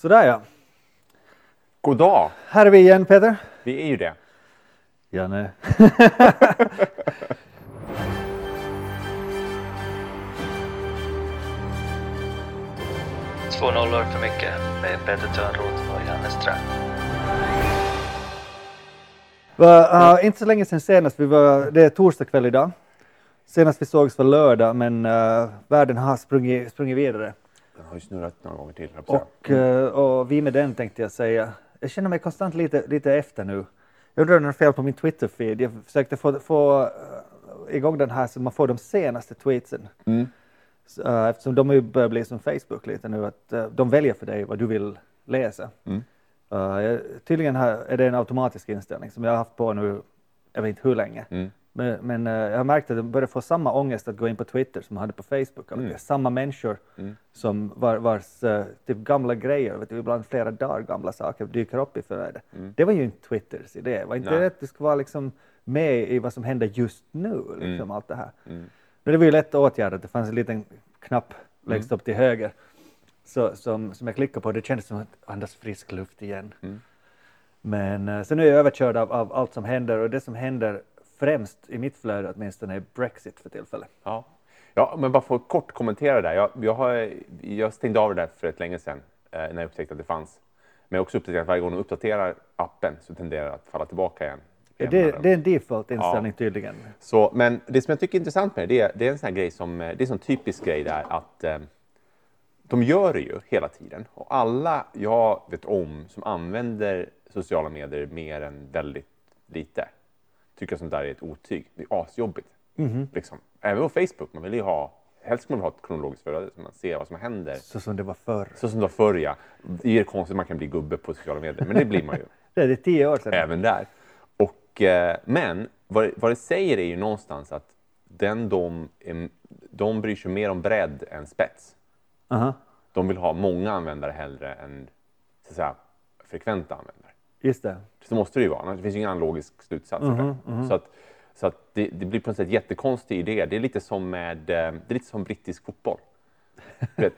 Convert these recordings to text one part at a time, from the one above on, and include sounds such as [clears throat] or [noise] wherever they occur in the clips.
Sådär ja. God dag! Här är vi igen Peter. Vi är ju det. Janne. [laughs] Två nollor för mycket med Peter Törnroth och Janne Ström. Va, uh, inte så länge sedan senast, vi var, det är torsdag kväll idag. Senast vi sågs var lördag men uh, världen har sprungit, sprungit vidare. Den har ju snurrat några gånger till. Och, uh, och vi med den tänkte jag säga. Jag känner mig konstant lite, lite efter nu. Jag undrar om det är fel på min Twitter-feed. Jag försökte få, få uh, igång den här så man får de senaste tweetsen. Mm. Så, uh, eftersom de börjar bli som Facebook lite nu, att de väljer för dig vad du vill läsa. Mm. Uh, tydligen här är det en automatisk inställning som jag har haft på nu, jag vet inte hur länge. Mm. Men, men uh, jag har märkt att jag börjar få samma ångest att gå in på Twitter som jag hade på Facebook. Mm. Mm. Samma människor Mm. som var, vars uh, typ gamla grejer, vet du, ibland flera dagar gamla saker dyker upp i flödet. Mm. Det var ju inte Twitters idé. Var inte Nej. det att du ska vara liksom med i vad som händer just nu, liksom Mm. allt det här. Mm. Men det var ju lätt att åtgärda, det fanns en liten knapp längst Mm. upp till höger så, som, som jag klickade på. Det kändes som att andas frisk luft igen. Men uh, så nu är jag överkörd av, av allt som händer och det som händer främst i mitt flöde åtminstone är Brexit för tillfället. Ja. ja, men bara för att kort kommentera där. Jag, jag, har, jag stängde av det där för ett länge sedan eh, när jag upptäckte att det fanns. Men jag har också upptäckt att varje gång de uppdaterar appen så tenderar det att falla tillbaka igen. Det, det är en default inställning Ja. tydligen. Så, men det som jag tycker är intressant med det, det är, det är en sån här grej som, eh, det är en sån typisk grej där att eh, de gör det ju hela tiden och alla jag vet om som använder sociala medier mer än väldigt lite tycker att sånt där är ett otyg. Det är asjobbigt. Liksom. Även på Facebook, man vill ju ha, helst ska man ha ett kronologiskt flöde så man ser vad som händer. Så som det var förr. Så som det var förr ja. Det är konstigt att man kan bli gubbe på sociala medier, men det blir man ju [laughs] Det är tio år sedan. även där. Och, eh, men vad, vad det säger är ju någonstans att den de, de bryr sig mer om bredd än spets. Aha, De vill ha många användare hellre än så att säga, frekventa användare. Just det. Så måste det ju vara, det finns ju ingen annan logisk slutsats. för det. Så, att, så att det, det blir på något sätt jättekonstig idé. Det är lite som med eh, det är lite som brittisk fotboll.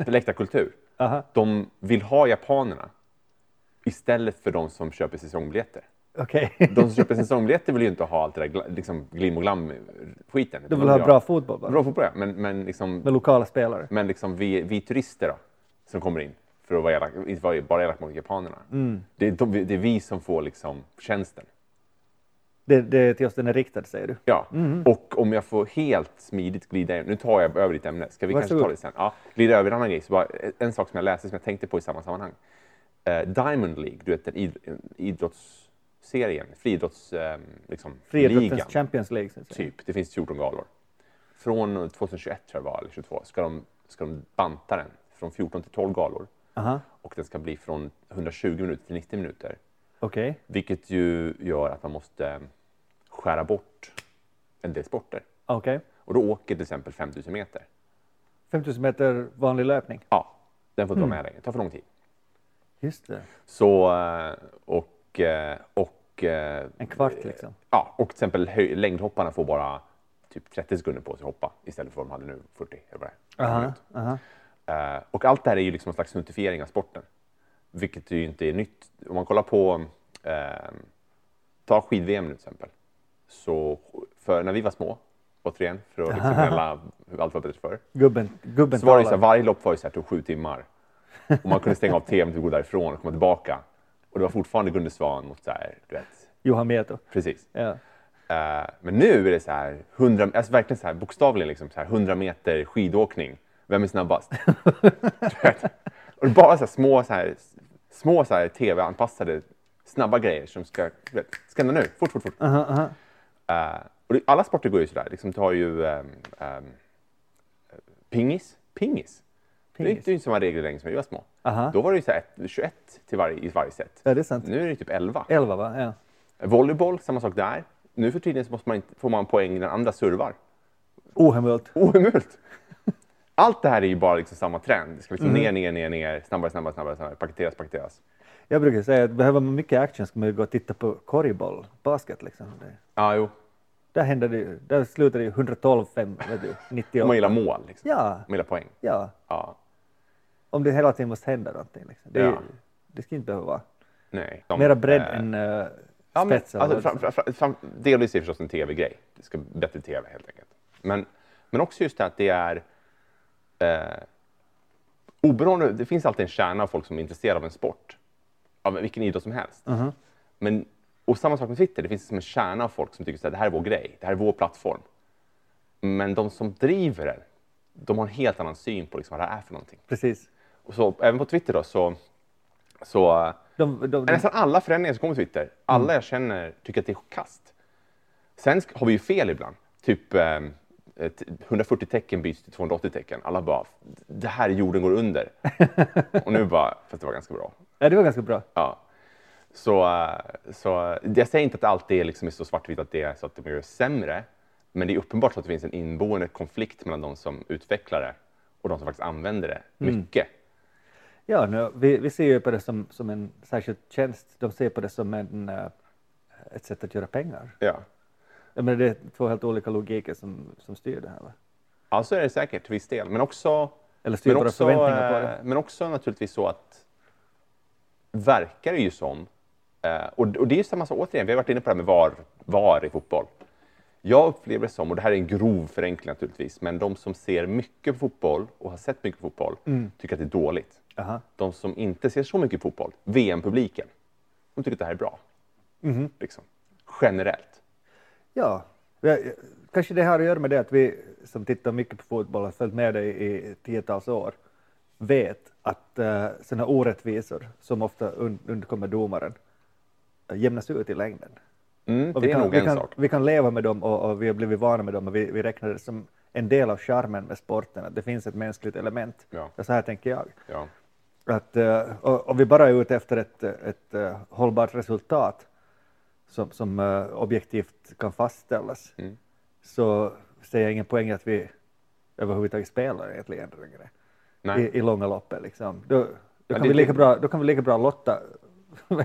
Läktarkultur. [laughs] Aha, De vill ha japanerna istället för de som köper säsongbiljetter. okej. [laughs] De som köper säsongbiljetter vill ju inte ha allt det där liksom, glim och glam-skiten. De vill ha bra fotboll bara. Bra fotboll, ja. Men, men, liksom, Med lokala spelare. men liksom vi, vi turister då, som kommer in för att vara elak, inte vara bara elak mot japanerna. Mm. Det, är de, det är vi som får liksom tjänsten. Det, det är till oss den är riktad säger du. Ja, och om jag får helt smidigt glida in, nu tar jag över ditt ämne, ska vi kanske Varsågod. ta det sen? Ja, glida över en annan grej, så bara, en sak som jag läste som jag tänkte på i samma sammanhang. Eh, Diamond League, du vet den id, idrottsserien, friidrotts, eh, liksom, Friidrottens ligan, Champions League. Typ. Det finns 14 galor. Från 2021 tror jag var, eller 22, ska de, ska de banta den från 14 till 12 galor. Aha, Och den ska bli från 120 minuter till 90 minuter. okej. Vilket ju gör att man måste skära bort en del sporter. Okej. Och då åker till exempel 5000 meter. 5000 meter vanlig löpning. Ja, den får du Mm. dra med dig. Det tar för lång tid. Just det. Så, eh, och, eh, och, eh, En kvart liksom. ja, och till exempel längdhopparna får bara typ 30 sekunder på sig att hoppa istället för vad de hade nu, 40 eller vad det är. Eh, och allt det här är ju liksom en slags snuttifiering av sporten. Vilket ju inte är nytt. Om man kollar på, eh, ta skid-VM till exempel. Så för när vi var små, återigen, för att liksom [laughs] hur allt var bättre förr. Gubben, gubben Så var det så här, varje lopp var ju så här, tog sju timmar. Och man kunde stänga av tvn och gå därifrån och komma tillbaka. Och det var fortfarande Gunde Svan mot så här, du vet, Johan Mieto. precis. Ja. Eh, men nu är det så här, 100, alltså verkligen så här, bokstavligen liksom så här, 100 meter skidåkning. Vem är snabbast? [laughs] Och det är bara så små, så här, små så tv-anpassade snabba grejer som ska, du vet, ska hända nu, fort, fort, fort. Aha, aha. Eh, och det, alla sporter går ju sådär. Liksom, du har ju ehm, ehm, pingis. Pingis. Det är Pingis. inte det är inte samma regler längre som vi var små. Aha. Då var det ju så ett, 21 till varje, i varje set. Ja, det är sant. Nu är det typ 11. 11 va? Ja. Volleyboll, samma sak där. Nu för tiden så måste man inte, får man poäng när andra servar. Ohemult. Ohemult! Allt det här är ju bara liksom samma trend. Det ska liksom ner, ner, ner, ner, snabbare, snabbare, snabbare, snabbare, paketeras, paketeras. Jag brukar säga att behöver man mycket action ska man ju gå och titta på korgboll, basket liksom. Ja, jo. där händer det ju, där slutar det ju 112-5, vet du, 98. Man gillar mål, liksom. Ja, Man gillar poäng. ja. Ja. Om det hela tiden måste hända någonting. Liksom. Det Ja. Det ska inte behöva vara. Nej. De, Mera bredd eh, än uh, Ja, men, spetsar. alltså, fram, fram, fram, fram, delvis är det förstås en tv-grej. Det ska bli bättre tv helt enkelt. Men, men också just det att det är eh, oberoende, det finns alltid en kärna av folk som är intresserade av en sport. Av vilken idrott som helst. Mhm. Men, och samma sak med Twitter, det finns som en kärna av folk som tycker att det här är vår grej, det här är vår plattform. Men de som driver den, de har en helt annan syn på liksom vad det är för någonting. Precis. Och så, även på Twitter då, så, så eh, De, de, de, Nästan alla förändringar som kommer på Twitter, alla jag känner tycker att det är kast. Sen har vi ju fel ibland. Typ eh, 140 tecken byts till 280 tecken. Alla bara, det här är jorden går under. [laughs] Och nu bara, fast det var ganska bra. ja, det var ganska bra. Ja. Så, eh, så jag säger inte att allt är, liksom är så svartvitt att det är så att det sämre. Men det är uppenbart så att det finns en inneboende konflikt mellan de som utvecklar det och de som faktiskt använder det mycket. Ja, nu, vi, vi ser ju på det som, som en särskild tjänst. De ser på det som en, eh, ett sätt att göra pengar. Ja. Jag menar, det är två helt olika logiker som, som styr det här. Va? Ja, så är det säkert till viss del. Men också, Eller styr men också, förväntningar på det. men också naturligtvis så att verkar det ju som, eh, och, det är ju samma sak återigen, vi har varit inne på det här med VAR, VAR i fotboll. Jag upplever det som, och det här är en grov förenkling naturligtvis, men de som ser mycket på fotboll och har sett mycket fotboll Mm. tycker att det är dåligt. Aha. De som inte ser så mycket fotboll, VM-publiken, de tycker att det här är bra. Mhm. Liksom. Generellt. Ja, kanske det har att göra med det att vi som tittar mycket på fotboll har följt med det i tiotals år vet att uh, sådana orättvisor som ofta un undkommer domaren uh, jämnas ut i längden. Mm, Och vi kan, vi kan. Vi kan leva med dem och, och vi har blivit vana med dem och vi, vi räknar det som en del av charmen med sporten, att det finns ett mänskligt element. Ja. Så här tänker jag. Ja. Att, uh, och, och vi bara är ute efter ett, ett uh, hållbart resultat som, som uh, objektivt kan fastställas Mm. så ser jag ingen poäng att vi överhuvudtaget spelar egentligen längre Nej. i, i långa loppet. Liksom. Då, då, kan vi lika bra, då kan vi lika bra lotta [laughs]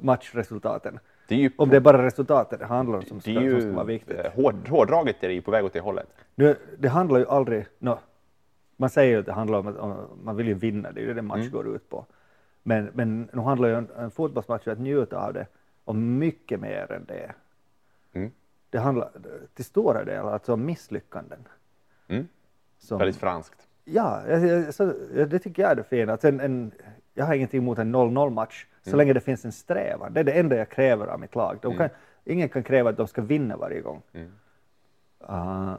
matchresultaten. Det ju Om det är bara resultatet det handlar om som det är som ska ju vara viktigt. eh, hård, hårdraget är det ju på väg åt det hållet. Nu, det handlar ju aldrig... No, man säger ju att det handlar om att om, man vill ju vinna, det är ju det en match Mm. går ut på. Men, men nu handlar ju en, en fotbollsmatch om att njuta av det om mycket mer än det. Mm. Det handlar till stora delar alltså om misslyckanden. Mm. Som, Väldigt franskt. Ja, så, det tycker jag är det fina. Att en, en, jag har ingenting emot en 0-0 match så Mm. länge det finns en strävan. Det är det enda jag kräver av mitt lag. Mm. kan, ingen kan kräva att de ska vinna varje gång. Mm. Uh,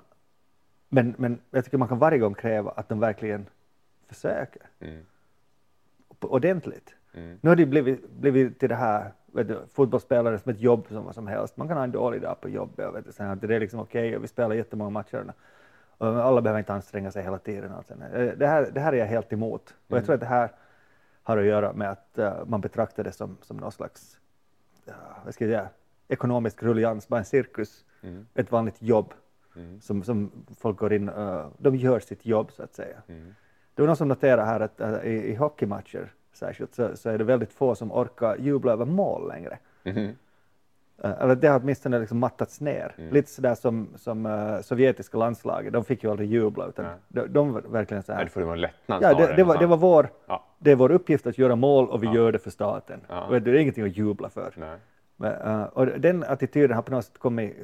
men, men jag tycker man kan varje gång kräva att de verkligen försöker Mm. ordentligt. Mm. Nu har det blivit, blivit till det här vet du, fotbollsspelare som ett jobb som vad som helst. Man kan ha en dålig dag på jobbet och vet du, sen att det är liksom okej och vi spelar jättemånga matcher. Och alla behöver inte anstränga sig hela tiden. sen, eh, Det här, det här är jag helt emot. Och Mm. jag tror att det här har att göra med att eh, man betraktar det som, som någon slags ja, vad ska jag säga, ekonomisk rullians, bara en cirkus, Mm. ett vanligt jobb Mm. som, som folk går in, uh, de gör sitt jobb så att säga. Mm. Det var någon som noterade här att uh, i, i hockeymatcher särskilt så, så är det väldigt få som orkar jubla över mål längre. Uh, eller det har åtminstone liksom mattats ner. Mm. Lite sådär som, som uh, sovjetiska landslaget, de fick ju aldrig jubla utan Nej. de, de var verkligen så här. det får vara en lättnad Ja, det, det, var, det, var vår, Ja. det är vår uppgift att göra mål och vi Ja. gör det för staten. Ja. Det är ingenting att jubla för. Nej. Men, uh, och den attityden har på något sätt kommit,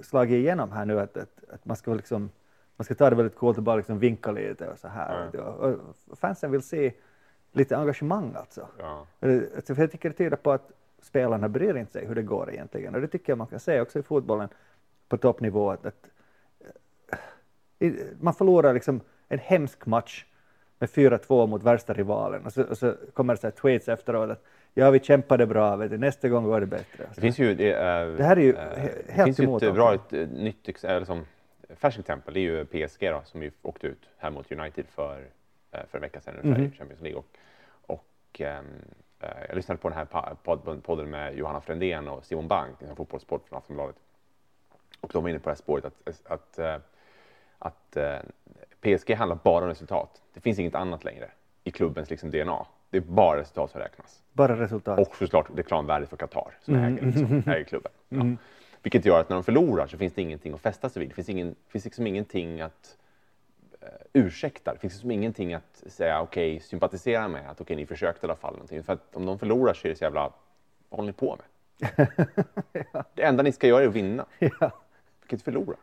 slagit igenom här nu att, att, att man ska liksom man ska ta det väldigt coolt och bara liksom vinka lite och så här. Ja. Och, och fansen vill se lite engagemang alltså. Ja. Alltså, för jag tycker det tyder på att spelarna bryr inte sig hur det går egentligen. Och det tycker jag man kan se också i fotbollen på toppnivå. Att, att, eh, man förlorar liksom en hemsk match med 4-2 mot värsta rivalen och så, och så kommer det så tweets efteråt att ja, vi kämpade bra, vet du, nästa gång går det bättre. Det finns ju, det, eh, Det här är ju eh, he- det helt finns ju emot ett bra ett, eh, nytt eller som färskt exempel. Det är ju PSG då, som ju åkte ut här mot United för, för en vecka sedan ungefär Mhm. i Champions League. Och, och ehm, eh, jag lyssnade på den här podden med Johanna Frändén och Simon Bank, en fotbollspodd från Aftonbladet. Och de var inne på det här spåret att, att, eh, att eh, PSG handlar bara om resultat. Det finns inget annat längre i klubbens liksom, DNA. Det är bara resultat som räknas. Bara resultat. Och såklart reklamvärdet för Qatar som Mm. äger, liksom, [laughs] äger klubben. Ja. Vilket gör att när de förlorar så finns det ingenting att fästa sig vid. Det finns, ingen, finns liksom ingenting att eh, ursäktar. Det finns liksom ingenting att säga, okej, sympatisera med, att okej, ni försökte i alla fall. Någonting. För att om de förlorar så är det så jävla, vad håller ni på med? [laughs] Det enda ni ska göra är att vinna. [laughs] Ja. Vi kan inte förlora.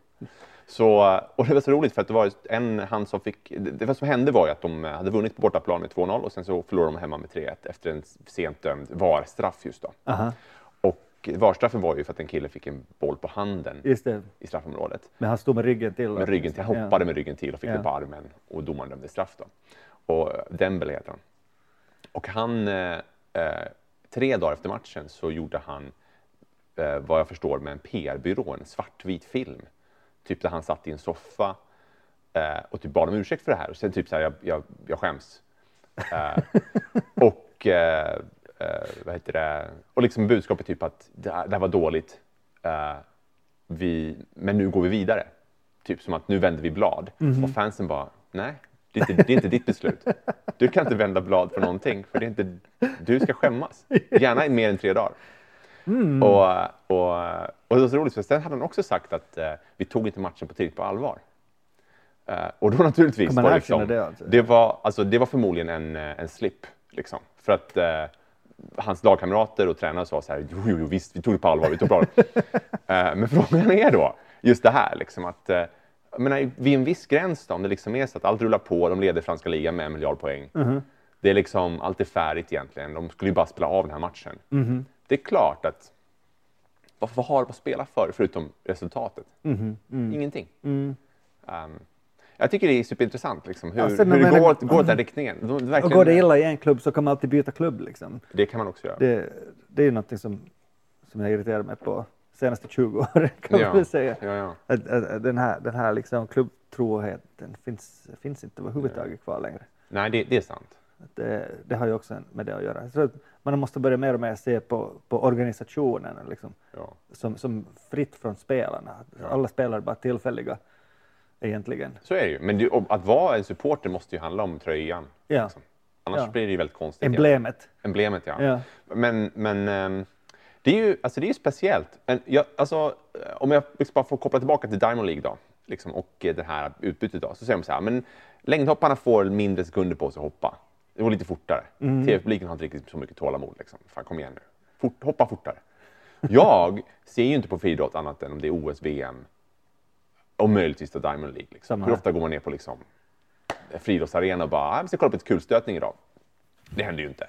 Så, och det var så roligt för att det var en han som fick... Det, det som hände var ju att de hade vunnit på bortaplan med 2-0 och sen så förlorade de hemma med 3-1 efter en sent dömd VAR-straff just då. Aha. Och VAR-straffen var ju för att en kille fick en boll på handen i straffområdet. Men han stod med ryggen till. Med ryggen till. Han Ja. hoppade med ryggen till och fick Ja. den på armen och domaren dömde straff då. Och Dembele heter han. Och han, eh, eh, tre dagar efter matchen så gjorde han, eh, vad jag förstår, med en PR-byrå, en svartvit film. Typ där han satt i en soffa eh, och typ bad om ursäkt för det här. Och sen typ så här, jag, jag, jag skäms. Eh, [laughs] och eh, vad heter det? Och liksom budskapet typ att det här, det här var dåligt. Eh, vi, men nu går vi vidare. Typ som att nu vänder vi blad. Och fansen bara, nej, det är, inte, det är inte ditt beslut. Du kan inte vända blad för någonting, för det är inte, du ska skämmas. Gärna i mer än tre dagar. Och, och, och det var så roligt, för sen hade han också sagt att eh, vi tog inte matchen på tillräckligt på allvar. Eh, och då naturligtvis var liksom, det, alltså? det, var, alltså, det var förmodligen en, eh, en slip. Liksom. För att eh, hans lagkamrater och tränare sa så här, jo, jo, jo visst, vi tog det på allvar, vi tog det på allvar. [laughs] eh, men frågan är då, just det här, liksom, att eh, jag menar, vid en viss gräns då, om det liksom är så att allt rullar på, de leder franska ligan med en miljard poäng. Det är liksom, allt är färdigt egentligen, de skulle ju bara spela av den här matchen. Det är klart att vad, vad har de att spela för förutom resultatet? Ingenting. Um, jag tycker det är superintressant liksom, hur, sen hur det går, åt- går åt den riktningen. De, Och verkligen, går det illa i en klubb så kan man alltid byta klubb. Liksom. det kan man också göra. Det, det är ju någonting som, som jag irriterar mig på senaste 20 åren [laughs] kan Ja, man väl säga. ja, ja. Att, att, att den här, den här liksom klubbtroheten finns, finns inte överhuvudtaget kvar längre. Nej, det, det är sant. Det, det har ju också med det att göra. Att man måste börja mer och mer se på, på organisationen liksom, som, som fritt från spelarna. Alla spelare är bara tillfälliga egentligen. Så är det ju. Men och att vara en supporter måste ju handla om tröjan. Ja. liksom. Annars Ja. blir det ju väldigt konstigt. Emblemet. Emblemet, ja. Ja. Men, men ehm, det är ju alltså det är speciellt. Men jag, alltså, om jag liksom bara får koppla tillbaka till Diamond League då, liksom, och eh, det här utbytet då, så säger de så här, men längdhopparna får mindre sekunder på sig att hoppa. Det går lite fortare. TV-publiken har inte riktigt så mycket tålamod. Liksom. Fan, kom igen nu. Fort, hoppa fortare. Jag ser ju inte på friidrott annat än om det är OS, VM och möjligtvis då Diamond League. Liksom. Hur ofta går man ner på liksom, friidrottsarena och bara, "Ah, vi ska kolla på lite kulstötning idag. Det händer ju inte.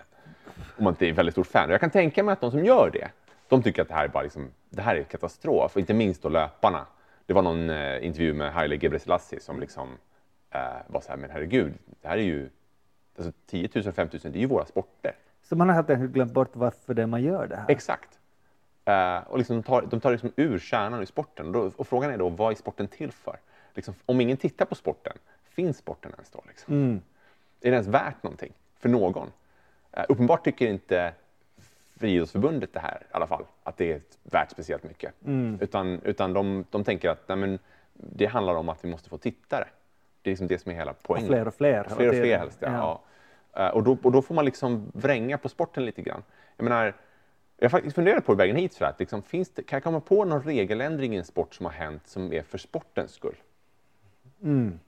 Om man inte är väldigt stor fan. Och Jag kan tänka mig att de som gör det, de tycker att det här är bara liksom, det här är katastrof. Och inte minst då löparna. Det var någon eh, intervju med Haile Gebrselassie som liksom eh, var så här, men herregud, det här är ju alltså 10 000, 5 000, det är ju våra sporter. Så man har helt enkelt glömt bort varför det man gör det här. Exakt. Eh, och liksom de tar, de tar liksom ur kärnan i sporten. Och, då, och frågan är då, vad är sporten till för? Liksom, om ingen tittar på sporten, finns sporten ens då? Liksom? Mm. Är det ens värt någonting för någon? Eh, uppenbart tycker inte Friidrottsförbundet det här i alla fall, att det är värt speciellt mycket. Mm. Utan, utan de, de tänker att nej, men, det handlar om att vi måste få tittare. Det är liksom det som är hela poängen. fler och fler hela Fler och fler helst, ja. Ja. Eh, Och, då, och då får man liksom vränga på sporten lite grann. Jag menar, jag har faktiskt funderat på vägen hit, så att liksom, finns det, kan jag komma på någon regeländring i en sport som har hänt som är för sportens skull? Mm.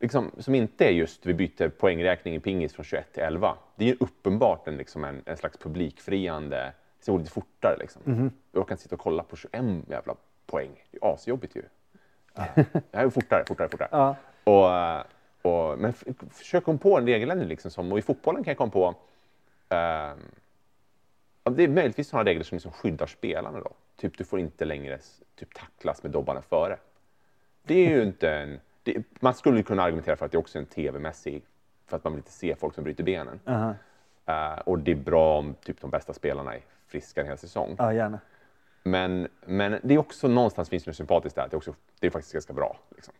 liksom, som inte är just vi byter poängräkning i pingis från 21 till 11. Det är ju uppenbart en, liksom en, en slags publikfriande, det går lite fortare liksom. Mhm. Jag kan sitta och kolla på 21 jävla poäng. Det är asjobbigt ju. Ja. [laughs] det här är fortare, fortare, fortare. Ja. Och, och, men försök komma på en regeländring liksom som, och i fotbollen kan jag komma på ja, det är möjligtvis sådana regler som liksom skyddar spelarna då. Typ du får inte längre typ, tacklas med dobbarna före. Det är ju inte en... Det, man skulle kunna argumentera för att det också är en tv-mässig, för att man vill inte se folk som bryter benen. Aha. Eh, och det är bra om typ de bästa spelarna är friska en hel säsong. Ja, gärna. Men, men det är också någonstans finns det något sympatiskt där, att det, också, det är faktiskt ganska bra. Liksom.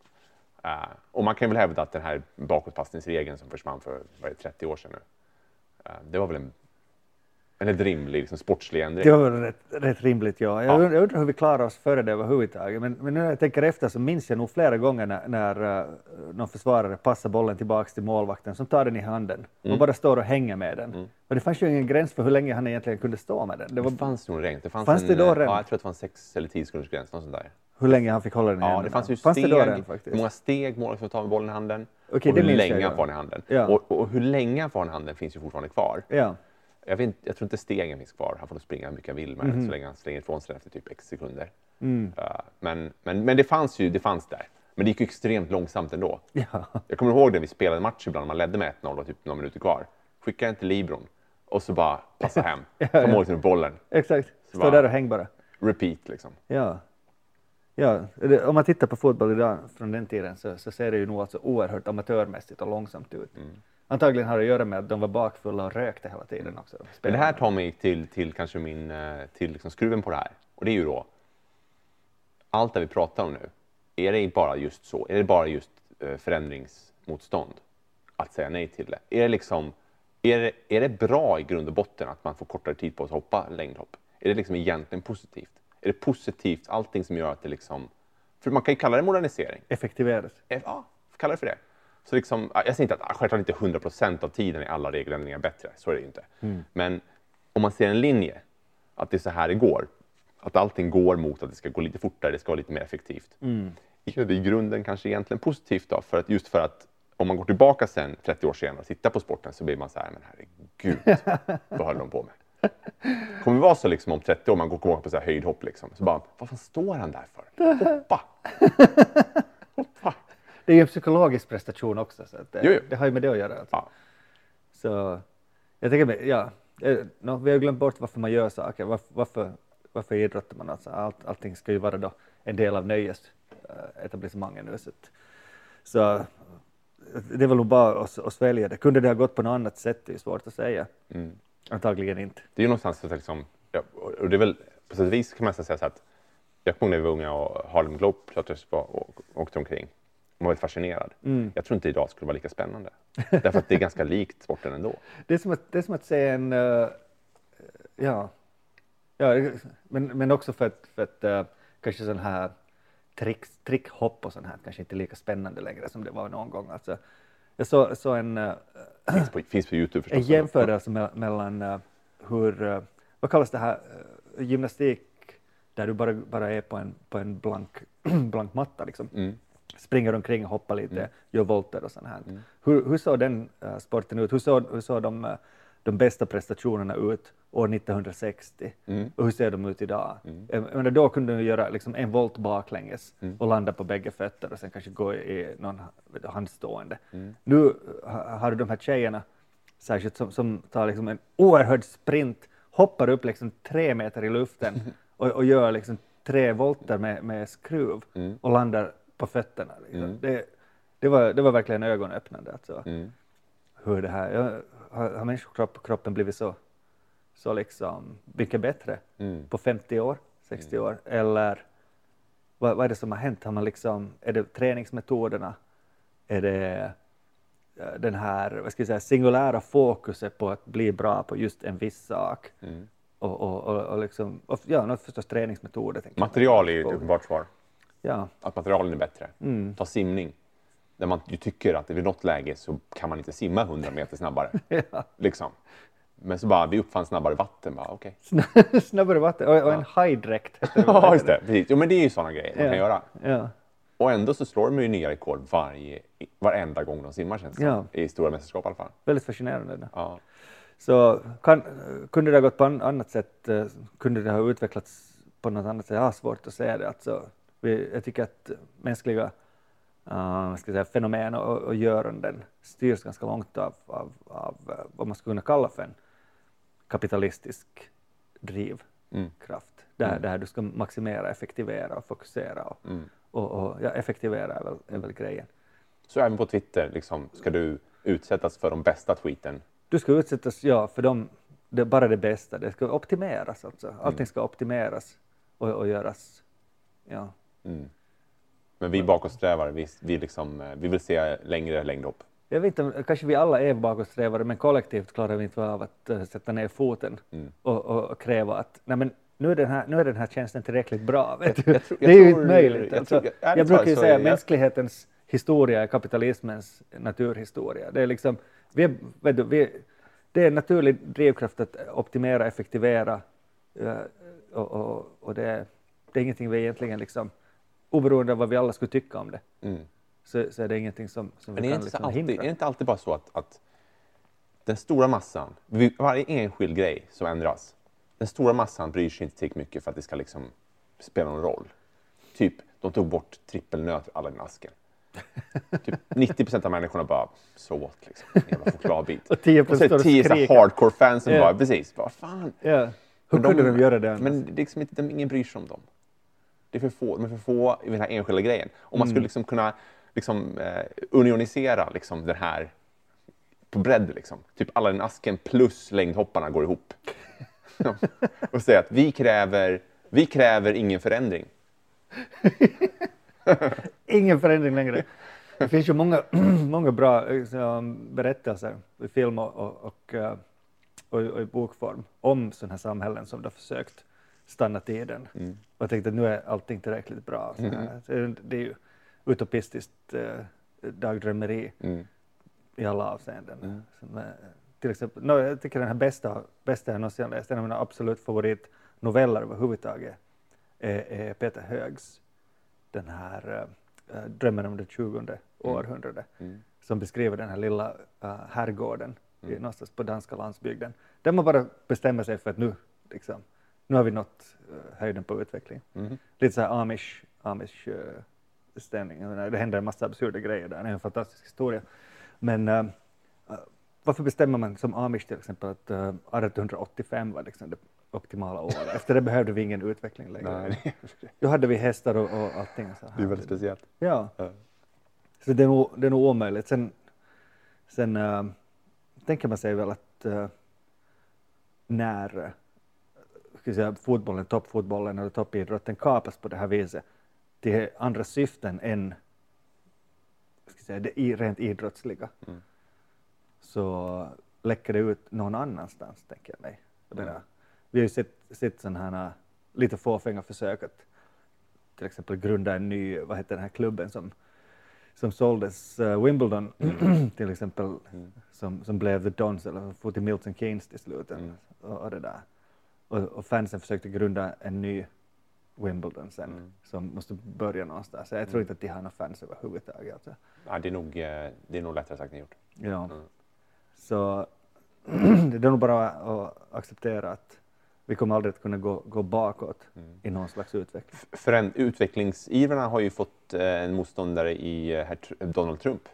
Eh, och man kan väl hävda att den här bakåtpassningsregeln som försvann för vad det, 30 år sedan nu, eh, det var väl en En rimlig liksom, sportslig ändring. Det var rätt, rätt rimligt, ja. Jag, Ja. undrar, hur vi klarar oss före det överhuvudtaget. Men, men nu när jag tänker efter så minns jag nog flera gånger när, när uh, någon försvarare passar bollen tillbaks till målvakten som tar den i handen Mm. och bara står och hänger med den. Och det fanns ju ingen gräns för hur länge han egentligen kunde stå med den. Det var Det fanns nog regn. Det fanns, Fanns en, det då eh, redan? Ja, jag tror att det var en sex eller tio sekunders gräns. Något sånt där. hur länge han fick hålla den i Ja, det händerna. fanns ju fanns steg, det då redan faktiskt? hur många steg målvakten ta med bollen i handen Okej, och det hur jag, länge han får den i handen. Ja. Och, och hur länge han får den i handen finns ju fortfarande kvar. Ja. Jag, vet, inte- jag tror inte stegen finns kvar. Han får nog springa hur mycket han vill med den så länge han slänger ifrån sig efter typ x sekunder. Mm. Uh, men, men, men det fanns ju det fanns där. Men det gick ju extremt långsamt ändå. ja. Jag kommer ihåg när vi spelade match ibland man ledde med 1-0 och typ några minuter kvar. Skicka till Libron och så bara passa hem. Ta målet med bollen. Exakt. Stå va? där och häng bara. Repeat liksom. Ja. Ja, om man tittar på fotboll idag från den tiden så, så ser det ju nog alltså oerhört amatörmässigt och långsamt ut. Mm. Antagligen har det att göra med att de var bakfulla och rökte hela tiden också. Men det här tar mig till, till kanske min, eh, till liksom skruven på det här. Och det är ju då, allt det vi pratar om nu, är det bara just så? Är det bara just eh, förändringsmotstånd? Att säga nej till det? Är det liksom, är det, är det bra i grund och botten att man får kortare tid på att hoppa längdhopp? Är det liksom egentligen positivt? Är det positivt, allting som gör att det liksom, för man kan ju kalla det modernisering. Effektiveras. Ja, kalla det för det. Så liksom, ja, jag säger inte att självklart inte 100 procent av tiden är alla regeländringar bättre, så är det ju inte. Men om man ser en linje, att det är så här det går, att allting går mot att det ska gå lite fortare, det ska vara lite mer effektivt. Är det i grunden kanske egentligen positivt då? För att, just för att om man går tillbaka sen 30 år senare och tittar på sporten så blir man så här, men herregud, vad höll de på med? [laughs] Kommer det vara så liksom om 30 år, man går tillbaka på så här höjdhopp liksom, så bara, vad fan står han där för? Hoppa! [laughs] Hoppa! Det är ju en psykologisk prestation också, så det, Jo, jo. det har ju med det att göra. Alltså. Ja. Så jag tänker, ja, eh, nå, vi har glömt bort varför man gör saker. Varför, varför, varför idrottar man? Alltså, allt, allting ska ju vara då en del av nöjesetablissemanget nu. Så, att, så eh, det är väl nog bara att, att svälja det. Kunde det ha gått på något annat sätt? Det är svårt att säga. Mm. Antagligen inte. Det är ju någonstans att liksom, ja, och det är väl på sätt och vis kan man säga så att jag kommer när vi var unga och Harlem Globetrotters var och åkte omkring. Man var fascinerad. Mm. Jag tror inte idag skulle vara lika spännande. [laughs] Därför att det är ganska likt sporten ändå. Det är som att, det är som att se en, eh, ja, ja men, men också för att, för att eh, kanske sån här tricks, trickhopp och sånt här kanske inte är lika spännande längre som det var någon gång. Alltså, jag såg så en, eh, [clears throat] Finns på, finns på Youtube en förstås. jämförelse me mellan hur, vad kallas det här, gymnastik där du bara, bara är på en, på en blank, [clears throat] blank matta liksom. Mm. Springer omkring och hoppar lite, Mm. gör volter och sånt här. Hur, hur såg den eh, sporten ut? Hur såg, hur såg de, eh, de bästa prestationerna ut år 1960? Mm. Och hur ser de ut idag? Mm. Då kunde du göra liksom en volt baklänges Mm. och landa på bägge fötter och sen kanske gå i någon handstående. Mm. Nu ha- har du de här tjejerna, särskilt som, som tar liksom en oerhörd sprint, hoppar upp liksom tre meter i luften [laughs] och, och gör liksom tre volter med, med skruv Mm. och landar på fötterna. Liksom. Mm. Det, det, var, det var verkligen ögonöppnande. Alltså, Mm. hur det här, har, har människokroppen blivit så, så liksom mycket bättre Mm. på 50 år, 60 år? Eller vad, vad är det som har hänt? Har man liksom, är det träningsmetoderna? Är det eh, den här vad ska jag säga, singulära fokuset på att bli bra på just en viss sak? Mm. Och, och, och, och liksom, och, ja, förstås träningsmetoder. Material är ju ett uppenbart svar. Ja. Att materialen är bättre. Mm. Ta simning. Där man ju tycker att vid något läge så kan man inte simma 100 meter snabbare. [laughs] ja. liksom. Men så bara, vi uppfann snabbare vatten. Bara, okej. [laughs] Snabbare vatten och, och en hajdräkt. Ja, [laughs] just det. Precis. Jo, men det är ju sådana grejer man Ja. kan göra. Ja. Och ändå så slår de ju nya rekord varje, varenda gång de simmar känns det Ja. I stora mästerskap i alla fall. Väldigt fascinerande. det. Ja. Så kan, kunde det ha gått på an, annat sätt? eh, Kunde det ha utvecklats på något annat sätt? Jag har svårt att säga det. Alltså, jag tycker att mänskliga uh, säga, fenomen och, och göranden styrs ganska långt av, av, av eh, vad man skulle kunna kalla för en kapitalistisk drivkraft. Mm. Där, Mm. där du ska maximera, effektivera och fokusera. Och, Mm. och, och ja, effektivera är väl, är väl grejen. Så även på Twitter, liksom, ska du utsättas för de bästa tweeten? Du ska utsättas, ja, för dem, det är bara det bästa. Det ska optimeras alltså. Allting ska optimeras och, och göras, ja. Mm. Men vi bakåtsträvare, vi, vi, liksom, eh, vi vill se längre längdhopp. Jag vet inte, kanske vi alla är bakåtsträvare, men kollektivt klarar vi inte av att uh, sätta ner foten Mm. och, och, kräva att nej, men nu, är den här, nu är den här tjänsten tillräckligt bra. [laughs] Vet du? jag tror- det är ju jag inte möjligt. jag Alltså, jag, brukar ju säga att jag- mänsklighetens historia är kapitalismens naturhistoria. Det är, liksom, vi är, vet du, vi, det är en naturlig drivkraft att optimera, effektivera eh, och, och, och det, är, det är ingenting vi egentligen, liksom, oberoende av vad vi alla skulle tycka om det, Mm. så, så är det ingenting som, som Men vi är kan liksom alltid, är hindra. det inte alltid bara så att, att den stora massan, varje enskild grej som ändras, den stora massan bryr sig inte tillräckligt mycket för att det ska liksom spela någon roll. Typ, de tog bort trippelnöt ur Aladdin-asken. [laughs] Typ 90 procent av människorna bara, so what, liksom. En jävla chokladbit. [laughs] Och 10 Och så är det och 10 så här skriker. hardcore-fans som Ja. bara, precis, vad fan. Ja. Hur kunde de göra det? Men det är liksom inte, de, ingen bryr sig om dem. Det är för få, de är för få i den här enskilda grejen. Om man skulle liksom kunna liksom, eh, unionisera liksom, den här på bredd, liksom. typ alla den asken plus längdhopparna går ihop. och säga att vi kräver, vi kräver ingen förändring. [laughs] Ingen förändring längre. Det finns ju många, [clears throat] många bra liksom, berättelser i film och, och, och, eh, och, och i bokform om sådana här samhällen som har försökt stanna tiden och tänkte att nu är allting tillräckligt bra. Så. Så det- är ju utopistiskt eh, dagdrömmeri Mm. i alla avseenden. Som, eh, till exempel, no, jag tycker den här bästa, bästa jag någonsin läst, en av mina absolut favoritnoveller överhuvudtaget, är, är Peter Högs den här eh, Drömmen om det 20 århundradet, Mm. som beskriver den här lilla uh, herrgården i, någonstans på danska landsbygden, där man bara bestämmer sig för att nu, liksom, nu har vi nått uh, höjden på utveckling. Mhm. Lite så här amish, amish uh, stämning. Det händer en massa absurda grejer där, det är en fantastisk historia. Men uh, varför bestämmer man som amish till exempel att uh, 1885 var liksom det optimala året? Efter det behövde vi ingen utveckling längre. Nej, [laughs] Då hade vi hästar och, och allting. Så det är här. väldigt speciellt. Ja, Ja. så det är nog, det är nog omöjligt. Sen, sen äh, tänker man sig väl att äh, när äh, ska säga, fotbollen, toppfotbollen eller toppidrotten kapas på det här viset till andra syften än ska säga, det rent idrottsliga Mm. så läcker det ut någon annanstans, tänker jag mig. Jag menar, Vi har ju sett, sett sådana här lite fåfänga försök att till exempel grunda en ny, vad heter den här klubben som, som såldes, eh, Wimbledon [clears throat] till exempel, som, som blev The Dons eller for till Milton Keynes till slut. Mm. Och, och det där. Och, och fansen försökte grunda en ny Wimbledon sen, Mm. som måste börja någonstans. Jag tror inte att de har några fans överhuvudtaget. Alltså. Ja, det, är nog, eh, det är nog lättare sagt än gjort. Ja. Mm. Så [clears throat] det är nog bara att acceptera att vi kommer aldrig att kunna gå, gå bakåt Mm. i någon slags utveckling. Föränd- utvecklingsivrarna har ju fått eh, en motståndare i eh, Donald Trump.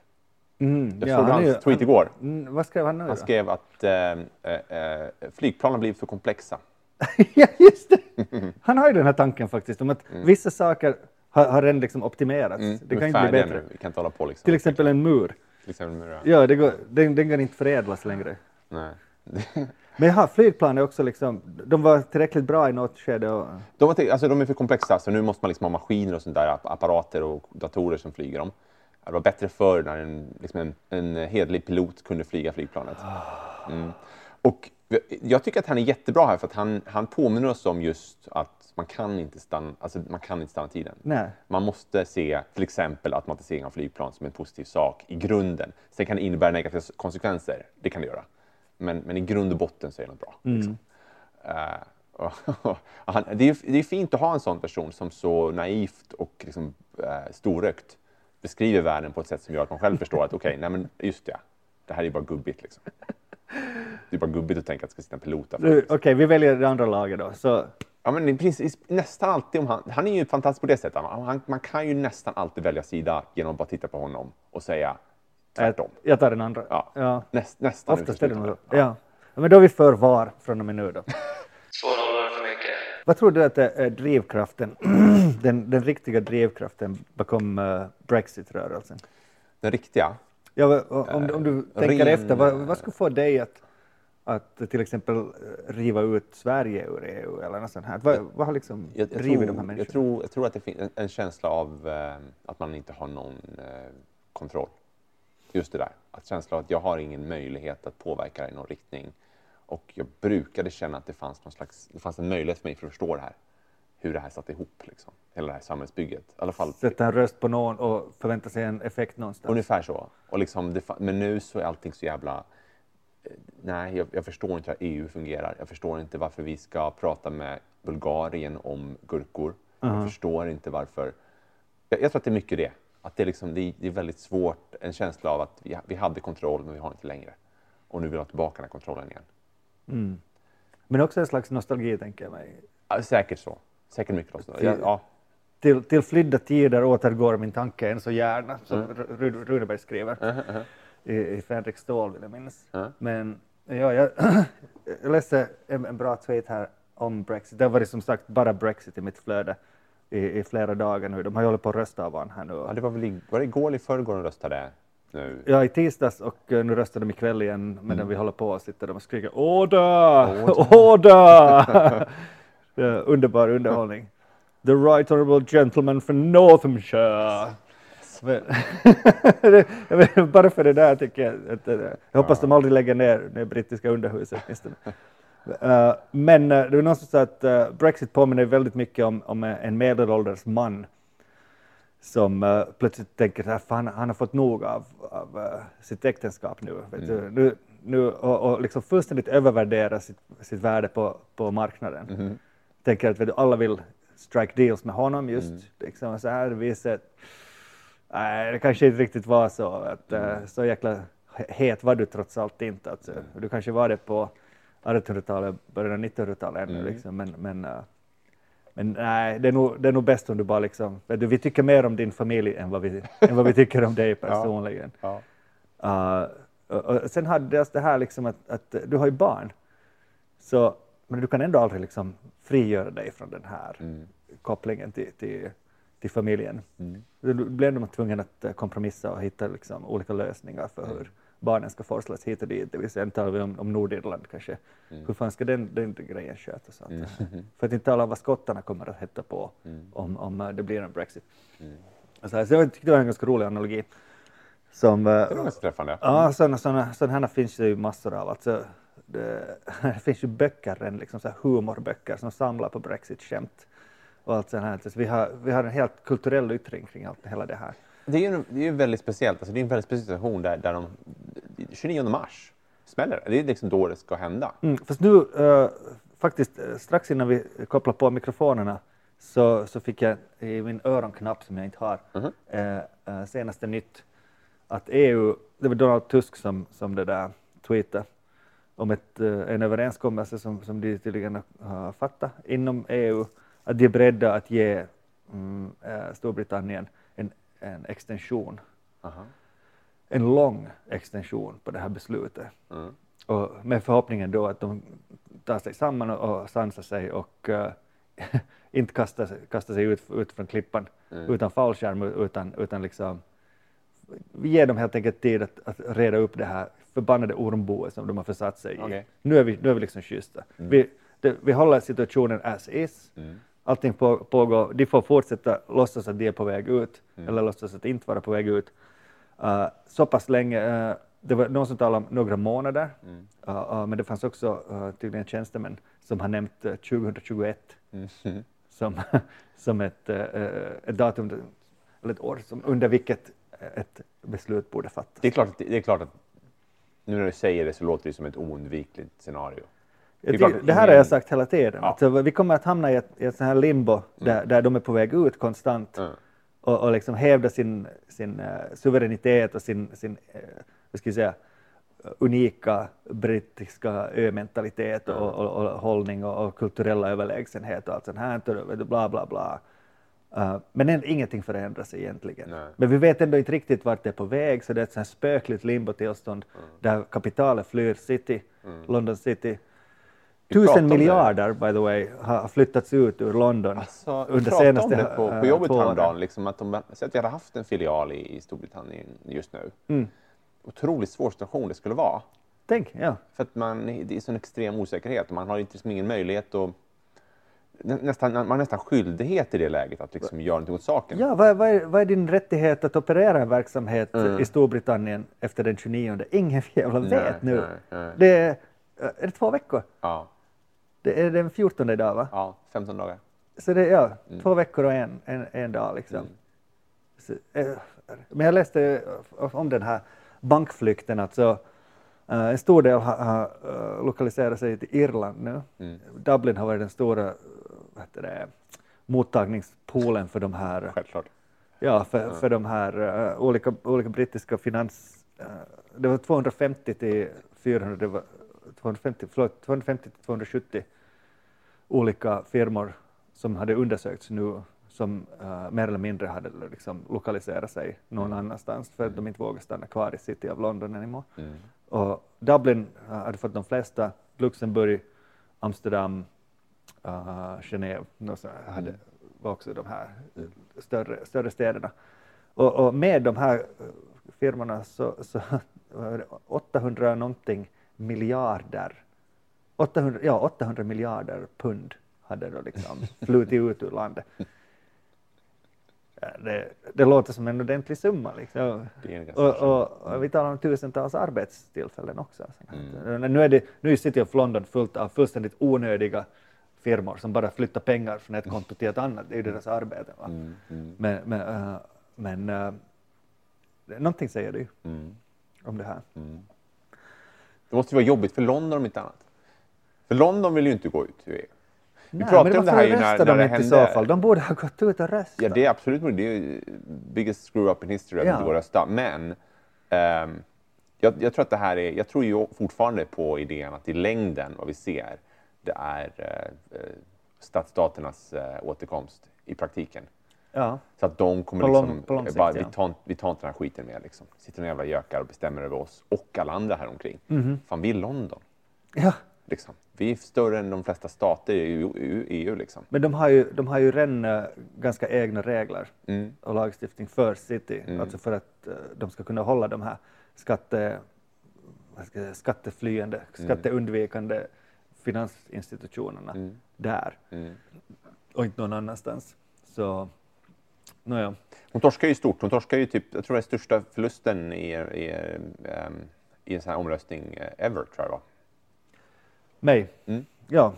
Mm, Jag ja, såg han hans tweet igår. Mm, vad skrev han nu Han då? skrev att eh, eh, flygplan har blivit för komplexa. [laughs] ja, just det! Han har ju den här tanken faktiskt om att vissa saker har, har redan liksom optimerats. Mm, det kan inte bli bättre. Vi kan hålla på liksom. Till exempel en mur. Till exempel det. Ja, det går, den, den kan inte förädlas längre. Nej. [laughs] Men jaha, flygplan är också liksom, de var tillräckligt bra i något skede och De, har, alltså, de är för komplexa, så nu måste man liksom ha maskiner och sånt där, app- apparater och datorer som flyger dem. Det var bättre förr när en, liksom en, en hederlig pilot kunde flyga flygplanet. Mm. Och jag tycker att han är jättebra här för att han, han påminner oss om just att man kan inte stanna, alltså man kan inte stanna tiden. nej. Man måste se till exempel automatisering av flygplan som en positiv sak i grunden. Sen kan det innebära negativa konsekvenser, det kan det göra. Men, men i grund och botten så är det något bra. Liksom. Eh, [laughs] och- han, det, är, det är fint att ha en sån person som så naivt och liksom, uh, storögt beskriver världen på ett sätt som gör att man själv förstår att okej, nej men just det, det här är ju bara gubbigt. Liksom. Det är bara gubbigt att tänka att det ska sitta en pilot där. Okej, vi väljer det andra laget då. Så, Ja, men i princip, nästan alltid om han, han är ju fantastisk på det sättet. Han, han, man kan ju nästan alltid välja sida genom att bara titta på honom och säga tvärtom. jag tar den andra. Ja. ja. Näst, nästan Oftast är det nog. Ja. ja. Men då är vi för VAR från och med nu då. [laughs] Två nollor för mycket. Vad tror du att det är drivkraften, [clears throat] den, den riktiga drivkraften bakom eh, Brexit-rörelsen? Den riktiga. Ja, om, om du tänker ren, efter, vad, vad skulle få dig att, att till exempel eh, riva ut Sverige ur EU eller något sånt här? Vad, vad har liksom Jag, jag, drivit tror, de här människorna? jag, tror, jag tror att det finns en, en känsla av eh, att man inte har någon eh, kontroll. Just det där, att känslan av att jag har ingen möjlighet att påverka det i någon riktning. Och jag brukade känna att det fanns, någon slags, det fanns en möjlighet för mig för att förstå det här. Hur det här satt ihop, liksom. hela det här samhällsbygget. I alla fall, Sätta en röst på någon och förvänta sig en effekt någonstans. ungefär så. Och liksom, det, men nu så är allting så jävla... eh, Nej, jag, jag förstår inte hur EU fungerar. Jag förstår inte varför vi ska prata med Bulgarien om gurkor. Jag förstår inte varför... Jag, jag tror att det är mycket det. Att det, är liksom, det, det är väldigt svårt, en känsla av att vi, vi hade kontroll men vi har inte längre. Och nu vill vi ha tillbaka den här kontrollen igen. Men också en slags nostalgi, tänker jag mig. Ja, säkert så. Säkert mycket. Också. Ja. Till, till flydda tider återgår min tanke än så gärna, som Mm. Ru- Ru- Runeberg skriver Uh-huh, i, i Fänrik Stål, vill jag minnas. Ja. Men ja, jag, jag [clears throat] läste en, en bra tweet här om Brexit. Det har varit som sagt bara Brexit i mitt flöde i, i flera dagar nu. De har ju hållit på att rösta av här nu. ja, det var väl var det igår eller i förrgår de röstade nu? Ja, i tisdags och eh, nu röstar de ikväll igen medan Mm. vi håller på och sitter de och skriker Order! Order! [laughs] [laughs] underbar underhållning. The right honorable gentleman from Northamptonshire. [laughs] Bara för det där tycker jag att eh, jag hoppas de aldrig lägger ner det brittiska underhuset åtminstone. Eh, men eh, det var någon som sa att eh, Brexit påminner väldigt mycket om, om eh, en medelålders man som eh, plötsligt tänker att fan, han har fått nog av, av eh, sitt äktenskap nu. Du? nu, nu och, och liksom fullständigt övervärdera sitt, sitt värde på, på marknaden. Tänker att du, alla vill strike deals med honom just liksom, så här viset. Nej, det kanske inte riktigt var så. Att, eh, så jäkla het var du trots allt inte. Alltså. Du kanske var det på 1800-talet, början av 1900-talet ännu. Liksom, men, men, eh, men nej, det är, nog, det är nog bäst om du bara liksom, du, vi tycker mer om din familj än vad vi, [laughs] än vad vi tycker om dig personligen. Ja. Uh, och, och sen hade det det här liksom att, att du har ju barn, så, men du kan ändå aldrig liksom frigöra dig från den här kopplingen till, till, till familjen. Du du blir ändå tvungen att eh, kompromissa och hitta liksom olika lösningar för hur barnen ska forslas hit och dit. Det vill säga, nu talar vi om, om Nordirland kanske. Hur fan ska den, den grejen skötas? Att, eh, För att inte tala om vad skottarna kommer att hetta på om, om eh, det blir en Brexit. Så, här, så jag tyckte det var en ganska rolig analogi. Som, Det var ganska träffande. Ja, sådana, sådana, sådana här finns det ju massor av. Alltså, det, [laughs] det finns ju böcker, liksom så humorböcker som samlar på Brexit-skämt och allt sånt här. Så vi har, vi har en helt kulturell yttring kring allt, hela det här. Det är ju det är ju väldigt speciellt. Alltså, det är en väldigt speciell situation där, där de... 29 mars smäller det. Är liksom då det ska hända. Mm, fast nu, eh, faktiskt eh, strax innan vi kopplade på mikrofonerna så, så fick jag i min öronknapp som jag inte har eh, eh, senaste nytt att EU, det var Donald Tusk som, som det där tweetade om ett, eh, en överenskommelse som, som de tydligen har fattat inom EU, att de är beredda att ge mm, eh, Storbritannien en, en extension, Aha. en lång extension på det här beslutet. Mm. Och med förhoppningen då att de tar sig samman och, och sansar sig och eh, [laughs] inte kastar, kastar sig ut, ut från klippan utan fallskärm utan, utan liksom vi ger dem helt enkelt tid att, att reda upp det här förbannade ormboet som de har försatt sig i. Okej. Nu, är vi, nu är vi liksom schyssta. Vi, det, vi håller situationen as is. Allting på, pågår. De får fortsätta låtsas att de är på väg ut eller låtsas att inte vara på väg ut. Uh, så pass länge. Uh, det var någon som talade om några månader, Uh, uh, men det fanns också uh, tydligen tjänstemän som har nämnt uh, 2021 [laughs] som, [laughs] som ett, uh, ett datum, eller ett år som, under vilket ett beslut borde fattas. Det är, klart att, det är klart att nu när du säger det så låter det som ett oundvikligt scenario. Tycker- att det här har jag sagt hela tiden. Ja. Uh, vi kommer att hamna i ett, i ett här limbo där, där de är på väg ut konstant Mm. och, och liksom hävda sin, sin uh, suveränitet och sin, sin uh, vad ska jag säga, unika brittiska ö-mentalitet och, och, och hållning och, och kulturella överlägsenhet och allt sånt här. Bla, bla, bla. Uh, men ingenting förändras egentligen. Nej. Men vi vet ändå inte riktigt vart det är på väg, så det är ett sånt här spökligt limbotillstånd där kapitalet flyr city, London city. Vi pratade Tusen det. miljarder, by the way, har flyttats ut ur London Alltså, vi under pratade senaste om det på, eh, på jobbet två åren. häromdagen, liksom att de, så att vi hade haft en filial i, i Storbritannien just nu. Mm. Otroligt svår situation det skulle vara. Tänk, ja. För att man, det är sån extrem osäkerhet och man har inte, liksom ingen möjlighet att... nä- nästan, man har nästan skyldighet i det läget att liksom göra någonting åt saken. Ja, vad, vad, är, vad är din rättighet att operera en verksamhet Mm. i Storbritannien efter den 29? Ingen jävla Nej, vet nu. nej, nej. Det är, är det två veckor? Ja, Det är den 14 idag va? ja 15 dagar. Så det är ja, Mm. två veckor och en, en, en dag liksom. Så, eh, men jag läste om den här bankflykten, alltså en stor del har, har eh, lokaliserat sig till Irland nu. Mm. Dublin har varit den stora eh, vad heter det, mottagningspoolen för de här Självklart. Ja, för, för de här eh, olika, olika brittiska finans... eh, det var 250 till 400, det var 250, förlåt, 250 till 270 olika firmor som hade undersökts nu som eh, mer eller mindre hade liksom lokaliserat sig någon annanstans för att de inte vågade stanna kvar i city av London anymore. Mm. Och Dublin eh, hade fått de flesta, Luxemburg, Amsterdam, uh, Genève hade, Mm. var också de här eh, större, större städerna. Och, och med de här firmorna så, så [laughs] var det 800 någonting miljarder, 800, ja 800 miljarder pund hade då liksom [laughs] flutit ut ur landet. Ja, Det, det låter som en ordentlig summa. Liksom. Det Och, och, och vi talar om tusentals arbetstillfällen också. Mm. Nu är, det, nu är City of London fullt av fullständigt onödiga firmor som bara flyttar pengar från ett konto till ett annat. Det är ju deras arbete. Va? Mm, mm, Men, men, äh, men det- någonting säger du mm, om det här. mm. Det måste ju vara jobbigt för London om inte annat. För London vill ju inte gå ut ur EU. Vi pratade om det här ju när, när de det hände. i så fall? De borde ha gått ut och röstat. Ja, det är absolut det är biggest screw up in history att Ja. inte gå och rösta. Men ehm, jag, jag tror att det här är, jag tror ju fortfarande på idén att i längden, vad vi ser, det är eh, eh, stadsstaternas eh, återkomst i praktiken. Ja. Så att de kommer lång- liksom, sikt, bara, vi, tar, vi tar inte den här skiten mer liksom. Sitter några jävla gökar och bestämmer över oss och alla andra här omkring. Mhm. Fan, vi är London. ja. Liksom. Vi är större än de flesta stater i EU. Liksom. Men de har ju, de har ju redan äh, ganska egna regler Mm. och lagstiftning för city, Mm. alltså för att äh, de ska kunna hålla de här skatte, säga, skatteflyende, skatteundvikande finansinstitutionerna Mm. där Mm. och inte någon annanstans. Så, nåja. Hon torskar ju stort. Hon torskar ju typ, jag tror det är största förlusten i, i, ehm, i en sån här omröstning eh, ever, tror jag det var. Mig, Mm. ja.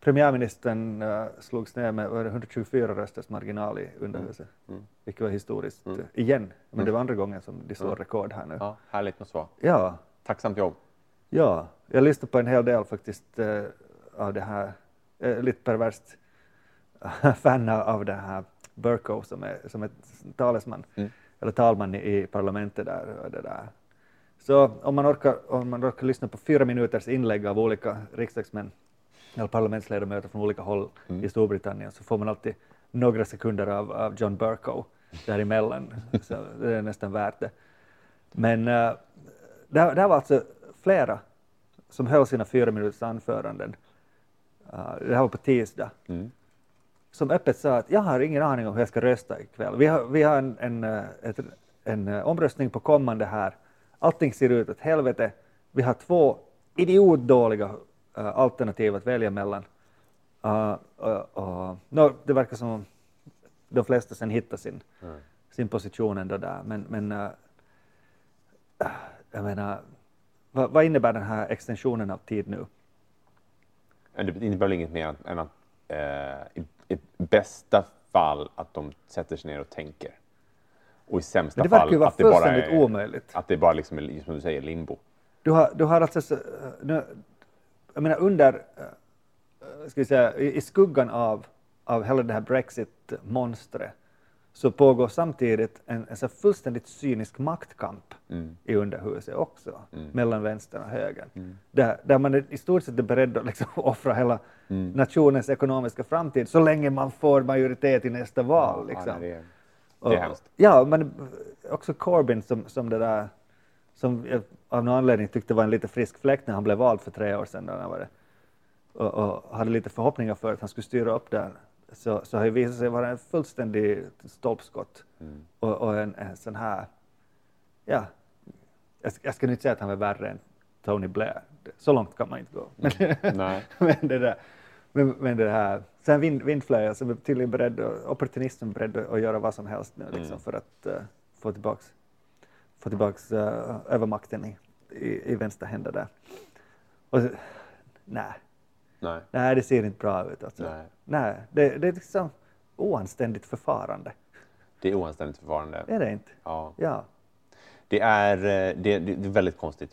Premiärministern uh, slogs ner med vad är det, 124 rösters marginal i underhuset, Mm. vilket var historiskt Mm. eh, igen. Men Mm. det var andra gången som de slår Mm. rekord här nu. Ja, härligt måste vara. Ja, Tacksamt jobb. Ja, jag lyssnade på en hel del faktiskt eh, av det här, eh, lite perverst [laughs] fan av det här Burko som är, som är talesman, Mm. eller talman i, i parlamentet där. Och det där. Så om man, orkar, om man orkar lyssna på fyra minuters inlägg av olika riksdagsmän eller parlamentsledamöter från olika håll Mm. i Storbritannien så får man alltid några sekunder av, av John Burko däremellan. [laughs] så det är nästan värt det. Men uh, det, här- det här var alltså flera som höll sina fyra minuters anföranden. Uh, det här var på tisdag. Mm. Som öppet sa att jag har ingen aning om hur jag ska rösta ikväll. Vi har, vi har en, en, eh, en eh, omröstning på kommande här. Allting ser ut åt helvete. Vi har två idiotdåliga uh, alternativ att välja mellan. Uh, uh, uh, no, det verkar som om de flesta sen hittar sin, Mm. sin position ändå där. Men, men jag menar, vad, vad innebär den här extensionen av tid nu? Det innebär väl inget mer än- att i, i bästa fall att de sätter sig ner och tänker. Och i sämsta Men det fall att det bara är, omöjligt. att det bara liksom är, som du säger, limbo. Du har, du har alltså, så- nu, jag menar under, eh, ska vi säga, i, i skuggan av, av hela det här Brexit-monstret så pågår samtidigt en, en så fullständigt cynisk maktkamp Mm. i underhuset också, Mm. mellan vänstern och högern. Mm. Där, där man är i stort sett är beredd att liksom [laughs] offra hela Mm. nationens ekonomiska framtid så länge man får majoritet i nästa val. Ja, liksom. nej, det är, hemskt. Ja, men också Corbyn som, som det där, som jag av någon anledning tyckte var en lite frisk fläkt när han blev vald för tre år sedan. Var det, och, och hade lite förhoppningar för att han skulle styra upp där. Så, så har det visat sig vara en fullständig stolpskott Mm. och, och en, en sån här, ja, jag, jag ska inte säga att han var värre än Tony Blair. Så långt kan man inte gå. Men, Nej. [laughs] men, det där, Men, men det här, sen vind, vindflöjel som är tydligen beredd, opportunisten beredd att göra vad som helst nu liksom, Mm. för att eh, få tillbaks, få tillbaks eh, övermakten i, i, i vänstra händer där. Och, så- nej, Nej. nej, det ser inte bra ut. Alltså. Nej. Nej, det, det är liksom oanständigt förfarande. Det är oanständigt förfarande. Är det inte? Ja. Ja. Det är, eh, det, det är väldigt konstigt.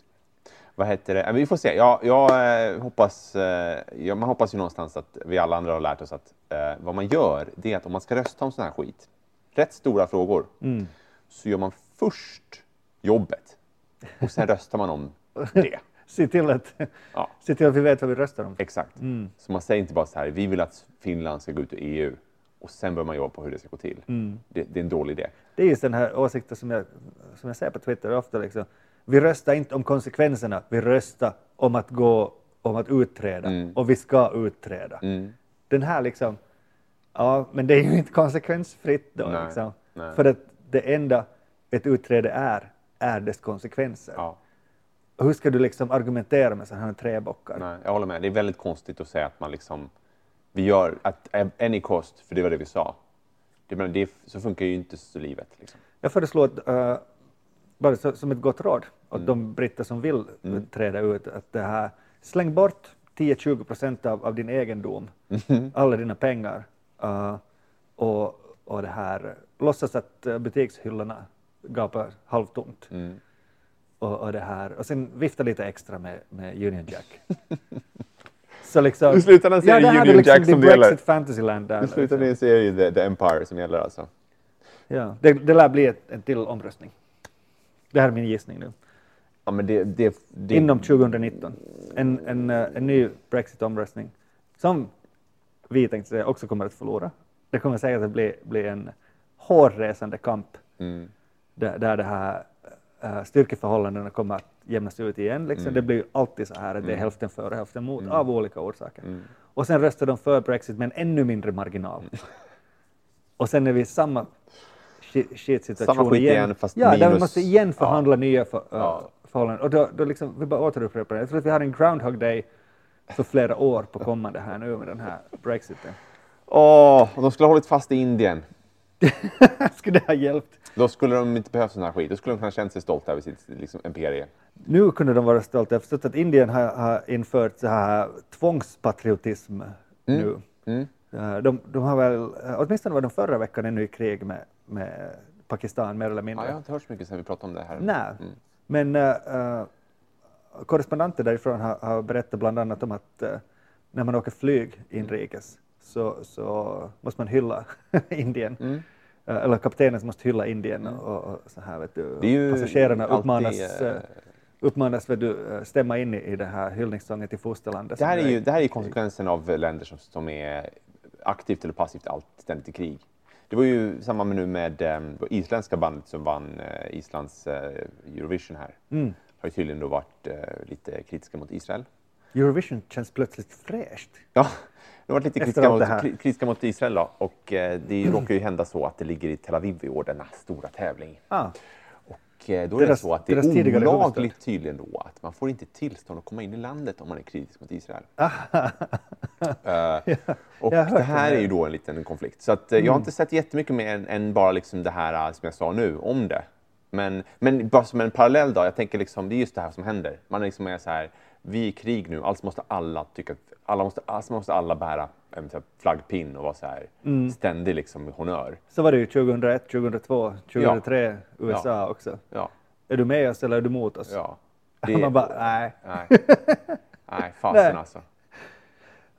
Vad heter det? Vi får se. Jag, jag eh, hoppas, eh, ja, man hoppas ju någonstans att vi alla andra har lärt oss att eh, vad man gör, det är att om man ska rösta om sån här skit, rätt stora frågor, Mm. så gör man först jobbet och sen [laughs] röstar man om det. [laughs] Se, till att, Ja. se till att vi vet vad vi röstar om. Exakt. Mm. Så man säger inte bara så här, vi vill att Finland ska gå ut ur EU och sen börjar man jobba på hur det ska gå till. Mm. Det, det är en dålig idé. Det är just den här åsikten som jag, som jag ser på Twitter ofta. Liksom. Vi röstar inte om konsekvenserna, vi röstar om att gå, om att utträda Mm. och vi ska utträda. Mm. Den här liksom, ja men det är ju inte konsekvensfritt då. Nej, Liksom. nej. För att det enda ett utträde är, är dess konsekvenser. Ja. Hur ska du liksom argumentera med sådana här träbockar? Nej, jag håller med. Det är väldigt konstigt att säga att man liksom, vi gör att any cost, för det var det vi sa. Det, det, så funkar ju inte så livet. Liksom. Jag föreslår att, eh, bara så, som ett gott råd åt Mm. de britter som vill träda ut, att det här, släng bort 10-20 procent av, av din egendom, Mm-hmm. alla dina pengar, eh, och, och det här, låtsas att eh, butikshyllorna gapar halvtomt. Mm. Och, och det här, och sen vifta lite extra med, med Union Jack. [laughs] så liksom, I slutändan så är det Union liksom Jack som det gäller. Brexit Fantasyland där. I slutändan liksom. det ju the, the Empire som gäller alltså. Ja, det, det lär bli ett, en till omröstning. Det här är min gissning nu. Ja, men det, det, det, Inom 2019. En, en, eh, en ny Brexit-omröstning som vi tänkte säga också kommer att förlora. Det kommer säkert att bli, bli en hårresande kamp Mm. där, där det här äh, styrkeförhållandena kommer att jämnas ut igen. Liksom. Mm. Det blir alltid så här att det är Mm. hälften för och hälften mot Mm. av olika orsaker. Mm. Och sen röstar de för Brexit med en ännu mindre marginal. Och sen är vi samma shit-situation Samma skit igen, fast ja, där vi minus- måste igen förhandla nya för, äh, Ja. förhållanden. Och då, då liksom, vi bara återupprepar det. Jag tror att vi har en groundhog day för flera år på kommande här nu med den här Brexiten. Åh, och de skulle ha hållit fast i Indien. [laughs] Skulle det ha hjälpt? Då skulle de inte behövt sån här skit. Då skulle de kunna känt sig stolta över sitt liksom, imperie. Nu kunde de vara stolta. Jag har förstått att Indien har, har infört så här tvångspatriotism nu. Mm. Eh, De, de har väl, eh, åtminstone var de förra veckan ännu i krig med, med Pakistan mer eller Ja, mindre. jag har inte hört så mycket sen vi pratade om det här. Nej, Mm. men uh, korrespondenter därifrån har, har berättat bland annat om att eh, när man åker flyg inrikes så, så måste man hylla [laughs] Indien. Mm. Eh, eller kaptenen måste hylla Indien och, och så här vet du. Det Passagerarna alltid, uppmanas, eh, uppmanas vet du, stämma in i, i det här hyllningssången till fosterlandet. Det här, är ju, det här är konsekvensen av länder som, som är aktivt eller passivt allt ständigt i krig. Det var ju samma med nu med um, det isländska bandet som vann eh, Islands eh, Eurovision här. Mm. Har ju tydligen då varit eh, lite kritiska mot Israel. Eurovision känns plötsligt fräscht. Ja, de har varit lite kritiska mot, kritiska mot Israel då. Och det råkar ju hända så att det ligger i Tel Aviv i år, denna stora tävling. Ah, då är det Deras- så att det är olagligt tydligen då att man får inte tillstånd att komma in i landet om man är kritisk mot Israel. [laughs] Eh, [laughs] och det här det. är ju då en liten konflikt. Så att, eh, jag har inte sett jättemycket mer än, än bara liksom det här eh, som jag sa nu om det. Men, men bara som en parallell då, jag tänker liksom, det är just det här som händer. Man liksom är så här, vi är i krig nu, alltså måste alla tycka alla måste, alltså måste alla bära en så här flaggpinn och vara så här Mm. ständig liksom honör. så var det ju 2001, 2002, 2003 USA Ja. också. Ja, Är du med oss eller är du mot oss? ja. [laughs] Man bara, nej. nej. [laughs] Nej, fasen Nej. alltså.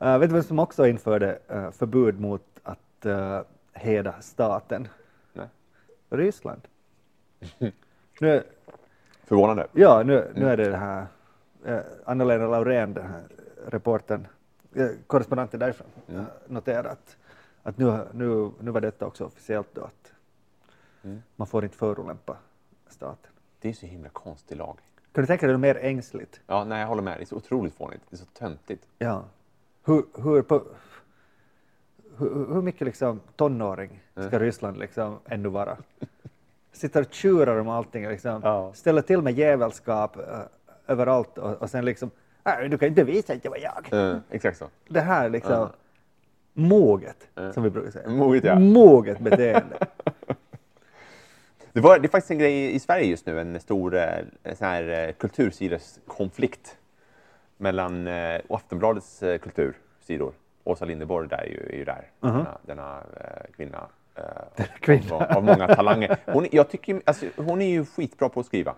Uh, vet du vem som också införde eh, förbud mot att uh, heda staten? Nej. Ryssland. [laughs] nu, Förvånande. ja, nu, nu är det det här uh, Anna-Lena Laurén, den här reportern, uh, korrespondenten därifrån, Mm. uh, noterar att, nu, nu, nu var detta också officiellt då att Mm. man får inte förolämpa staten. Det är så himla konstig lag. Kan du tänka dig något mer ängsligt? Ja, nej, jag håller med. Det är så otroligt fånigt. Det är så töntigt. Ja. Hur, hur, på, hur, hur mycket liksom tonåring ska Ryssland liksom ännu vara? Sitter och tjurar om allting, liksom. Ja. ställer till med jävelskap uh, överallt och, och sen liksom Nej, du kan inte visa att det var jag. Eh, exakt så. Det här liksom, Ja. måget, som vi brukar säga. Moget, ja. Måget beteende. [laughs] Det, var, det är faktiskt en grej i Sverige just nu, en stor eh, sån här, eh, kultursideskonflikt mellan eh, Aftonbladets eh, kultursidor. Åsa Linderborg där är ju, är ju där, denna, denna eh, kvinna. Eh, kvinna. Av, av många talanger. Hon, jag tycker, alltså, hon är ju skitbra på att skriva.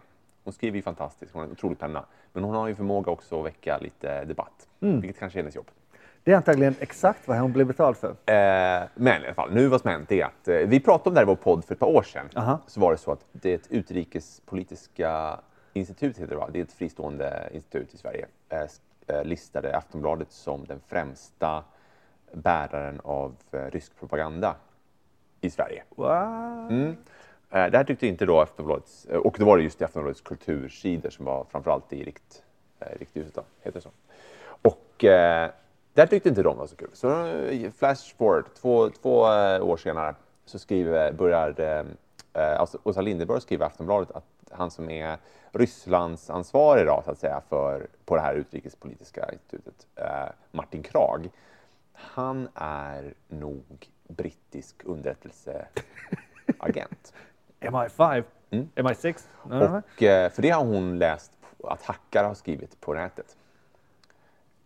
Hon skriver ju fantastiskt, hon har en otrolig penna. Men hon har ju förmåga också att väcka lite debatt, vilket kanske är hennes jobb. Det är antagligen exakt vad hon blir betald för. Eh, men i alla fall, nu vad som hänt är att eh, vi pratade om det här i vår podd för ett par år sedan. Aha. Så var det så att det utrikespolitiska institutet, heter det, va? det är ett fristående institut i Sverige, eh, eh, listade Aftonbladet som den främsta bäraren av eh, rysk propaganda i Sverige. What? Mm. Eh, Det här tyckte inte då Aftonbladets, eh, och då var det just Aftonbladets kultursidor som var framförallt i rikt, eh, riktljuset, då, heter det så. Och eh, där tyckte inte de var så kul. Så eh, flash forward, två, två eh, år senare så skriver, börjar eh, alltså Åsa Linderborg skriva i Aftonbladet att han som är Rysslands ansvarig då, så att säga, för, på det här utrikespolitiska institutet, eh, Martin Krag, han är nog brittisk underrättelseagent. [laughs] MI5? Mm. MI6? Nej. Och, eh, för det har hon läst att hackare har skrivit på nätet.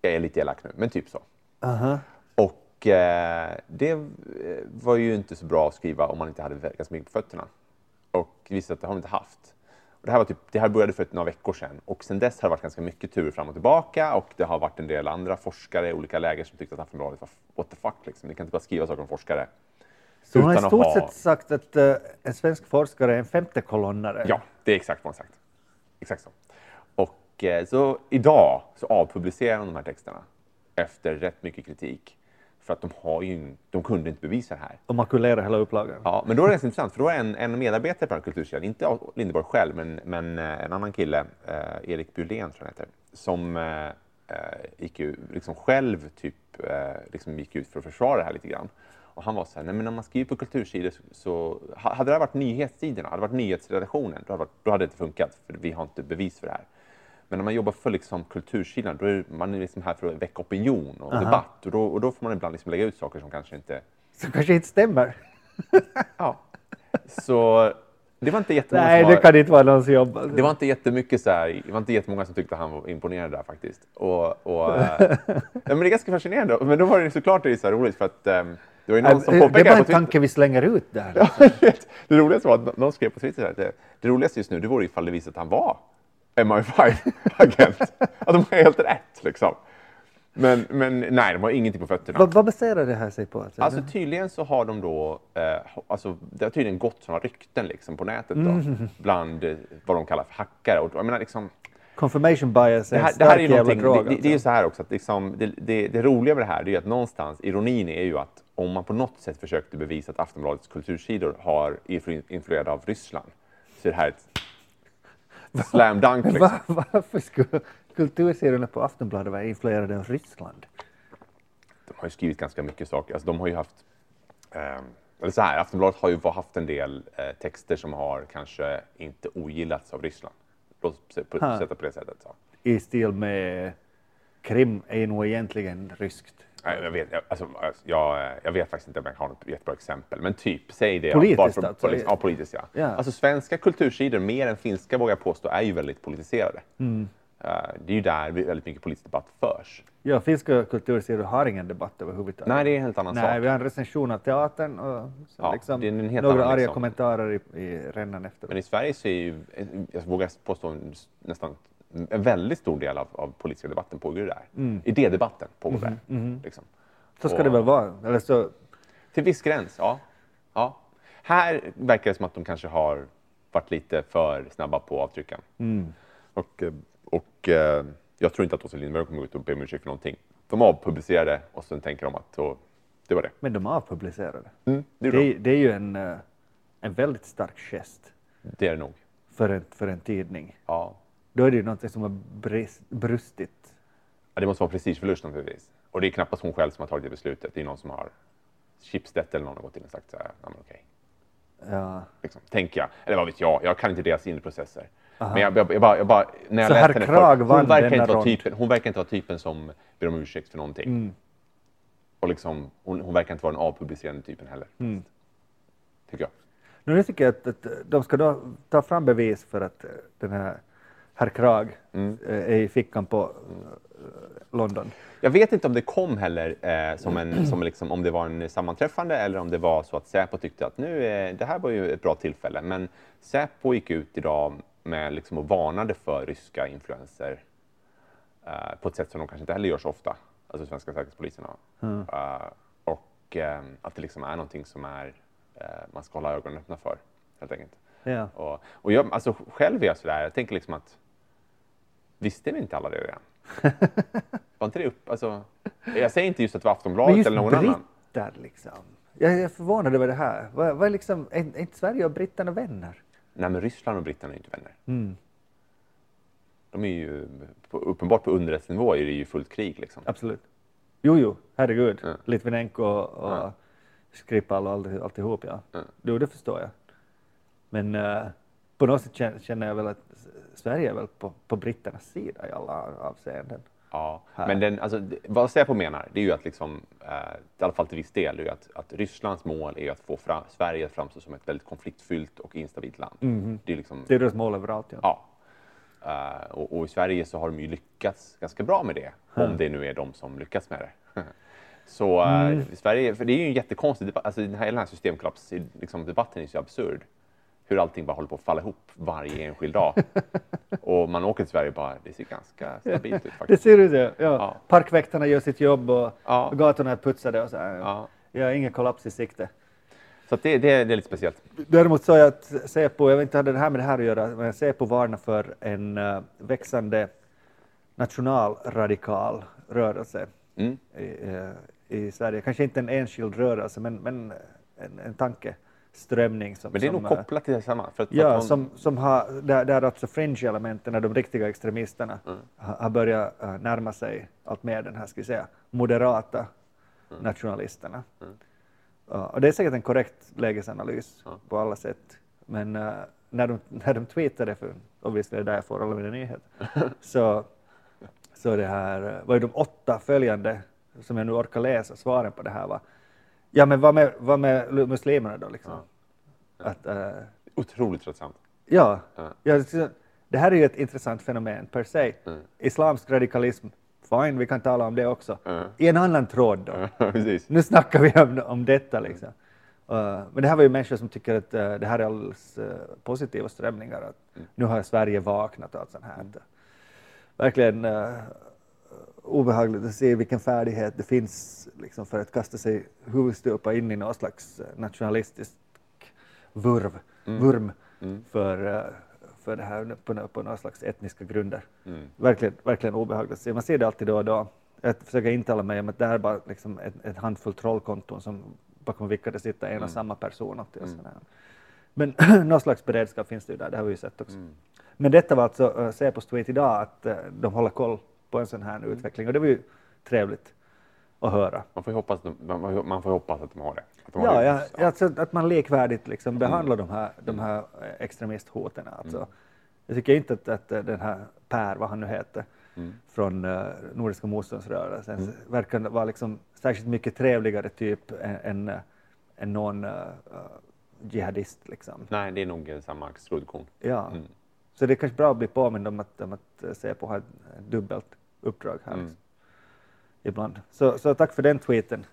Jag är lite elak nu, men typ så. Aha. Och eh, det eh, var ju inte så bra att skriva om man inte hade ganska mycket på fötterna. Och visade att det har de inte haft. Och det, här var typ, det här började för några veckor sedan och sen dess har det varit ganska mycket turer fram och tillbaka och det har varit en del andra forskare i olika läger som tyckte att Aftonbladet var what the fuck liksom. Ni kan inte bara skriva saker om forskare. Så hon har i stort ha- sett sagt att eh, en svensk forskare är en femte kolonnare. Ja, det är exakt vad hon sagt. Exakt så. Och eh, så idag så avpublicerar de de här texterna efter rätt mycket kritik. För att de, har ju, de kunde inte bevisa det här. Och makulera hela upplagan. Ja, men då är det intressant, för då är en, en medarbetare på den kultursidan, inte Lindeborg själv, men, men eh, en annan kille, eh, Erik Bylén tror han heter, som eh, gick ju liksom själv typ, eh, liksom gick ut för att försvara det här lite grann. Och han var så här, nej men när man skriver på kultursidor så, så ha- hade det här varit nyhetssidorna, hade det varit nyhetsredaktionen, då hade, då hade det inte funkat, för vi har inte bevis för det här. Men när man jobbar för liksom kultursidan, då är man liksom här för att väcka opinion och Aha. debatt. Och då, och då får man ibland liksom lägga ut saker som kanske inte Som kanske inte stämmer. [laughs] Ja. Så det var inte jättemånga Nej, som det var, kan inte vara någons jobb. det var inte jättemycket så här, det var inte jättemånga som tyckte att han var imponerad där faktiskt. Och, och, [laughs] ja, men det är ganska fascinerande. Men då var det såklart det är så roligt för att eh, det var någon som Eh, det är bara en tanke vi slänger ut där. det roligaste var att någon skrev på Twitter att det, det roligaste just nu det vore ifall det visade att han var MI5-agent. [laughs] att de har helt rätt liksom. Men, men nej, de har ingenting på fötterna. Vad, vad baserar det här sig på? Alltså, Alltså tydligen så har de då, eh, alltså, det har tydligen gått sådana rykten liksom på nätet då, Mm. bland eh, vad de kallar för hackare. Och, jag menar, liksom, Confirmation bias är det, här, det här är ju drog. det, det, det är ju alltså. så här också att liksom, det, det, det roliga med det här är ju att någonstans, ironin är ju att om man på något sätt försökte bevisa att Aftonbladets kultursidor har influ- influerade av Ryssland så är det här ett slam dunk. Liksom. Va, varför skulle kultursidorna på Aftonbladet vara influerade av Ryssland? de har ju skrivit ganska mycket saker. Alltså, de har ju haft, ehm, eller så här, Aftonbladet har ju haft en del eh, texter som har kanske inte ogillats av Ryssland. Låt oss sätta på det sättet. Så. I stil med Krim är nog egentligen ryskt. Nej, Jag vet, jag, alltså, jag, jag vet faktiskt inte om jag har något jättebra exempel, men typ, säg det. Politiskt bara för- alltså? polis- Ja, politiskt ja. Ja. Alltså svenska kultursidor, mer än finska vågar jag påstå, är ju väldigt politiserade. Mm. Eh, det är ju där väldigt mycket politisk debatt förs. Ja, finska kultursidor har ingen debatt överhuvudtaget. Nej, det är en helt annan Nej, sak. vi har en recension av teatern och Ja, liksom några arga liksom. kommentarer i, i rännan efter. Men i Sverige så är ju, jag vågar påstå, nästan en väldigt stor del av, av politiska debatten pågår ju där. Idédebatten pågår där. Liksom. så ska och- det väl vara. Eller så, Till viss gräns, ja. ja. Här verkar det som att de kanske har varit lite för snabba på avtrycken. Och, eh, och eh, jag tror inte att Åsa Lindberg kommer ut och be om ursäkt för någonting. De avpublicerade och sen tänker de att så, det var det. men de avpublicerade. Mm, det, Det, det, är- det är ju en, eh, en väldigt stark gest det är det nog. för en, för en tidning. Ja. Då är det ju någonting som har brist, brustit. Ja, det måste vara prestigeförlust naturligtvis. Och det är knappast hon själv som har tagit det beslutet. Det är någon som har Schibsted eller någon har gått in och sagt så här, nej men okej. Ja. Liksom, tänker jag. Eller vad vet jag, jag kan inte deras inre processer. Men jag, jag, jag, bara, jag bara, när jag Så läste henne förr, hon verkar, inte vara typen, hon verkar inte vara typen som ber om ursäkt för någonting. Mm. Och liksom, hon, hon verkar inte vara den avpublicerande typen heller. Mm. Tycker jag. Nu tycker jag att, att de ska ta fram bevis för att eh, den här herr Krag Mm. eh, i fickan på eh, London. Jag vet inte om det kom heller eh, som en, som liksom, om det var en sammanträffande eller om det var så att Säpo tyckte att nu, eh, det här var ju ett bra tillfälle. Men Säpo gick ut idag med liksom och varnade för ryska influenser eh, på ett sätt som de kanske inte heller gör så ofta, alltså svenska säkerhetspoliserna. Eh, och att det liksom är någonting som är, man ska hålla ögonen öppna för, helt enkelt. Ja. Och, och jag, alltså, själv är jag sådär, jag tänker liksom att visste vi inte alla det redan? [laughs] Var inte det upp, alltså, jag säger inte just att det var Men Aftonbladet just eller någon annan. britter liksom. Jag är förvånad över det här. Vad, vad är, liksom, är, inte Sverige och britterna vänner? Nej, men Ryssland och britterna är inte vänner. Mm. De är ju, uppenbart på underrättelsenivå är det ju fullt krig liksom. Absolut. Jo, jo, herregud. Ja. Litvinenko och, Ja. Skripal och allt, alltihop, ja. Ja. Jo, det förstår jag. Men eh, på något sätt känner, jag väl att Sverige är väl på, på britternas sida i alla avseenden. Ja, Här. men den, alltså, vad Säpo menar, det är ju att liksom, eh, i alla fall till viss del, är ju att, att Rysslands mål är att få fram, Sverige att framstå som ett väldigt konfliktfyllt och instabilt land. Det är liksom, Det är deras mål överallt, ja. Ja. Eh, och, och i Sverige så har de ju lyckats ganska bra med det, om det nu är de som lyckats med det. [laughs] så eh, i Sverige, för det är ju en jättekonstig debatt, alltså den här, hela den här systemkollaps-debatten liksom, debatten är så absurd. Hur allting bara håller på att falla ihop varje enskild dag. [laughs] och man åker till Sverige och bara, det ser ganska stabilt ut [laughs] Det faktiskt. ser ut. Ja. Ja. Parkväktarna gör sitt jobb och Ja. gatorna är putsade och så här. Ja. Jag har ingen kollaps i sikte. Så det, det, det är lite speciellt. Däremot sa jag att Säpo, jag vet inte hade det här med det här att göra, men Säpo varnar för en eh, växande nationalradikal rörelse Mm. i, eh, i Sverige. Kanske inte en enskild rörelse, men, men en, en tankeströmning som... Men det är som, nog eh, kopplat till detsamma. För att, för Ja, att hon- som, som har, där, där alltså fringe-elementen, de riktiga extremisterna, Mm. har, börjat eh, närma sig allt mer den här, ska vi säga, moderata Mm. nationalisterna. Ja, och det är säkert en korrekt lägesanalys Ja. på alla sätt. Men eh, när, de, när de tweetade, för obviously det är där jag får alla mina nyheter, [laughs] så, så det här var ju de åtta följande, som jag nu orkar läsa, svaren på det här var, ja men vad med, vad med muslimerna då liksom? Att, eh, Otroligt tröttsamt. Ja, Ja. ja, det här är ju ett intressant fenomen per se. Mm. Islamsk radikalism, fine, vi kan tala om det också. Ja. I en annan tråd då. [laughs] Nu snackar vi om, om detta liksom. Uh, men det här var ju människor som tycker att uh, det här är alldeles uh, positiva strömningar. Att Nu har Sverige vaknat och allt sånt här. Verkligen uh, obehagligt att se vilken färdighet det finns liksom, för att kasta sig huvudstupa in i någon slags eh, nationalistisk vurv, vurm för, eh, för det här på, på några slags etniska grunder. Mm. Verkligen, verkligen obehagligt att se. Man ser det alltid då och då. Jag försöker intala mig om att det här är bara liksom ett, ett handfull trollkonton som bakom vilka det sitter en och samma person. alltid och sådär. Men [clears throat] någon slags beredskap finns det ju där, det har vi ju sett också. Men detta var alltså uh, Säpos tweet idag, att eh, de håller koll på en sån här utveckling och det var ju trevligt att höra. Man får hoppas, att de- man, får hoppas att de har det. Att de har Ja, det. ja, alltså att man likvärdigt liksom behandlar de här, de här eh, extremisthoten. Alltså. Jag tycker inte att, att eh, den här Per, vad han nu heter, från uh, Nordiska motståndsrörelsen, verkar vara liksom särskilt mycket trevligare typ än, än, än någon uh, jihadist. Liksom. Nej, det är nog samma skruddkorn. Ja. Mm. Så det är kanske bra att bli påmind om att, om att har ett ett dubbelt uppdrag här. Mm. Liksom. Ibland. Så, så tack för den tweeten.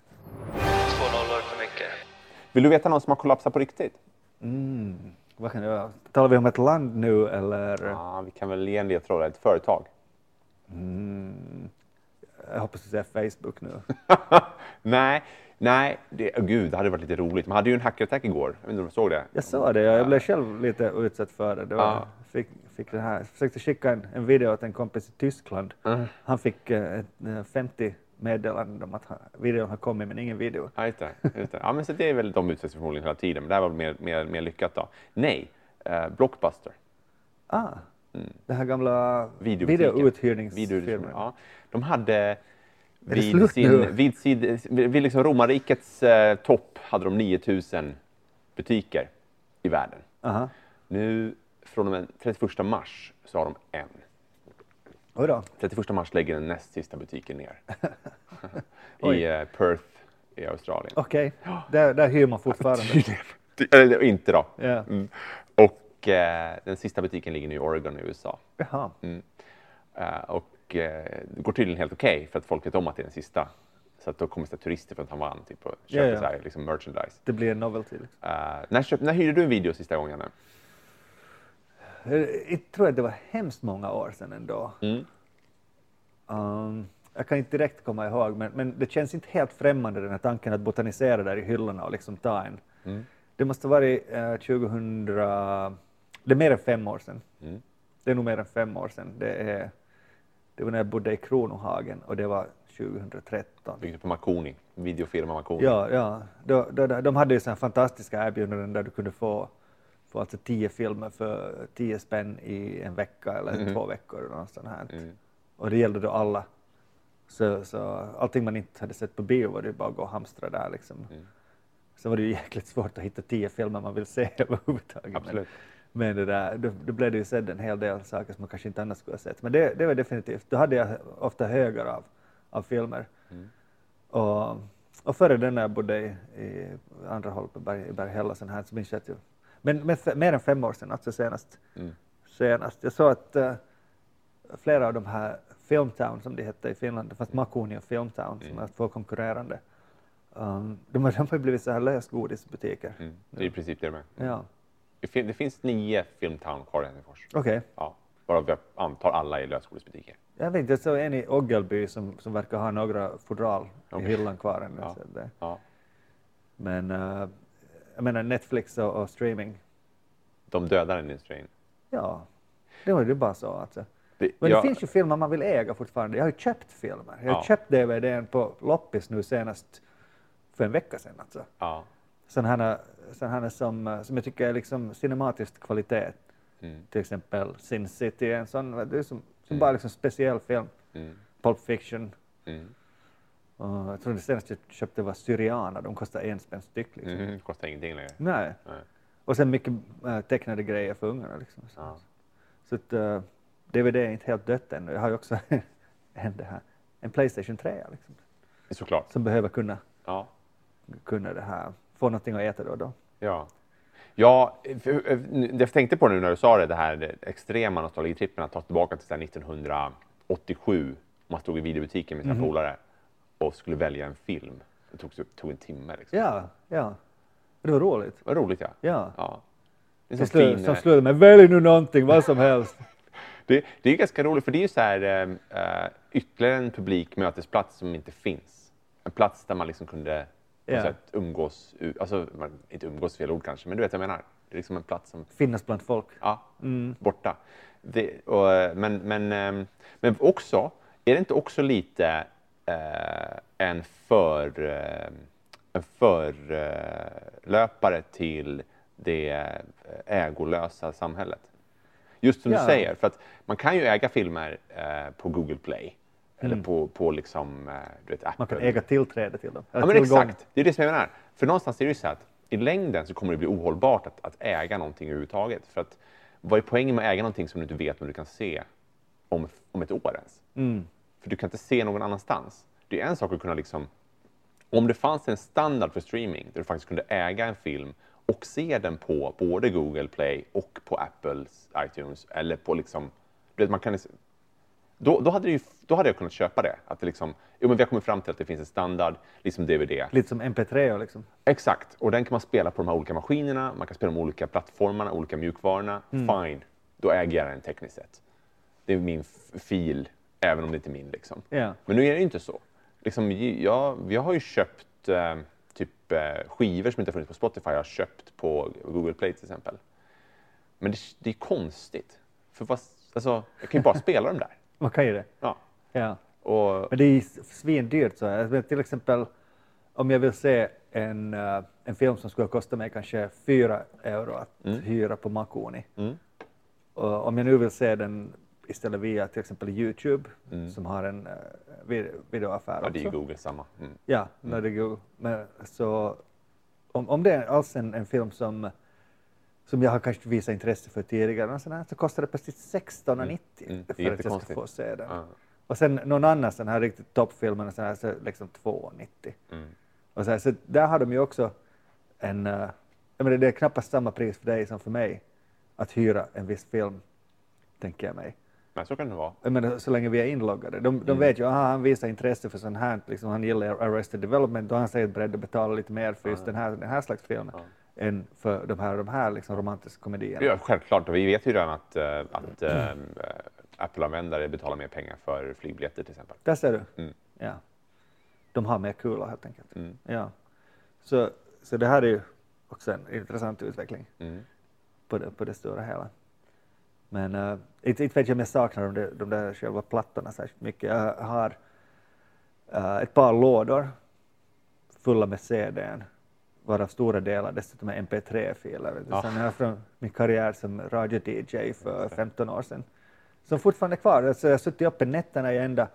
Två nollor för mycket. Vill du veta någon som har kollapsat på riktigt? Mm. Vad kan det vara? Talar vi om ett land nu eller? Ja, vi kan väl ge en ledtråd. Ett företag. Mm. Jag hoppas du säger Facebook nu. [laughs] nej, nej. Det, oh, gud, det hade varit lite roligt. Man hade ju en hackerattack igår. Jag vet inte om du såg det? Jag sa det, jag blev själv lite utsatt för det. det var, Ja. Fick, det här. Försökte skicka en, en video till en kompis i Tyskland. Mm. Han fick eh, ett, eh, 50 meddelanden om att han, videon har kommit men ingen video. Ja, just det, just det. Ja, men så det är väl de utsätts för förmodligen hela tiden. Men det här var mer, mer, mer lyckat då. Nej, eh, Blockbuster. Ah, det här gamla Mm. Videouthyrningsfirman. Videouthyrning, Ja. De hade vid, sin, vid, sid, vid liksom romarrikets eh, topp hade de 9000 butiker i världen. Aha. Nu från och med 31 mars så har de en. Oj då. 31 mars lägger den näst sista butiken ner. [laughs] I eh, Perth i Australien. Okej, där, där hyr man fortfarande. [laughs] Eller inte då. Ja. Mm. Och eh, den sista butiken ligger nu i Oregon i USA. Jaha. Eh, och eh, det går tydligen helt okej för att folk vet om att det är den sista. Så att då kommer det turister från Taiwan typ, och köper Ja, ja. Så här, liksom merchandise. Det blir en novelty. Liksom. Eh, när, köp, när hyrde du en video sista gången? Jag tror att det var hemskt många år sedan ändå. Mm. Um, jag kan inte direkt komma ihåg, men, men det känns inte helt främmande den här tanken att botanisera där i hyllorna och liksom ta en. Mm. Det måste ha varit eh, 2000, det är mer än fem år sedan. Mm. Det är nog mer än fem år sedan. Det, är, det var när jag bodde i Kronohagen och det var 2013. Byggde på Marconi, videofirma Marconi. Ja, ja. Då, då, de hade ju sådana fantastiska erbjudanden där du kunde få, få alltså tio filmer för tio spänn i en vecka eller Mhm. två veckor. Sånt här. Mm. Och det gällde då alla. Så, så allting man inte hade sett på bio var det bara att gå och hamstra där liksom. Mm. Så var det ju [laughs] jäkligt svårt att hitta tio filmer man vill se [laughs] överhuvudtaget. Absolut. Men, men det där, då, då blev det ju sedd en hel del saker som man kanske inte annars skulle ha sett. Men det, det var definitivt, då hade jag ofta högar av, av filmer. Mm. Och, och före den när jag bodde i, i andra håll på Berg, i Berghälla så minns jag att jag, men, men mer än fem år sedan, alltså senast. Mm. senast. Jag såg att eh, flera av de här Filmtown som de hette i Finland, det fanns Makuni och Filmtown som Mm. är två konkurrerande. Um, de, har, blivit så här lösgodisbutiker. Mm. Det är i princip det de är. Ja, Det, fin- det finns nio Filmtown kvar i Helsingfors. okej. Ja. Varav jag antar alla är lösgodisbutiker. Jag vet inte, jag såg en i Oggelby som, som verkar ha några fodral Okej. i hyllan kvar ännu. Ja. Så det. Ja. Men eh, jag menar Netflix och, och streaming, De dödar en industrin. ja, det var ju bara så alltså. Det, Men jag- det finns ju filmer man vill äga fortfarande. Jag har ju köpt filmer. Jag har Ja. köpt DVDn på loppis nu senast för en vecka sedan alltså. Ja. Sådana här, som, som jag tycker är liksom cinematisk kvalitet. Mm. Till exempel Sin City, en sån, det är som, som Mm. bara liksom speciell film. Mm. Pulp Fiction. Mm. Och jag tror det senaste jag köpte var Syriana, de kostar en spänn styck. Liksom. Mm. Kostar ingenting längre. Nej. Nej. Och sen mycket äh, tecknade grejer för ungarna. Liksom. Så, Ja. så att, uh, DVD är inte helt dött ännu. Jag har ju också [laughs] en, det här, en Playstation 3 liksom, Såklart. som behöver kunna, Ja. kunna det här, få någonting att äta då och då. Ja. Ja, för- jag tänkte på nu när du sa det, det här det extrema nostalgitrippen att ta tillbaka till så här 1987. Man stod i videobutiken med sina Mhm. polare och skulle välja en film. Det tog, tog en timme. Liksom. Ja, ja. Det var roligt. Vad roligt ja. Ja. ja. Det, är så slu, fin, som slutade med välj nu någonting, vad som helst. [laughs] det, det är ganska roligt för det är ju så här eh, ytterligare en publik mötesplats som inte finns. En plats där man liksom kunde något sätt umgås, alltså inte umgås fel ord kanske, men du vet vad jag menar. Det är liksom en plats som Finnas bland folk. Ja, Mm. borta. Det, och, eh, men, men, ehm, men också, är det inte också lite en för eh, en förlöpare till det eh, ägolösa samhället? Just som Ja. du säger, för att man kan ju äga filmer eh, på Google Play eller på, på liksom, eh, du vet, Apple. Man kan äga tillträde till dem. Ja, men tillgång. exakt. Det är det som jag menar. För någonstans är det ju så att i längden så kommer det bli ohållbart att, att äga någonting överhuvudtaget. För att vad är poängen med att äga någonting som du inte vet om du kan se om, om ett år ens? Mm. För du kan inte se någon annanstans. Det är en sak att kunna liksom, om det fanns en standard för streaming där du faktiskt kunde äga en film och se den på både Google Play och på Apples iTunes eller på liksom, du vet, man kan då, då, hade det ju, då hade jag kunnat köpa det. Att det liksom, jo, men vi har kommit fram till att det finns en standard, liksom DVD. Lite som MP3 och liksom. Exakt, och den kan man spela på de här olika maskinerna, man kan spela de olika plattformarna, olika mjukvarorna. Fine, då äger jag den tekniskt sett. Det är min fil, även om det inte är min. Liksom. Ja. Men nu är det ju inte så. Liksom, jag, jag har ju köpt eh, typ eh, skivor som inte har funnits på Spotify, jag har köpt på Google Play till exempel. Men det, det är konstigt. För vad, alltså, jag kan ju bara [laughs] spela dem där. Man kan ju det. Ja. Ja. Och, Men det är ju svindyrt. Så här. Till exempel om jag vill se en, eh, en film som skulle kosta mig kanske 4 euro att hyra på Makuni. Mm. Och om jag nu vill se den istället via till exempel Youtube Mm. som har en uh, vid, videoaffär ja, det är också. Google samma. Mm. Ja, när det går. Men, så om, om det är alls en, en film som, som jag har kanske visat intresse för tidigare, här, så kostar det precis 16,90 Mm, är för att jag ska få se den. Ja. Och sen någon annan sån här riktigt toppfilm, så, liksom 2,90. Mm. Och så, här, så där har de ju också en, uh, menar, det är knappast samma pris för dig som för mig att hyra en viss film, tänker jag mig. Men så kan det vara. Jag menar, så länge vi är inloggade. De, de Mm. vet ju att han visar intresse för sånt här, liksom, han gillar Arrested Development, då är han säkert beredd att betala lite mer för just Ja. den, här, den här slags filmen Ja. än för de här, de här liksom, romantiska komedierna. Ja, självklart. Och vi vet ju redan att, eh, att eh, Apple-användare betalar mer pengar för flygbiljetter till exempel. Där ser du. Mm. Ja. De har mer kula helt enkelt. Mm. Ja. Så, så det här är ju också en intressant utveckling Mm. på det, på det stora hela. Men uh, inte, inte vet jag om jag saknar de där, de där själva plattorna särskilt mycket. Jag har eh, ett par lådor fulla med CDn, varav stora delar dessutom är MP3-filer. vet du. Ja. Sen jag från min karriär som radio-DJ för 15 år sedan. Som fortfarande är kvar. Alltså jag har suttit uppe nätterna i ända,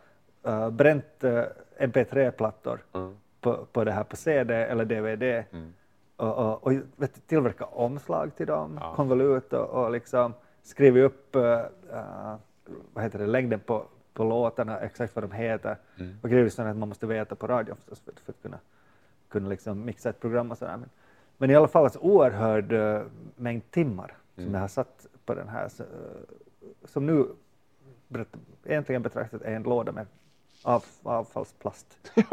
uh, bränt eh, MP3-plattor Mm. på, på det här på CD eller DVD Mm. och, och, och vet, tillverka omslag till dem, Ja. konvolut och, och liksom skrivit upp uh, vad heter det, längden på, på låtarna, exakt vad de heter. Mm. Och grejer sådana att man måste veta på radion förstås för, för att kunna, kunna liksom mixa ett program och sådär. Men, men i alla fall alltså oerhörd uh, mängd timmar som Mm. jag har satt på den här, så, uh, som nu egentligen betraktat är en låda med av, avfallsplast. [laughs]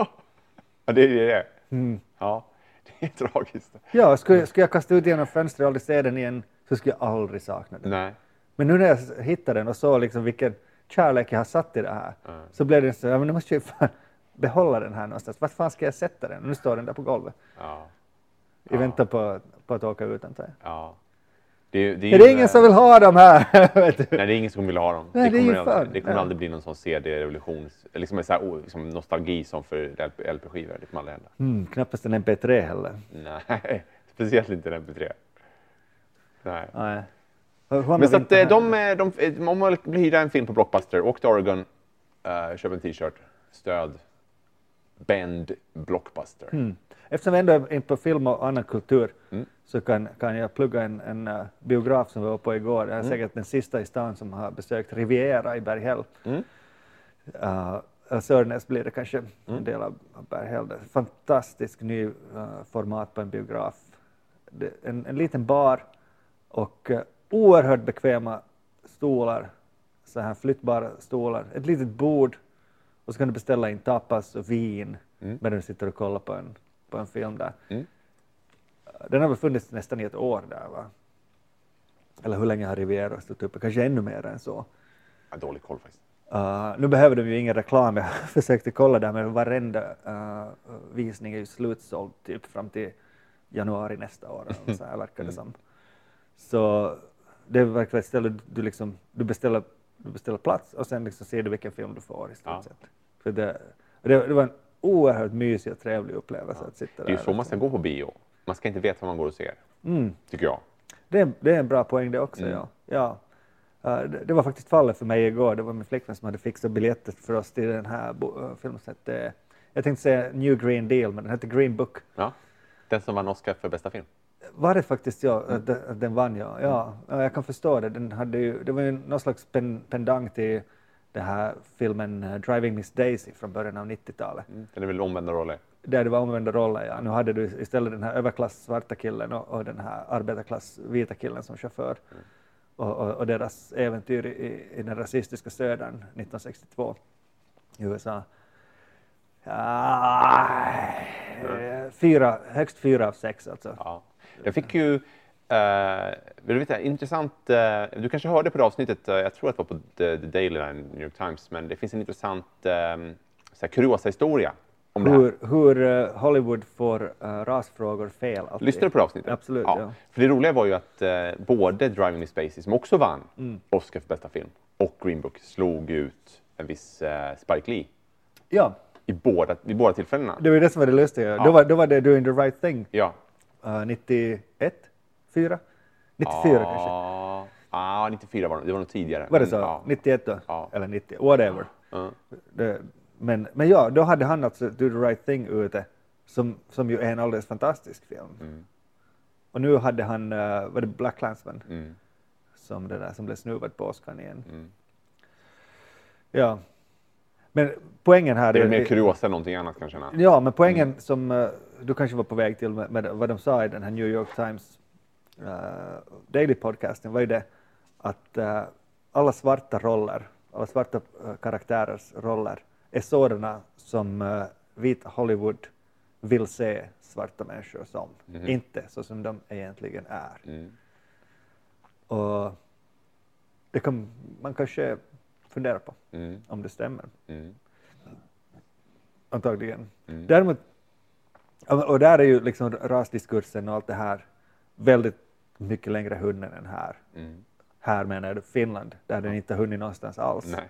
ja, det är det. Mm. Ja, det är tragiskt. Ja, skulle, skulle jag kasta ut genom fönstret och aldrig se den igen så skulle jag aldrig sakna den. Nej. Men nu när jag hittade den och såg liksom vilken kärlek jag har satt i det här Mm. så blev det så, ja men nu måste jag ju [laughs] behålla den här någonstans. Vart fan ska jag sätta den? Nu står den där på golvet Ja. i Ja. väntan på, på att åka ut antar jag. ja. Det, är- det Är det ju, ingen som vill ha dem här? [laughs] Nej, det är ingen som vill ha dem. Nej, det är kommer, ju aldrig, det kommer ja. aldrig bli någon sån CD-revolution, liksom sån här, liksom nostalgi som för LP- LP-skivor. Det kommer aldrig hända. Mm, knappast en MP3 heller. Nej, [laughs] speciellt inte en MP3. Nej. Nej. Men så att eh, de, eh, de, om man vill hyra en film på Blockbuster, åk till Oregon, uh, köp en t-shirt, stöd Bend Blockbuster. Mm. Eftersom vi ändå är inne på film och annan kultur Mm. så kan, kan jag plugga en, en uh, biograf som vi var på igår. Jag är säkert den sista i stan som har besökt Riviera i Berghäll. Mm. Uh, Sörnäs blir det kanske en del av, Berghäll. Fantastisk ny uh, format på en biograf. Det, en, en liten bar och oerhört bekväma stolar, så här flyttbara stolar, ett litet bord och så kan du beställa in tapas och vin Mm. medan du sitter och kollar på en, på en film där. Mm. Den har väl funnits nästan i ett år där va? Eller hur länge har Riviera stått uppe? Kanske ännu mer än så. Ja, dålig koll faktiskt. Uh, nu behöver de ju ingen reklam, jag [laughs] försökte kolla där men varenda uh, visning är ju slutsåld typ fram till januari nästa år. eller Så här verkar det som. Så det verkar ett ställe du, liksom, du, beställer, du beställer plats och sen liksom ser du vilken film du får i stort Ja. sett. För det, det, det var en oerhört mysig och trevlig upplevelse att sitta Det är ju där. så man ska gå på bio. Man ska inte veta vad man går och ser, Mm. tycker jag. Det, är- det är en bra poäng det också. Mm. Ja. Ja. Uh, det, det var faktiskt fallet för mig igår. Det var min flickvän som hade fixat biljetter för oss till den här uh, filmen. hette- Jag tänkte säga New Green Deal, men den hette Green Book. Ja. Den som vann Oscar för bästa film. Var det faktiskt jag, Mm. att den, att den vann? Ja. Ja, ja, jag kan förstå det. Den hade ju, det var ju någon slags pen, pendang till den här filmen uh, Driving Miss Daisy från början av 90-talet. Mm. Den är väl omvända roller. Där det var omvända roller. Ja. Nu hade du istället den här överklass svarta killen och, och den här arbetarklass vita killen som chaufför. Mm. Och, och, och deras äventyr i, i den rasistiska södern 1962 i USA. Ja, fyra, högst fyra av sex alltså. Ja. Jag fick ju, eh, vill du veta, intressant, eh, du kanske hörde på det avsnittet, eh, jag tror att det var på The, The Daily Line, New York Times, men det finns en intressant eh, kuriosa-historia om det här. Hur, hur eh, Hollywood får uh, rasfrågor fel. alltid. Lyssnade du på det avsnittet? Absolut, ja. För det roliga var ju att eh, både Driving Miss Daisy, som också vann Mm. Oscar för bästa film, och Green Book slog ut en viss eh, Spike Lee Ja, i båda, vid båda tillfällena. det var ju det som var det lustiga. Då, var, då var det Doing the right thing, Ja. Uh, 91, 4? 94 kanske. Ja, ah, 94 var det, det var nog tidigare. Var det så? Ja. 91 då? Ja. Eller 90, whatever. Ja. Det, men, men ja, då hade han alltså Do the right thing ute, som, som ju är en alldeles fantastisk film. Mm. Och nu hade han, uh, var det Black Clansman, Mm. som, det där, som blev snuvad på Oscar igen. Mm. Ja. Men poängen här Det är mer kuriosa än någonting annat kan jag känna. Ja, men poängen som eh, du kanske var på väg till med, med vad de sa i den här New York Times uh, Daily podcasten var ju det att eh, alla svarta roller, alla svarta eh, karaktärers roller är sådana som uh, vita Hollywood vill se svarta människor som, Mhm. inte så som de egentligen är. Mm. Och det kan man kanske fundera på Mm. om det stämmer. Mm. antagligen. Mm. Däremot, och där är ju liksom rasdiskursen och allt det här väldigt mycket längre hunnen än här. Mm. Här menar jag Finland, där den inte hunnit någonstans alls. Nej.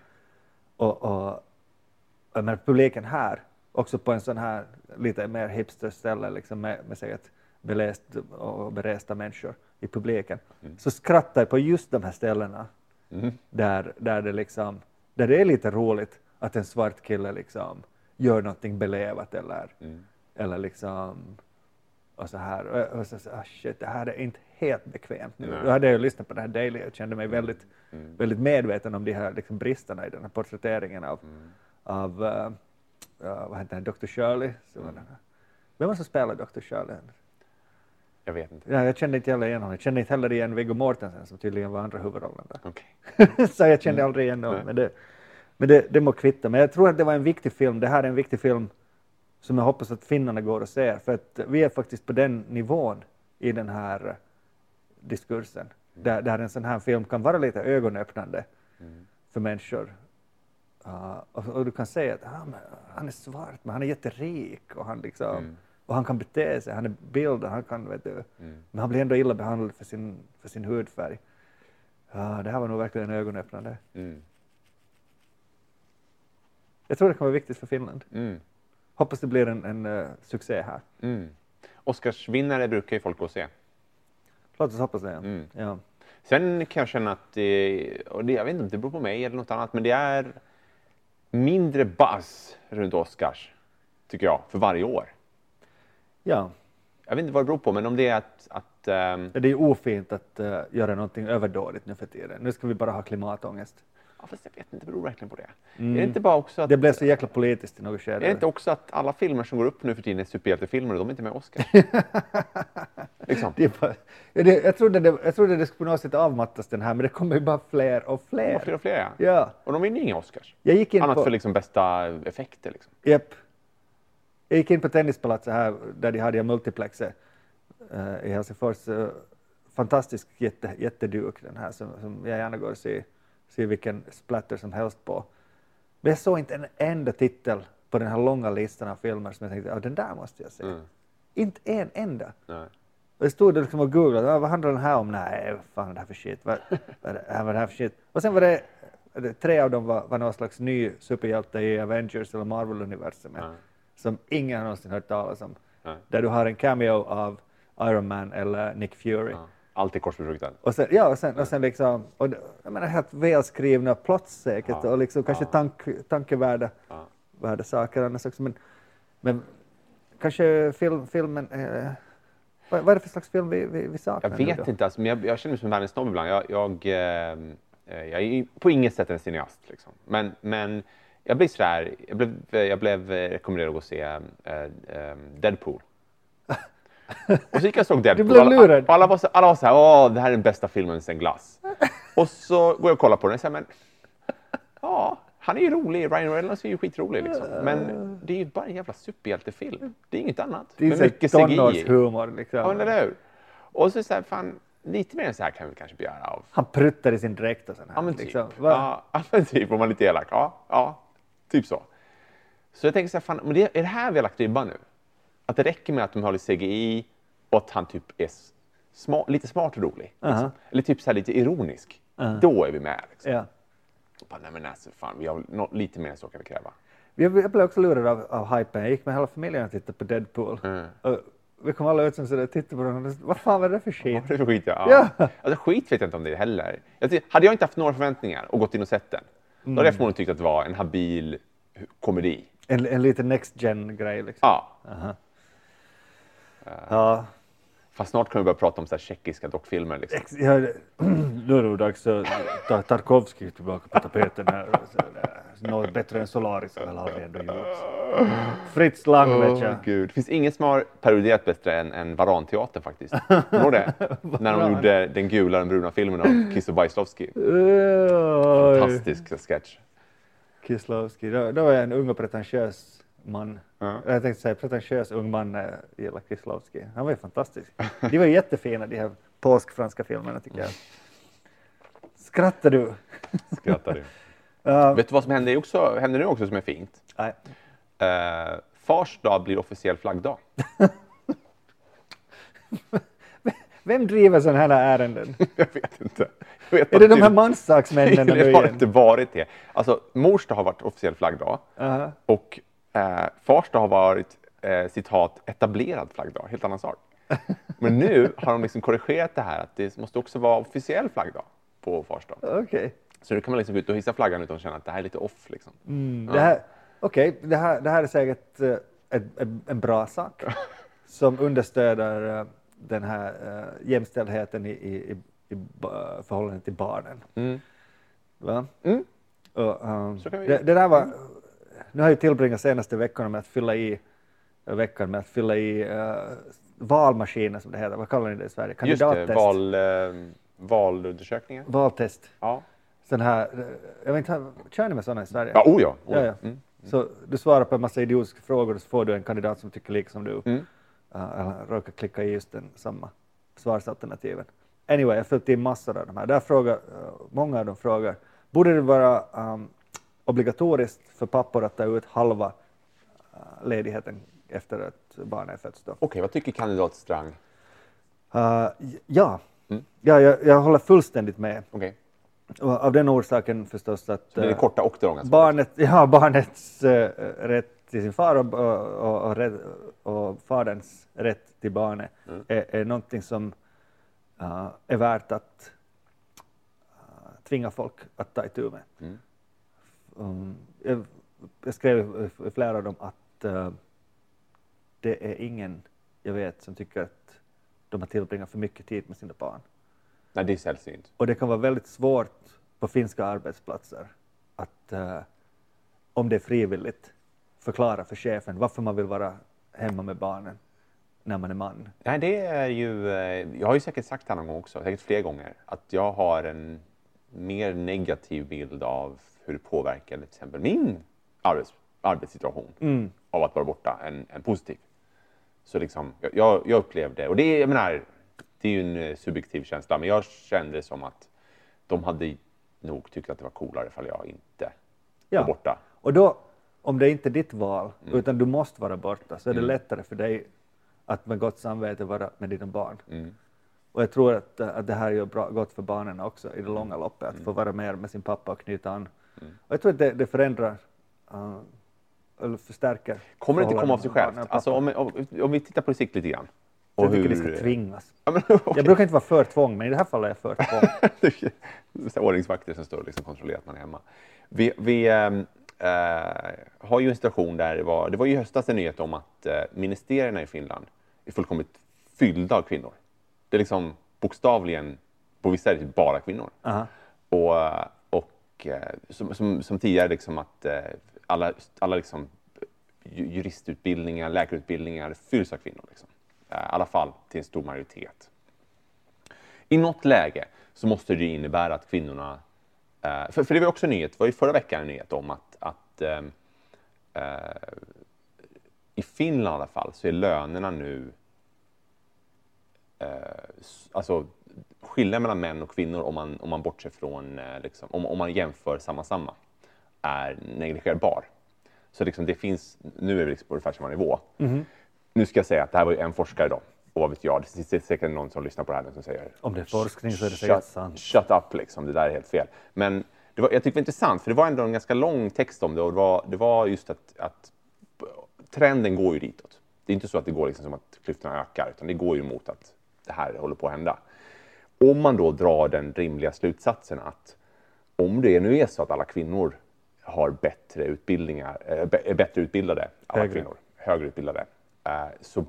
Och, och, och men publiken här, också på en sån här lite mer hipsterställe liksom med, med säkert beläst och beresta människor i publiken, Mm. så skrattar jag på just de här ställena Mm. där, där, det liksom, där det är lite roligt att en svart kille liksom gör någonting belevat eller, Mm. eller liksom och så här. Och, och så, så, ah, shit, det här är inte helt bekvämt nu. Nej. Då hade jag lyssnat på det här Daily och kände mig väldigt, Mm. väldigt medveten om de här liksom, bristerna i den här porträtteringen av, Mm. av uh, uh, vad heter han, Dr. Shirley. Så det. Vem var det som spelade Dr. Shirley? Jag vet inte. Ja, jag kände inte heller igen honom. Jag kände inte heller igen Viggo Mortensen som tydligen var andra huvudrollen där. Okej. [laughs] så jag kände aldrig igen honom. Men, det, men det, det må kvitta. Men jag tror att det var en viktig film. Det här är en viktig film som jag hoppas att finnarna går och ser. För att vi är faktiskt på den nivån i den här eh, diskursen. Där, där en sån här film kan vara lite ögonöppnande Mm. för människor. Uh, och, och du kan säga att ah, men, han är svart, men han är jätterik och han, liksom, Mm. Och han kan bete sig, han är bildad, han kan, vet du, Mm. men han blir ändå illa behandlad för sin, för sin hudfärg. Ja, det här var nog verkligen ögonöppnande. Mm. Jag tror det kan vara viktigt för Finland. Mm. Hoppas det blir en, en eh, succé här. Mm. Oscarsvinnare brukar ju folk gå och se. Låt oss hoppas det. Mm. Ja. Sen kan jag känna att det, och det, jag vet inte om det beror på mig eller något annat, men det är mindre buzz runt Oscars, tycker jag, för varje år. Ja, Jag vet inte vad det beror på, men om det är att, att ehm, det är ofint att eh, göra någonting överdådigt nu för tiden. Nu ska vi bara ha klimatångest. ja, fast jag vet inte, det beror verkligen på det. Mm. Är det inte bara också att, Det blev så jäkla politiskt i något är skede. det inte också att alla filmer som går upp nu för tiden är superhjältefilmer och de är inte med i Oscar? [laughs] liksom. Det är bara, det, jag, trodde det, jag trodde det skulle på något sätt avmattas den här, men det kommer ju bara fler och Det var fler fler. och fler, ja. Ja, Och de vinner inga Oscars. jag gick in Annat på... för liksom bästa effekter. Liksom. Japp. Jag gick in på tennispalatset här där de hade jag multiplexet eh, i Helsingfors. Uh, fantastisk jätte, jätteduk den här som, som jag gärna går och ser, ser vilken splatter som helst på. Men jag såg inte en enda titel på den här långa listan av filmer som jag tänkte att den där måste jag se. Mm. Inte en enda. Nej. Och jag stod liksom och googlade, "Ah, vad handlar den här om? Nej, vad fan är det här för shit? Vad, vad, är det, vad är här för shit? Och sen var det, tre av dem var, var någon slags ny superhjälte i Avengers eller Marvel-universumet Ja. Som ingen någonsin hört talas om. Nej. Där du har en cameo av Iron Man eller Nick Fury. Ja. Allt är korsbefruktat. Och sen, ja, och sen, och sen liksom, och, jag menar helt välskrivna plots säkert Ja. och liksom kanske Ja. tank, tankevärda Ja. värda saker annars också. Men, men kanske film, filmen, eh, vad, vad är det för slags film vi, vi, vi saknar Jag vet inte, alltså, men jag, jag känner mig som en världens snobb ibland. Jag, jag, eh, eh, jag är på inget sätt en cineast. Liksom. Men, men jag blev sådär, jag blev, jag blev eh, rekommenderad att gå och se eh, eh, Deadpool. [laughs] Och så gick jag och såg Deadpool. blev Alla- lurad. och Alla var så, alla var så här, åh, det här är den bästa filmen sen Glass. Och så går jag och kollar på den och säger, men ja, han är ju rolig. Ryan Reynolds är ju skitrolig liksom. Men det är ju bara en jävla superhjältefilm. Det är inget annat. Det är Med mycket CGI. tonårshumor liksom. Ja, eller hur? Och så, här, fan, lite mer än så här kan vi kanske begära av. Han pruttar i sin dräkt och sånt här. Ja, men typ. liksom. [laughs] Ja, men typ, om man är lite elak. Ja, ja, typ så. Så jag tänker så här, fan, men det, är det här vi har lagt ribban nu? Att det räcker med att de har lite CGI och att han typ är s- sma, lite smart och rolig. Liksom. Aha. Eller typ så här lite ironisk. Aha. Då är vi med. Liksom. Ja. Bara, nej men alltså, fan, vi har nå- lite mer än så kan vi kräva. Jag, jag blev också lurad av, av hypen. Jag gick med hela familjen och tittade på Deadpool. Mm. Och vi kom alla ut som sådär tittade på den och vad fan var det för skit? Vad det för skit? Ja. Ja. Alltså, skit vet jag inte om det är heller. Jag hade jag inte haft några förväntningar och gått in och sett den, då hade jag förmodligen tyckt att det var en habil komedi. En, en liten next gen grej liksom. Ja. Ja. Fast snart kan vi börja prata om så här tjeckiska dockfilmer. Liksom. Ex- Ja, [clears throat] nu är det dags att ta Tarkovskij tillbaka på tapeten här. Något bättre än Solaris har väl aldrig ändå gjorts. Fritz Lang vet jag. Gud. Det finns inget som har parodierat bättre än, än Varanteatern faktiskt. Kommer det? [laughs] När de gjorde den gula och den bruna filmen av Kiss och. [laughs] Oj. Fantastisk sketch. Kieslowski. Då, då var jag en ung och pretentiös man. Ja. Jag tänkte säga pretentiös ung man när jag gillade Kieslowski. Han var ju fantastisk. De var jättefina de här påskfranska filmerna tycker jag. Skrattar du? Skrattar du. [laughs] Ja, Vet du vad som händer, också, händer nu också som är fint? nej. Uh, Fars dag blir officiell flaggdag. [laughs] Vem driver sådana här ärenden? [laughs] Jag vet inte. Jag vet Är det de här manssaksmännen nu Det har igen? inte varit det. Alltså, mors dag har varit officiell flaggdag Aha. och eh, fars dag har varit eh, citat etablerad flaggdag, helt annan sak. [laughs] Men nu har de liksom korrigerat det här att det måste också vara officiell flaggdag på fars dag. Okej. Så nu kan man liksom gå ut och hissa flaggan utan att känna att det här är lite off. Liksom. Det här, okej, det, här, det här är säkert eh, en, en bra sak [laughs] som understöder eh, den här eh, jämställdheten i, i, i, förhållande till barnen. Mm. Va? Mm. Och, um, det, det där var, nu har jag tillbringat senaste veckorna med att fylla i eh, veckan med att fylla i uh, valmaskiner som det heter, vad kallar ni det i Sverige? Just det, Kandidattest. val, eh, valundersökningar. Valtest. Ja. Sån här, eh, jag vet inte, kör ni med sådana i Sverige? Ja, oh ja. Oh Ja, ja. ja. Mm. Så du svarar på en massa idiotiska frågor och så får du en kandidat som tycker lika som du. Mm. Uh, eller råkar klicka i just den samma svarsalternativen. Anyway, jag har fyllt i massor av de här. Där frågar, uh, många av dem frågar, borde det vara um, obligatoriskt för pappor att ta ut halva uh, ledigheten efter att barnet är fött? Då? Okej, vad tycker kandidat Strang? Uh, ja, Mm. ja jag, jag håller fullständigt med. Och av den orsaken förstås att det uh, korta och det långa barnet, [laughs] ja, barnets eh, rätt till sin far och, och, och, och faderns rätt till barnet Mm. är, är någonting som eh, är värt att eh, tvinga folk att ta itu med. Mm. Um, jag, jag skrev i- flera av dem att eh, det är ingen jag vet som tycker att de har tillbringat för mycket tid med sina barn. Nej, det är sällsynt. Och det kan vara väldigt svårt på finska arbetsplatser att eh, om det är frivilligt förklara för chefen varför man vill vara hemma med barnen när man är man. Nej, det är ju... eh, Jag har ju säkert sagt det någon gång också, säkert fler gånger, att jag har en mer negativ bild av hur det påverkar till exempel min arbets, arbetssituation Mm. av att vara borta än, än positiv. Så liksom, jag- jag, upplevde, och det är, jag menar, det är ju en eh, subjektiv känsla, men jag kände som att de hade nog tyckt att det var coolare ifall jag inte Ja. var borta. Och då, om det inte är ditt val, Mm. utan du måste vara borta, så är det lättare för dig att med gott samvete vara med dina barn. Mm. Och jag tror att, att det här är ju bra, gott för barnen också i det långa loppet, Mm. att få vara mer med sin pappa och knyta an. Och jag tror att det, det förändrar, uh, eller förstärker. Kommer det inte komma av sig självt? Alltså, om, om, om vi tittar på det sikt lite grann. Jag Och tycker de hur- ska tvingas. Ja, men, [laughs] okej. Jag brukar inte vara för tvång, men i det här fallet är jag för tvång. [laughs] Är ordningsvakter som står och liksom kontrollerar att man är hemma. Vi, vi eh, har ju en situation där det var, det var ju i höstas en nyhet om att eh, ministerierna i Finland är fullkomligt fyllda av kvinnor. Det är liksom bokstavligen, på vissa är det bara kvinnor. Aha. Och, eh, och eh, som, som, som tidigare, liksom att eh, alla, alla liksom, juristutbildningar, läkarutbildningar fylls av kvinnor. Liksom. Eh, I alla fall till en stor majoritet. I något läge så måste det innebära att kvinnorna... För, för det var också en nyhet, det var ju förra veckan en nyhet om att, att äh, i Finland i alla fall så är lönerna nu äh, alltså skillnaden mellan män och kvinnor om man, om man bortser från, eh, liksom, om, om man jämför samma samma, är negligerbar. Så liksom det finns, nu är vi liksom på ungefär samma nivå. Nu ska jag säga att det här var ju en forskare då, och vad vet jag, det är säkert någon som lyssnar på det här som säger Om det är forskning så är det säkert sant. shut up liksom, det där är helt fel. Men det var, jag tycker det var intressant, för det var ändå en ganska lång text om det och det var, det var just att, att trenden går ju ditåt. Det är inte så att det går liksom som att klyftorna ökar, utan det går ju mot att det här håller på att hända. Om man då drar den rimliga slutsatsen att om det nu är så att alla kvinnor har bättre utbildningar, eh, är bättre utbildade, alla Högre. kvinnor, högre utbildade, eh, så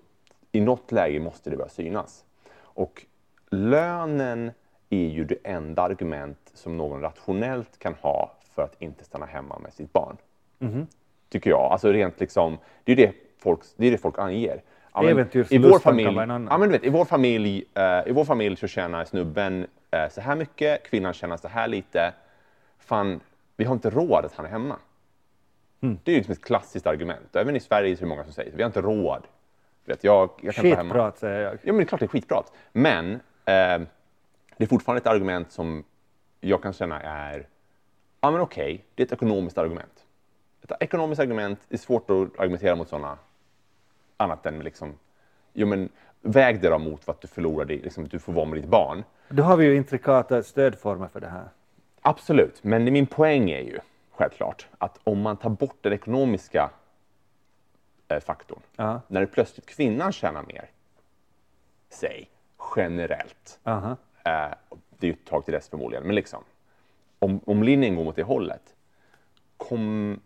i något läge måste det börja synas. Och lönen är ju det enda argument som någon rationellt kan ha för att inte stanna hemma med sitt barn. Tycker jag. Alltså rent liksom, det är det folk, det är det folk anger. Ja, men I vår familj, vara en annan. ja, men du vet, i, vår familj eh, I vår familj så tjänar snubben eh, så här mycket, kvinnan tjänar så här lite. Fan, vi har inte råd att han är hemma. Mm. Det är ju liksom ett klassiskt argument. Även i Sverige är det många som säger vi har inte råd. Du vet, jag, jag kan vara hemma. Skitprat säger jag. Ja, men det är klart det är skitprat. Men eh, det är fortfarande ett argument som jag kan känna är, ja men okej, det är ett ekonomiskt argument. Ett ekonomiskt argument är svårt att argumentera mot sådana annat än liksom, jo men väg det då mot vad du förlorar, det, liksom, du får vara med ditt barn. Då har vi ju intrikata stödformer för det här. Absolut, men min poäng är ju självklart att om man tar bort den ekonomiska eh, faktorn, Ja. när det plötsligt kvinnan tjänar mer, säg generellt, Aha. Eh, det är ju ett tag till dess förmodligen, men liksom. Om, om linjen går mot det hållet, kom,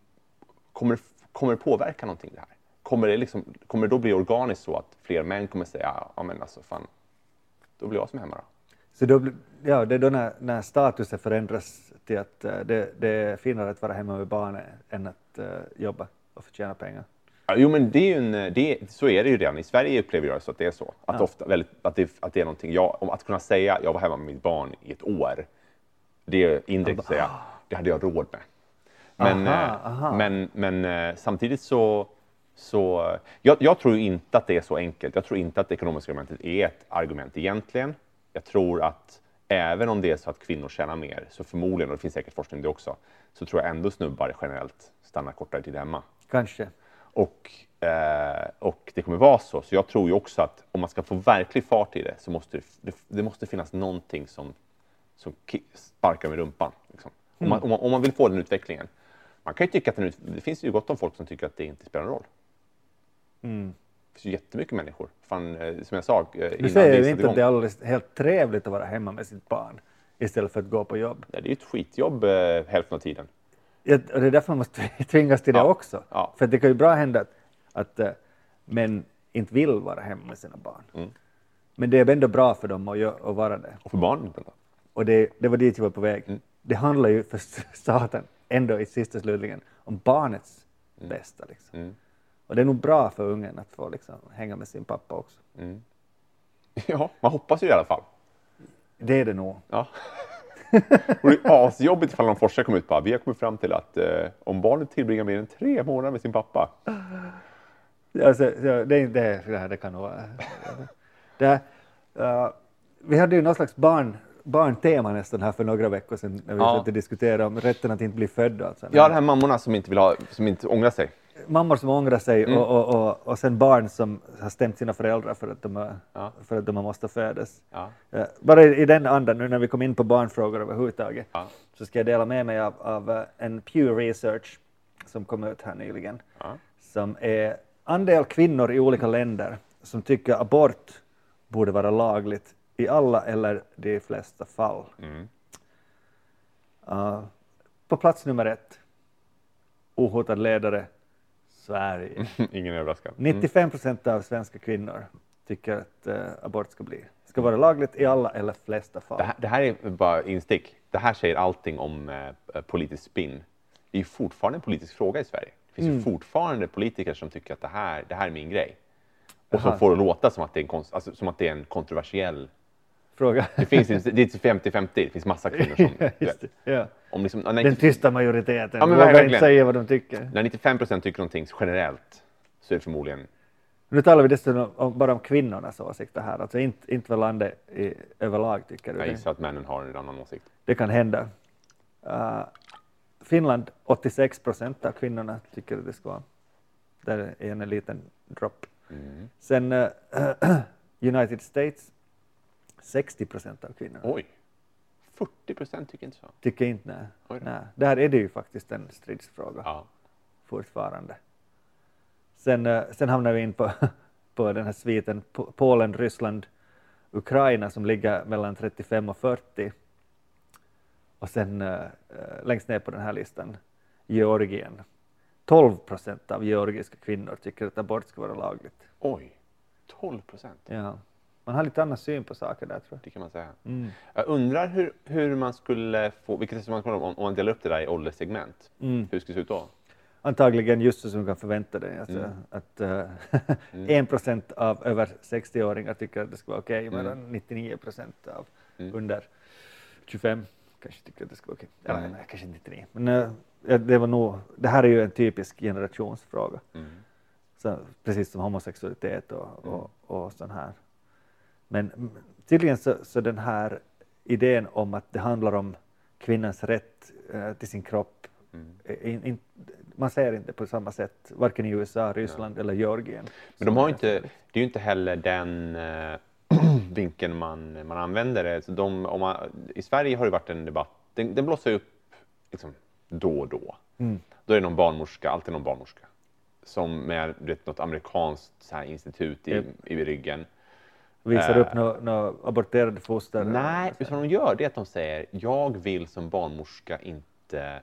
kommer, kommer det påverka någonting det här? Kommer det, liksom, kommer det då bli organiskt så att fler män kommer säga, ja men alltså fan, då blir jag som hemma då? Så då, ja, det är då när, när statusen förändras till att eh, det, det är finare att vara hemma med barnen än att eh, jobba och förtjäna pengar. Ja, jo, men det är en, det, så är det ju redan. I Sverige upplever jag så att det är så. Att, ofta, väldigt, att, det, att det är någonting, jag, att kunna säga jag var hemma med mitt barn i ett år, det är indirekt att säga, det hade jag råd med. Men, Aha, eh, aha. men, men samtidigt så, så jag, jag tror inte att det är så enkelt. Jag tror inte att det ekonomiska argumentet är ett argument egentligen. Jag tror att även om det är så att kvinnor tjänar mer, så förmodligen, och det finns säkert forskning om det också, så tror jag ändå snubbar generellt stannar kortare tid hemma. Kanske. Och, eh, och det kommer vara så. Så jag tror ju också att om man ska få verklig fart i det så måste det, det, måste finnas någonting som, som sparkar med rumpan. Liksom. Om, man, om, man, om man vill få den utvecklingen. Man kan ju tycka att den det finns ju gott om folk som tycker att det inte spelar någon roll. Det finns ju jättemycket människor. Fan, eh, som jag sa eh, Du säger ju inte igång. att det är alldeles helt trevligt att vara hemma med sitt barn istället för att gå på jobb. Nej, det är ju ett skitjobb eh, hälften av tiden. Ja, och det är därför man måste [laughs] tvingas till det Ja, också. ja. För det kan ju bra hända att, att eh, män inte vill vara hemma med sina barn. Mm. Men det är ändå bra för dem att, gö- att vara det. Och för barnen. då? Och det, det var dit jag var på väg. Mm. Det handlar ju för [laughs] satan ändå i sista slutligen om barnets bästa. Liksom. Mm. Och det är nog bra för ungen att få liksom, hänga med sin pappa också. [laughs] Ja, man hoppas ju i alla fall. Det är det nog. Ja. [laughs] Och det är asjobbigt ifall någon forskare kommer ut och bara, vi har kommit fram till att eh, om barnet tillbringar mer än tre månader med sin pappa. Alltså, så det, det, det, det kan nog vara... Det, eh, vi hade ju någon slags barn, barntema nästan här för några veckor sedan när vi Ja. försökte diskutera om rätten att inte bli född. och allt sånt. Ja, de här mammorna som inte vill ha, som inte ångrar sig. Mammor som ångrar sig Mm. och, och, och, och sen barn som har stämt sina föräldrar för att de, har- Ja. för att de måste födas. Ja. Eh, Bara i, i den andan, nu när vi kom in på barnfrågor överhuvudtaget, Ja. så ska jag dela med mig av, av eh, en Pew Research som kom ut här nyligen, Ja. som är andel kvinnor i olika länder som tycker abort borde vara lagligt i alla eller de flesta fall. Mm. Uh, på plats nummer ett, ohotad ledare, Sverige. [laughs] Ingen överraskad. 95 procent av svenska kvinnor tycker att eh, abort ska bli ska vara lagligt i alla eller flesta fall. Det här, det här är bara instick. Det här säger allting om eh, politisk spin. Det är fortfarande en politisk fråga i Sverige. Det finns ju fortfarande politiker som tycker att det här, det här är min grej. Och som Jaha. får det låta som att det är en, alltså, som att det är en kontroversiell... Fråga. Det finns det är inte 50-50, det finns massa kvinnor som... [laughs] ja. om liksom, när, Den tysta majoriteten Ja, vågar inte säga vad de tycker. när 95 procent tycker någonting generellt så är det förmodligen... Nu talar vi dessutom om, bara om kvinnornas åsikter här, alltså inte, inte vad landet i, överlag tycker. Jag Det, gissar att männen har en annan åsikt. det kan hända. Uh, Finland, 86 procent av kvinnorna tycker att det ska vara. Där är en liten dropp. Mm. Sen eh, [clears throat] United States, 60 procent av kvinnorna Oj! 40 procent tycker inte så. tycker inte nej. Nej. Där är det ju faktiskt en stridsfråga Ja. fortfarande. Sen, eh, sen hamnar vi in på, [laughs] på den här sviten Po- Polen, Ryssland, Ukraina som ligger mellan 35 och 40. Och sen eh, eh, längst ner på den här listan Georgien. 12 procent av georgiska kvinnor tycker att abort ska vara lagligt. Oj! 12 procent. Ja. Man har lite annan syn på saker där tror jag. Det kan man säga. Mm. Jag undrar hur, hur man skulle få, vilket resonemang man om, om man delar upp det där i ålderssegment. Mm. Hur skulle det se ut då? Antagligen just så som du kan förvänta dig. Alltså, Mm. Att [laughs] en procent av över 60-åringar tycker att det ska vara okej, medan 99 procent av Mm. under 25 kanske tycker att det ska vara okej. Eller Mm. nej, kanske inte 99. Men ja, det var nog, det här är ju en typisk generationsfråga. Mm. Så, precis som homosexualitet och, Mm. och, och sån här. Men tydligen så, så den här idén om att det handlar om kvinnans rätt eh, till sin kropp, Mm. eh, in, in, man ser inte på samma sätt, varken i USA, Ryssland eller Georgien. Men de har inte, det är ju inte heller den eh, [clears throat] vinkeln man, man använder. Det. De, man, I Sverige har det varit en debatt, den, den blossar upp liksom, då och då. Mm. Då är det någon barnmorska, alltid någon barnmorska, som med vet, något amerikanskt så här, institut i, Japp. i ryggen. Visar Eh, upp några nå aborterade foster. Nej, utan de gör det är att de säger jag vill som barnmorska inte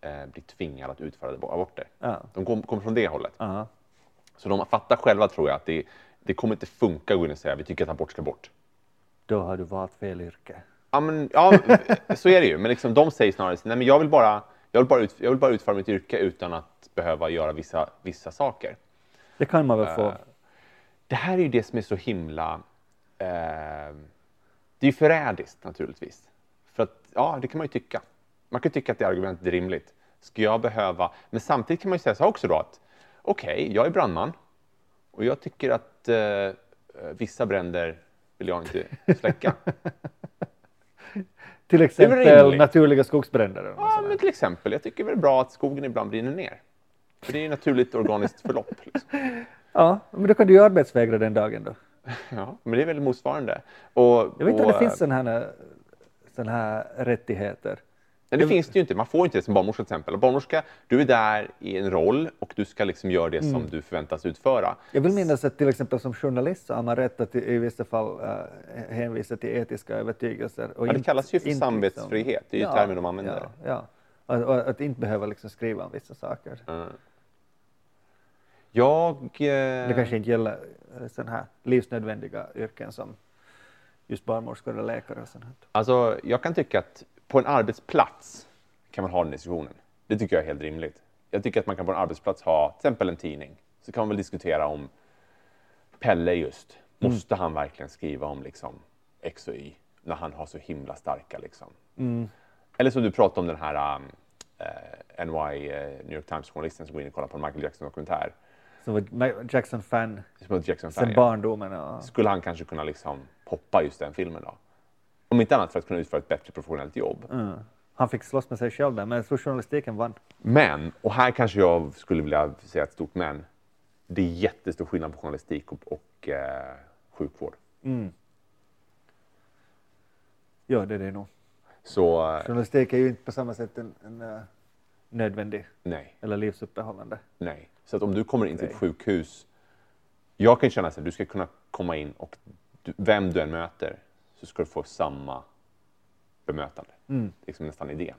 eh, bli tvingad att utföra aborter. Ja. De kom, kommer från det hållet. Aha. Så de fattar själva tror jag att det, det kommer inte funka att gå in och säga vi tycker att abort ska bort. Då har du valt fel yrke. Ja, men, ja så är det ju. Men liksom, de säger snarare nej, men jag vill bara, jag vill bara, ut, jag vill bara utföra mitt yrke utan att behöva göra vissa, vissa saker. Det kan man väl få. Eh, Det här är ju det som är så himla... Eh, det är ju förrädiskt naturligtvis. För att, ja, det kan man ju tycka. Man kan tycka att det argumentet är rimligt. Ska jag behöva... Men samtidigt kan man ju säga så här också då att okej, jag är brandman och jag tycker att eh, eh, vissa bränder vill jag inte släcka. [laughs] Till exempel naturliga skogsbränder. ja, men till exempel, jag tycker det är bra att skogen ibland brinner ner. För det är ju naturligt organiskt förlopp. Liksom. [laughs] ja, men då kan du ju arbetsvägra den dagen då. Ja, men det är väl motsvarande. Och, Jag vet inte om det finns sådana här, såna här rättigheter. Nej, det finns det ju inte. Man får inte det som barnmorska till exempel. Barnmorska, du är där i en roll och du ska liksom göra det Mm. som du förväntas utföra. Jag vill minnas att till exempel som journalist så har man rätt att i, vissa fall uh, hänvisa till etiska övertygelser. Och Ja, det kallas ju för inte samvetsfrihet. Det är ju termen de använder. Ja, ja. Och, att inte behöva liksom skriva om vissa saker. Mm. Jag... Det Eh, kanske inte gäller eh, sådana här livsnödvändiga yrken som just barnmorskor eller läkare och sånt. här. alltså, jag kan tycka att på en arbetsplats kan man ha den diskussionen. Det tycker jag är helt rimligt. Jag tycker att man kan på en arbetsplats ha till exempel en tidning. Så kan man väl diskutera om Pelle just, Mm. måste han verkligen skriva om liksom X och Y när han har så himla starka liksom. Mm. Eller som du pratade om den här um, eh, NY, eh, New York Times-journalisten som går in och kollar på en Michael Jackson-dokumentär. Som var Jackson-fan Som ett Jackson sedan barndomen. Och, Skulle han kanske kunna liksom poppa just den filmen då? Om inte annat för att kunna utföra ett bättre professionellt jobb. mm. Han fick slåss med sig själv där, men jag tror journalistiken vann. Men, och här kanske jag skulle vilja säga ett stort men. Det är jättestor skillnad på journalistik och, och eh, sjukvård. Mm. Ja, det är det nog. Så eh, Journalistik är ju inte på samma sätt en, en eh, nödvändig nej, eller livsuppehållande. nej. Så att om du kommer in till ett sjukhus. Jag kan känna att du ska kunna komma in och du, vem du än möter så ska du få samma bemötande. Mm. Det är liksom nästan idén.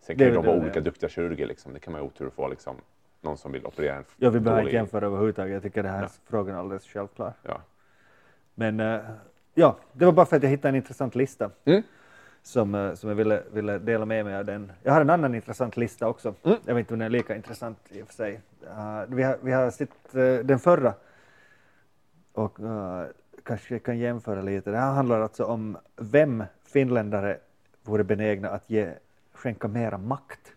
Sen Det kan ju de vara det, olika duktiga kirurger. Liksom. Det kan man ha otur att få liksom, någon som vill operera en Jag vill bara inte jämföra överhuvudtaget. Jag tycker det här Ja. frågan är alldeles självklar. Ja. Men eh, ja, det var bara för att jag hittade en intressant lista Mm. Som, eh, som jag ville, ville dela med mig av den. Jag har en annan intressant lista också. Mm. Jag vet inte om den är lika intressant i och för sig. Eh, vi, har, vi har sett eh, den förra och eh, kanske kan jämföra lite. Det här handlar alltså om vem finländare vore benägna att ge, skänka mera makt.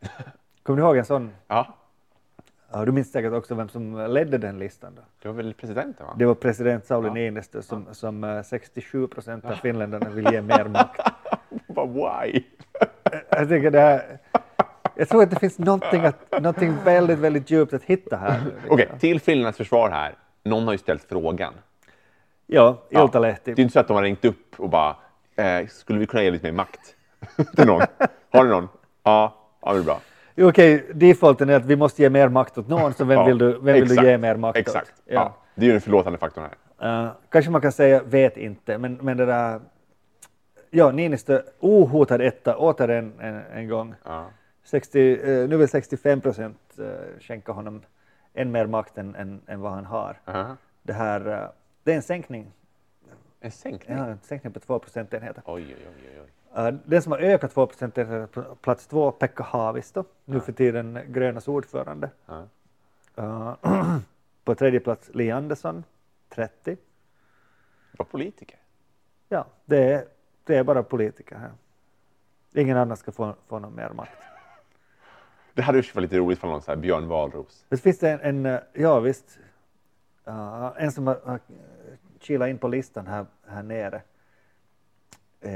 [laughs] Kommer du ihåg en sån? ja, Ja, du minns säkert också vem som ledde den listan. Då. det var väl presidenten va? Det var president Sauli Ja. Niinistö som, som eh, 67 procent av finländarna vill ge mer makt. [laughs] Bara, why? Jag tycker det här, jag tror att det finns någonting, att, någonting väldigt, väldigt djupt att hitta här. Okej, till Finlands försvar här. Någon har ju ställt frågan. Ja, Ja. Iltalehti. Det är inte så att de har ringt upp och bara, eh, skulle vi kunna ge lite mer makt [laughs] till någon? Har ni någon? Ja, ja det är bra. Okej, defaulten är att vi måste ge mer makt åt någon, så vem Ja, vill du, vem vill du exakt, ge mer makt Exakt. åt? Ja. Det är ju den förlåtande faktorn här. Eh, kanske man kan säga vet inte, men, men det där... Ja, Niinistö ohotad etta åter en, en, en gång. Ja. 60, eh, nu vill 65 procent eh, skänka honom än mer makt än, än, än vad han har. Aha. Det här, Det är en sänkning, En sänkning? ja, en sänkning på två procentenheter. Oj, oj. oj, oj. Uh, den som har ökat två procentenheter på plats två, Pekka Haavisto, nu för tiden Grönas ordförande. Ja. Uh, på tredje plats Li Andersson, 30. Var politiker? Ja, det är, det är bara politiker här. Ingen annan ska få, få någon mer makt. Det hade ju varit lite roligt för någon så här Björn Wahlroos. Det finns en, en eh, ja visst, uh, en som har, har kilat in på listan här, här nere. Eh,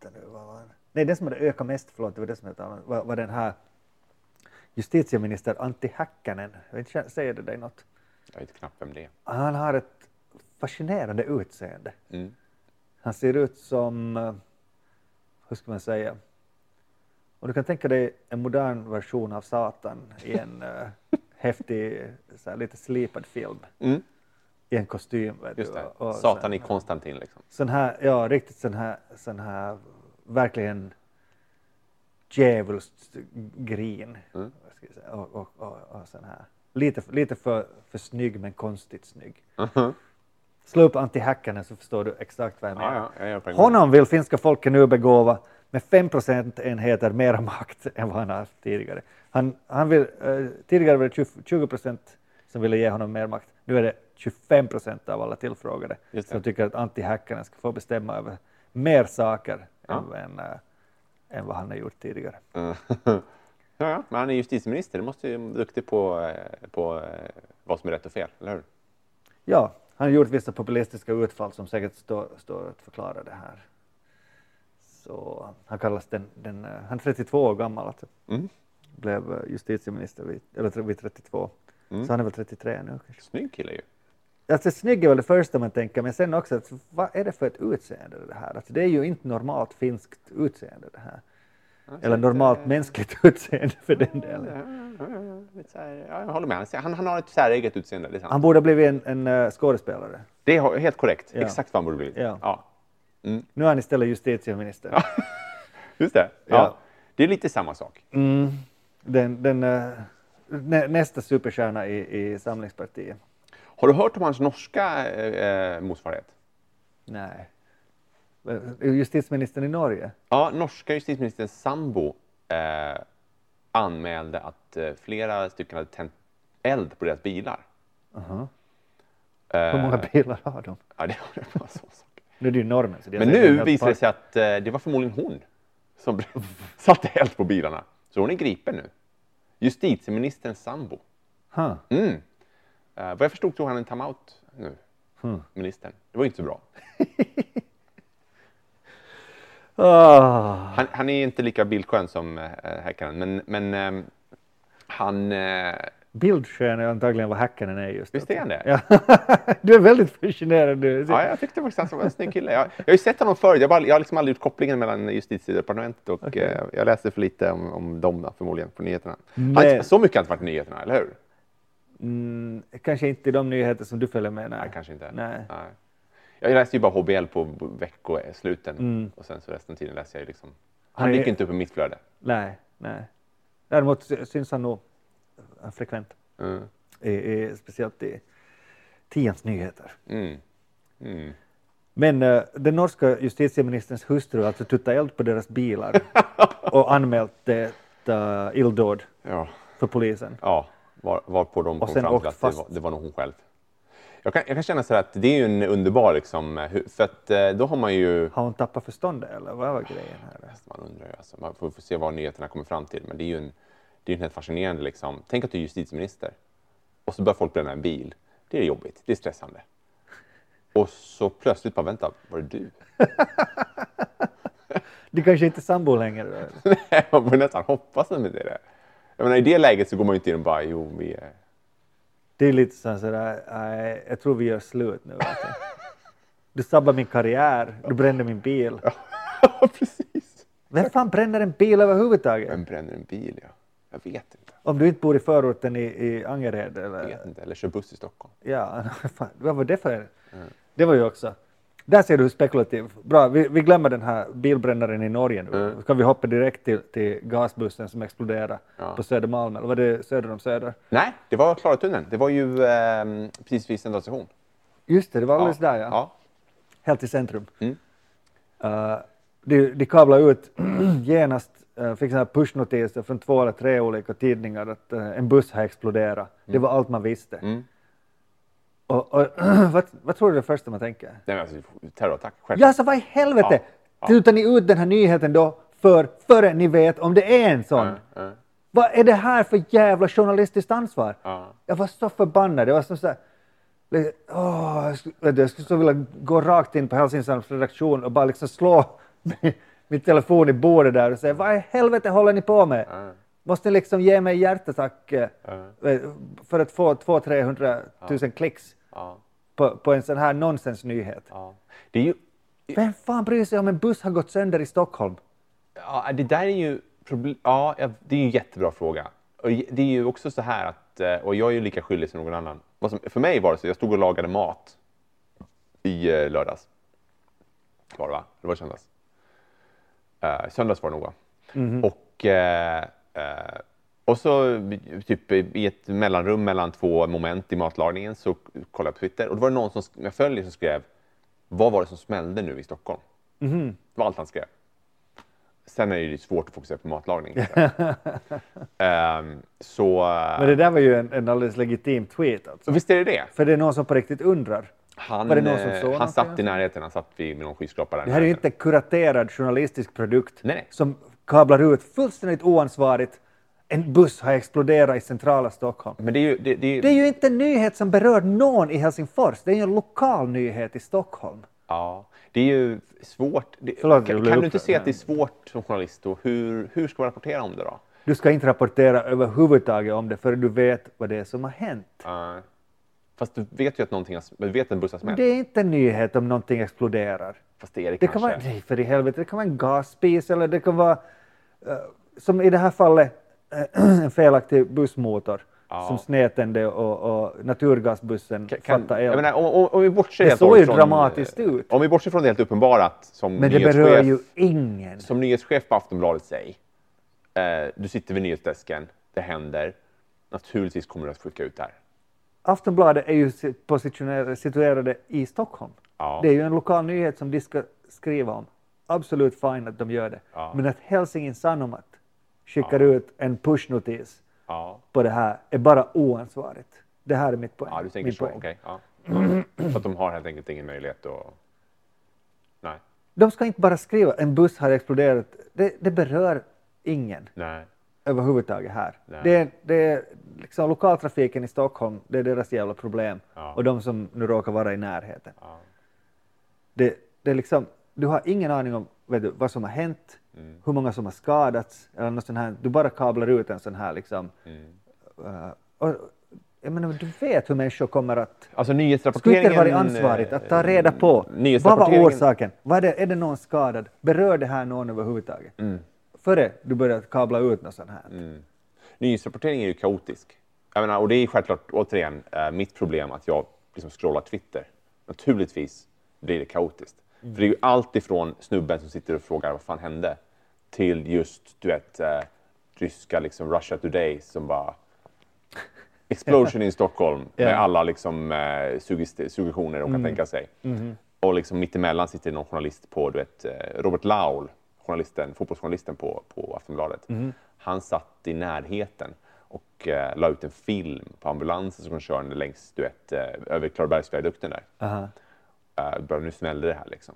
vänta nu, vad var den? Nej, den som hade ökat mest, förlåt, det var det som jag talade var, var den här justitieminister Antti Häkkänen. Jag vet inte, säger det dig något? Jag vet knappt vem det är. Han har ett fascinerande utseende. Mm. Han ser ut som, eh, hur ska man säga, om du kan tänka dig en modern version av Satan i en uh, [laughs] häftig, så här, lite slipad film Mm. I en kostym. Just det. och- och Satan sen- i Konstantin liksom. Sån här, ja riktigt sån här, sån här verkligen djävulskt grin. Mm. Och, och, och, och sån här. Lite, lite för, för snygg men konstigt snygg. Mhm. Slå upp Häkkänen så förstår du exakt vad jag menar. Ja, ja, jag. Honom vill finska folket nu begåva med 5 procentenheter mera makt [laughs] än vad han haft tidigare. Han, han vill, eh, tidigare var det 20, 20 procent som ville ge honom mer makt. Nu är det 25 procent av alla tillfrågade som tycker att Häkkänen ska få bestämma över mer saker Ja. än, äh, än vad han har gjort tidigare. [laughs] Mm. ja, men han är justitieminister. Det måste ju vara duktig på, eh, på eh, vad som är rätt och fel, eller hur? Ja, han har gjort vissa populistiska utfall som säkert står, står att förklara det här. Så han kallas den, den han är 32 år gammal alltså. Mm. blev justitieminister vid, eller vid 32. Mm. Så han är väl 33 nu kanske. Snygg kille ju. Alltså snygg är väl det första man tänker, men sen också, att, vad är det för ett utseende det här? Alltså, det är ju inte normalt finskt utseende det här. Eller normalt mänskligt [laughs] utseende för den delen. Ja, ja, jag håller med. Han, han har ett säreget utseende, det är sant. Han borde ha blivit en, en eh, skådespelare. Det är helt korrekt. Ja. Exakt vad han borde blivit. Ja. Ja. Nu är han istället justitieminister. [laughs] Just det. Ja. Det är lite samma sak. Mm, den, den, eh, nä, nästa superstjärna i, i Samlingspartiet. Har du hört om hans norska eh, motsvarighet? Nej. Eh, Justitieministern i Norge? Ja, norska justitieministern sambo eh, anmälde att eh, flera stycken hade tänt eld på deras bilar. Aha. Eh, Hur många bilar har de? Ja, det var en sån sak. Nu är det ju normen. Men säkert nu visar det sig att eh, det var förmodligen hon som [laughs] satte eld på bilarna. Så hon är gripen nu. Justitieministerns sambo. Huh. Mm. Eh, vad jag förstod tog han en timeout nu, Hmm. ministern. Det var ju inte så bra. [laughs] Ah. Han, han är inte lika bildskön som äh, Häckaren, men, men ehm, han... eh, Bildskön är antagligen vad Häkkänen är just Visst är han det? Ja. [laughs] du är väldigt fascinerad nu. ja, jag tyckte faktiskt han var en snygg kille. Jag, jag har ju sett honom förr. Jag, bara, jag har liksom aldrig gjort kopplingen mellan justitiedepartementet och Okej. eh, jag läste för lite om, om dem förmodligen på nyheterna. Men- Han, inte- så mycket har inte varit nyheterna, eller hur? Mm, kanske inte de nyheter som du följer med. Nej, Nej, kanske inte. Nej. Jag läste ju bara HBL på veckosluten Mm. och sen så resten av tiden läste jag ju liksom... Han är- dyker inte upp i mitt flöde. nej, nej. Däremot sy- syns han nog eh, frekvent, Mm. i, i, speciellt i Tians nyheter. Mm. Mm. Men eh, den norska justitieministerns hustru har alltså tuttat eld på deras bilar [laughs] och anmält det uh, illdåd Ja. för polisen. Ja, var, var på de Och kom fram till att det fast. var, det var nog hon själv. Jag kan, jag kan känna så här att det är ju en underbar, liksom, eh, för att eh, då har man ju... Har hon tappat förståndet eller vad var grejen här? Man undrar ju, alltså, man får, får se vad nyheterna kommer fram till, men det är ju en, det är en helt fascinerande, liksom. Tänk att du är justitieminister och så börjar folk bränna en bil. Det är jobbigt, det är stressande. Och så plötsligt bara, vänta, var det du? [laughs] Det kanske inte är sambo längre. då. [laughs] man får nästan hoppas med det. Jag menar, I det läget så går man ju inte in och bara, jo, vi är... Det är lite så sådär, nej, jag tror vi gör slut nu. Alltså. Du sabbar min karriär, du brände min bil. Ja, [laughs] precis. Vem fan bränner en bil överhuvudtaget? Vem bränner en bil, ja? Jag vet inte. Om du inte bor i förorten i, i Angered Jag eller? vet inte. Eller kör buss i Stockholm. Ja, fan, [laughs] vad var det för? Det var ju också. Där ser du hur spekulativ. Bra, vi, vi glömmer den här bilbrännaren i Norge nu. Mm. Kan vi hoppa direkt till, till gasbussen som exploderade Ja. på Södermalm, eller var det söder om Söder? Nej, det var Klaratunneln. Det var ju eh, precis vid Central station. Just det, det var alldeles där ja. ja. Helt i centrum. Mm. Uh, de, de kablade ut [clears throat] genast, uh, fick såna pushnotiser från två eller tre olika tidningar att uh, en buss har exploderat. Det var allt man visste. Mm. Och, och, [clears throat] vad, vad tror du det första man tänker? Nej, men alltså, terrorattack, självklart. Ja, så vad i helvete! Ja, ja. Tutar ni ut den här nyheten då för, före ni vet om det är en sån? Ja, ja. Vad är det här för jävla journalistiskt ansvar? Ja. Jag var så förbannad. Det var som så här, åh, jag, skulle, jag skulle så vilja gå rakt in på Helsingborgs redaktion och bara liksom slå [laughs] min telefon i bordet där och säga vad i helvete håller ni på med? Måste ni liksom ge mig hjärtattack eh, för att få 200 000 klicks Ja. på, på en sån här nonsensnyhet? Ja. Det är ju Vem fan bryr sig om en buss har gått sönder i Stockholm? Ja, det där är ju ja, det är en jättebra fråga. Och det är ju också så här att, eh, och jag är ju lika skyldig som någon annan. För mig var det så, jag stod och lagade mat i eh, lördags. Var det va? Det var söndags. Uh, söndags var det nog va? Och, eh, eh, och så typ i ett mellanrum mellan två moment i matlagningen så kollade jag på Twitter och då var det någon som jag följer som skrev Vad var det som smällde nu i Stockholm? Det var allt han skrev. Sen är det ju svårt att fokusera på matlagning. [laughs] Ehm, så... Men det där var ju en, en alldeles legitim tweet alltså. Visst är det det? För det är någon som på riktigt undrar. Han, Var det någon som eh, såg han satt i närheten, han satt vid någon skyskrapa där. Det här är ju inte kuraterad journalistisk produkt Nej, nej. som kablar ut fullständigt oansvarigt. En buss har exploderat i centrala Stockholm. Men det är ju... Det, det är ju Det är ju inte en nyhet som berör någon i Helsingfors. Det är ju en lokal nyhet i Stockholm. Ja, det är ju svårt. Det, Förlåt, kan kan du inte se att det är svårt som journalist? Och hur, hur ska man rapportera om det då? Du ska inte rapportera överhuvudtaget om det förrän du vet vad det är som har hänt. Uh, fast du vet ju att någonting har, du vet en buss har smält. Det är inte en nyhet om någonting exploderar. Fast det är det, Det kanske. kan vara, nej för i helvete, det kan vara en gasspis eller det kan vara, eh, som i det här fallet, [clears throat] en felaktig bussmotor Ja. som snedtände och, och naturgasbussen Kan- fattade eld. menar, om, om, om vi bortser Det såg ju hållet dramatiskt ut. Om vi bortser från det helt uppenbara som Men det berör ju ingen. som nyhetschef på Aftonbladet säg, eh, du sitter vid nyhetsdesken, det händer, naturligtvis kommer du att skicka ut det här. Aftonbladet är ju situerade i Stockholm. Ja. Det är ju en lokal nyhet som de ska skriva om. Absolut fine att de gör det. Ja. Men att Helsingin Sanomat skickar ut en pushnotis på det här är bara oansvarigt. Det här är mitt poäng. ja du tänker min så, poäng. ja. För att de har helt enkelt ingen möjlighet att... Nej. De ska inte bara skriva en buss har exploderat. Det, det berör ingen Nej. överhuvudtaget här. Nej. Det, är- det är liksom lokaltrafiken i Stockholm, det är deras jävla problem. Ja. Och de som nu råkar vara i närheten. Ja. Det, det är liksom, du har ingen aning om vet du, vad som har hänt, Mm. hur många som har skadats eller något sånt här. Du bara kablar ut en sån här liksom. Mm. eh, och, jag menar, du vet hur människor kommer att Alltså Skulle nyhetsrapporteringen... inte det vara ansvarigt att ta reda på vad var orsaken? Vad är, det, är det någon skadad? Berör det här någon överhuvudtaget? Före du börjar kabla ut något sånt här. Mm. Nyhetsrapporteringen är ju kaotisk. Jag menar, och det är självklart, återigen, eh, mitt problem att jag liksom scrollar Twitter. Naturligtvis blir det kaotiskt. Mm. För det är ju allt ifrån snubben som sitter och frågar vad fan hände till just, du vet, eh, ryska liksom Russia Today som bara [laughs] Explosion in Stockholm Ja. med alla liksom, eh, suggest- suggestioner de kan Mm. tänka sig. Mm-hmm. Och liksom mittemellan sitter någon journalist på, du vet, eh, Robert Laul, journalisten, fotbollsjournalisten på, på Aftonbladet. Mm-hmm. Han satt i närheten och eh, la ut en film på ambulansen som körde längs, du vet, eh, över Klarabergsviadukten där. Aha. Uh, bara, nu smällde det här liksom.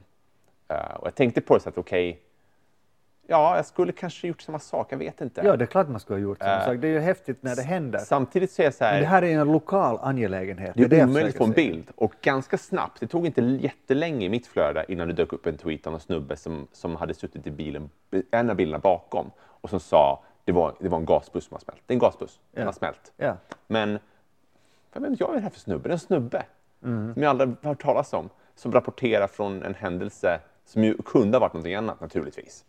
Eh, och jag tänkte på det så att okej, ja, jag skulle kanske gjort samma sak, jag vet inte. Ja, det är klart man skulle ha gjort samma Eh, sak. Det är ju häftigt när det händer. Samtidigt så är jag så här, Men det här är en lokal angelägenhet. det är det jag omöjligt att få en bild och ganska snabbt, det tog inte jättelänge i mitt flöde innan det dök upp en tweet av en snubbe som, som hade suttit i bilen, en av bilarna bakom och som sa det var, det var en gasbuss som har smält. Det är en gasbuss, den Ja. har smält. Ja. Men vem vet jag vad är det här för snubbe? Det är en snubbe Mm. som jag aldrig har hört talas om, som rapporterar från en händelse som ju kunde ha varit någonting annat naturligtvis.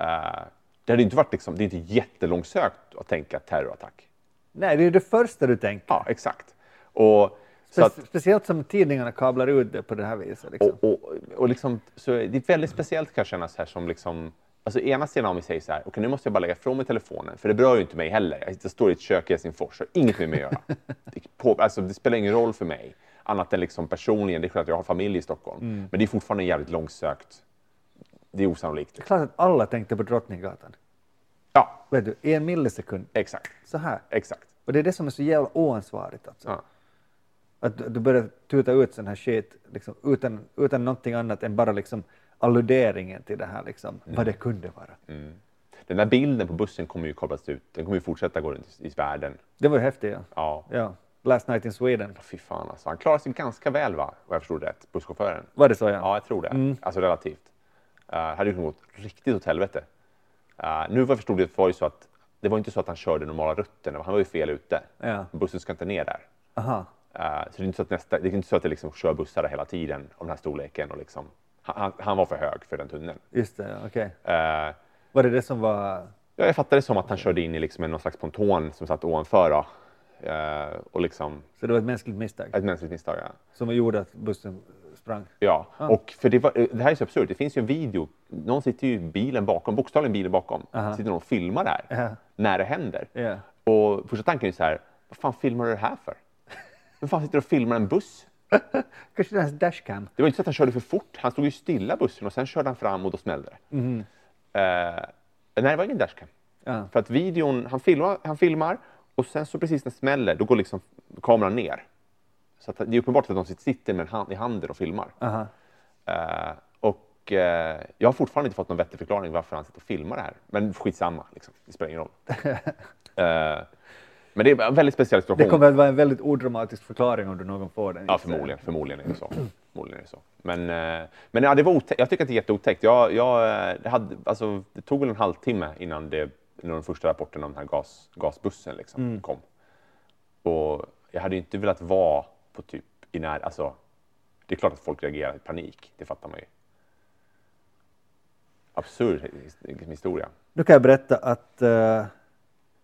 Uh, det hade inte varit liksom, det är inte jättelångsökt att tänka terrorattack. Nej, det är det första du tänker. Ja, exakt. Och Så att, Spe- Speciellt som tidningarna kablar ut det på det här viset. Liksom. och, och, och liksom, så det är väldigt speciellt kan jag känna så här som liksom, alltså ena sidan av mig säger så här, okej nu måste jag bara lägga ifrån mig telefonen, för det berör ju inte mig heller. Jag står i ett kök i Helsingfors, har inget med mig att göra. [laughs] Det, på, alltså, det spelar ingen roll för mig, annat än liksom personligen, det är klart att jag har familj i Stockholm, Mm. men det är fortfarande jävligt långsökt. Det är osannolikt. Det är klart att alla tänkte på Drottninggatan. Ja, Vet du, i en millisekund. exakt, Så här. exakt. Och det är det som är så jävla oansvarigt. Alltså. Ja. Att du börjar tuta ut sån här shit liksom, utan, utan någonting annat än bara liksom, alluderingen till det här, liksom, vad det kunde vara. Den där bilden på bussen kommer ju kablas ut, den kommer ju fortsätta gå runt i, i världen. Det var ju häftigt. Ja. Ja, ja. Last night in Sweden. fy fan alltså. Han klarar sig ganska väl va, vad jag förstod rätt, busschauffören. Var det så? Ja. Ja, jag tror det. Alltså relativt. Uh, hade ju kunnat gå riktigt åt helvete. Uh, nu vad jag förstod det var ju så att det var inte så att han körde normala rutten, han var ju fel ute. Ja. Bussen ska inte ner där. Aha. Uh, så det är inte så att, nästa, det är inte så att det liksom kör bussar hela tiden av den här storleken. Och liksom, han, han- var för hög för den tunneln. Just det, okej. Uh, Var det det som var... ja, jag fattade det som att han körde in i liksom en någon slags ponton som satt ovanför. Då. Uh, och liksom Så det var ett mänskligt misstag ett mänskligt misstag. Ja. som gjorde att bussen sprang? Ja, och för det, var, det här är så absurt. Det finns ju en video. Någon sitter ju i bilen bakom, bokstavligen bilen bakom. Sitter någon och filmar här Ja. när det händer. Ja. Och första tanken är så här, vad fan filmar du det här för? Vem fan sitter och filmar en buss? [laughs] Kanske det här dashcam? Det var inte så att han körde för fort. Han stod ju stilla bussen och sen körde han fram och då smällde det. Mhm. Eh, nej, det var ingen dashcam. Ja. För att videon, han filmar, han filmar och sen så precis när det smäller, då går liksom kameran ner. Så det är uppenbart att de sitter med en hand i handen och filmar. Aha. Eh, och eh, jag har fortfarande inte fått någon vettig förklaring varför han sitter och filmar det här. Men skitsamma, liksom. det spelar ingen roll. [laughs] Eh, men det är en väldigt speciell situation. Det kommer att vara en väldigt odramatisk förklaring om du någon får den. Ja, jag. förmodligen. Förmodligen är det så. Förmodligen är det så. Men, eh, men ja, det var jag tycker att det är jätteotäckt. Jag, jag, det, hade, alltså, det tog väl en halvtimme innan, det, innan de första rapporterna om den här gas, gasbussen liksom, Mm. kom. Och jag hade inte velat vara på typ i när, alltså, det är klart att folk reagerar i panik, det fattar man ju. Absurd his- historia. Nu kan jag berätta att uh,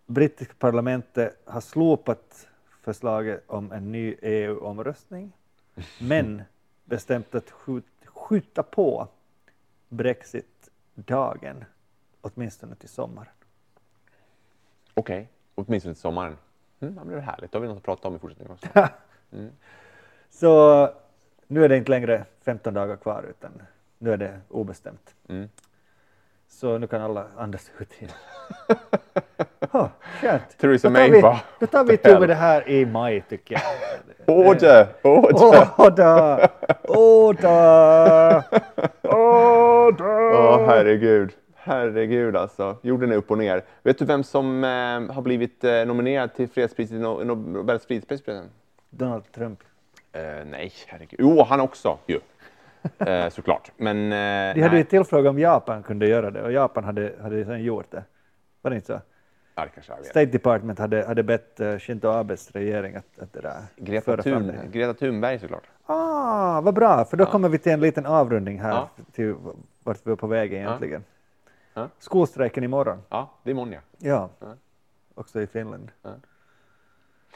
brittiska parlamentet har slopat förslaget om en ny EU-omröstning, [laughs] men bestämt att skjut, skjuta på Brexit-dagen, åtminstone till sommaren. Okej, åtminstone till sommaren. Mm, det blir härligt, då har vi något att prata om i fortsättningen också. [laughs] Så nu är det inte längre 15 dagar kvar, utan nu är det obestämt. Mm. Så nu kan alla andas ut igen. [laughs] oh, skönt. Theresa May vi- bara, Då tar vi "What the tur med hell?" det här i maj, tycker jag. Order! Order! Order! Order! Order! [laughs] Åh herregud. Herregud alltså. Jorden är upp och ner. Vet du vem som eh, har blivit eh, nominerad till fredspriset, no, Nobels fredspris? Donald Trump. Eh, nej, herregud. Jo, han också ju. Eh, [laughs] såklart. Men eh, De hade ju nej. tillfrågat om Japan kunde göra det och Japan hade, hade sen gjort det. Var det inte så? Ja. State Department hade, hade bett uh, Shinzo Abes regering att, att det där, Greta, Thun, det. Greta Thunberg såklart. Ah, vad bra, för då kommer vi till en liten avrundning här Ja. till vart vi är på väg egentligen. Ja. Skolstrejken imorgon. Ja, det är imorgon ja. Ja, också i Finland.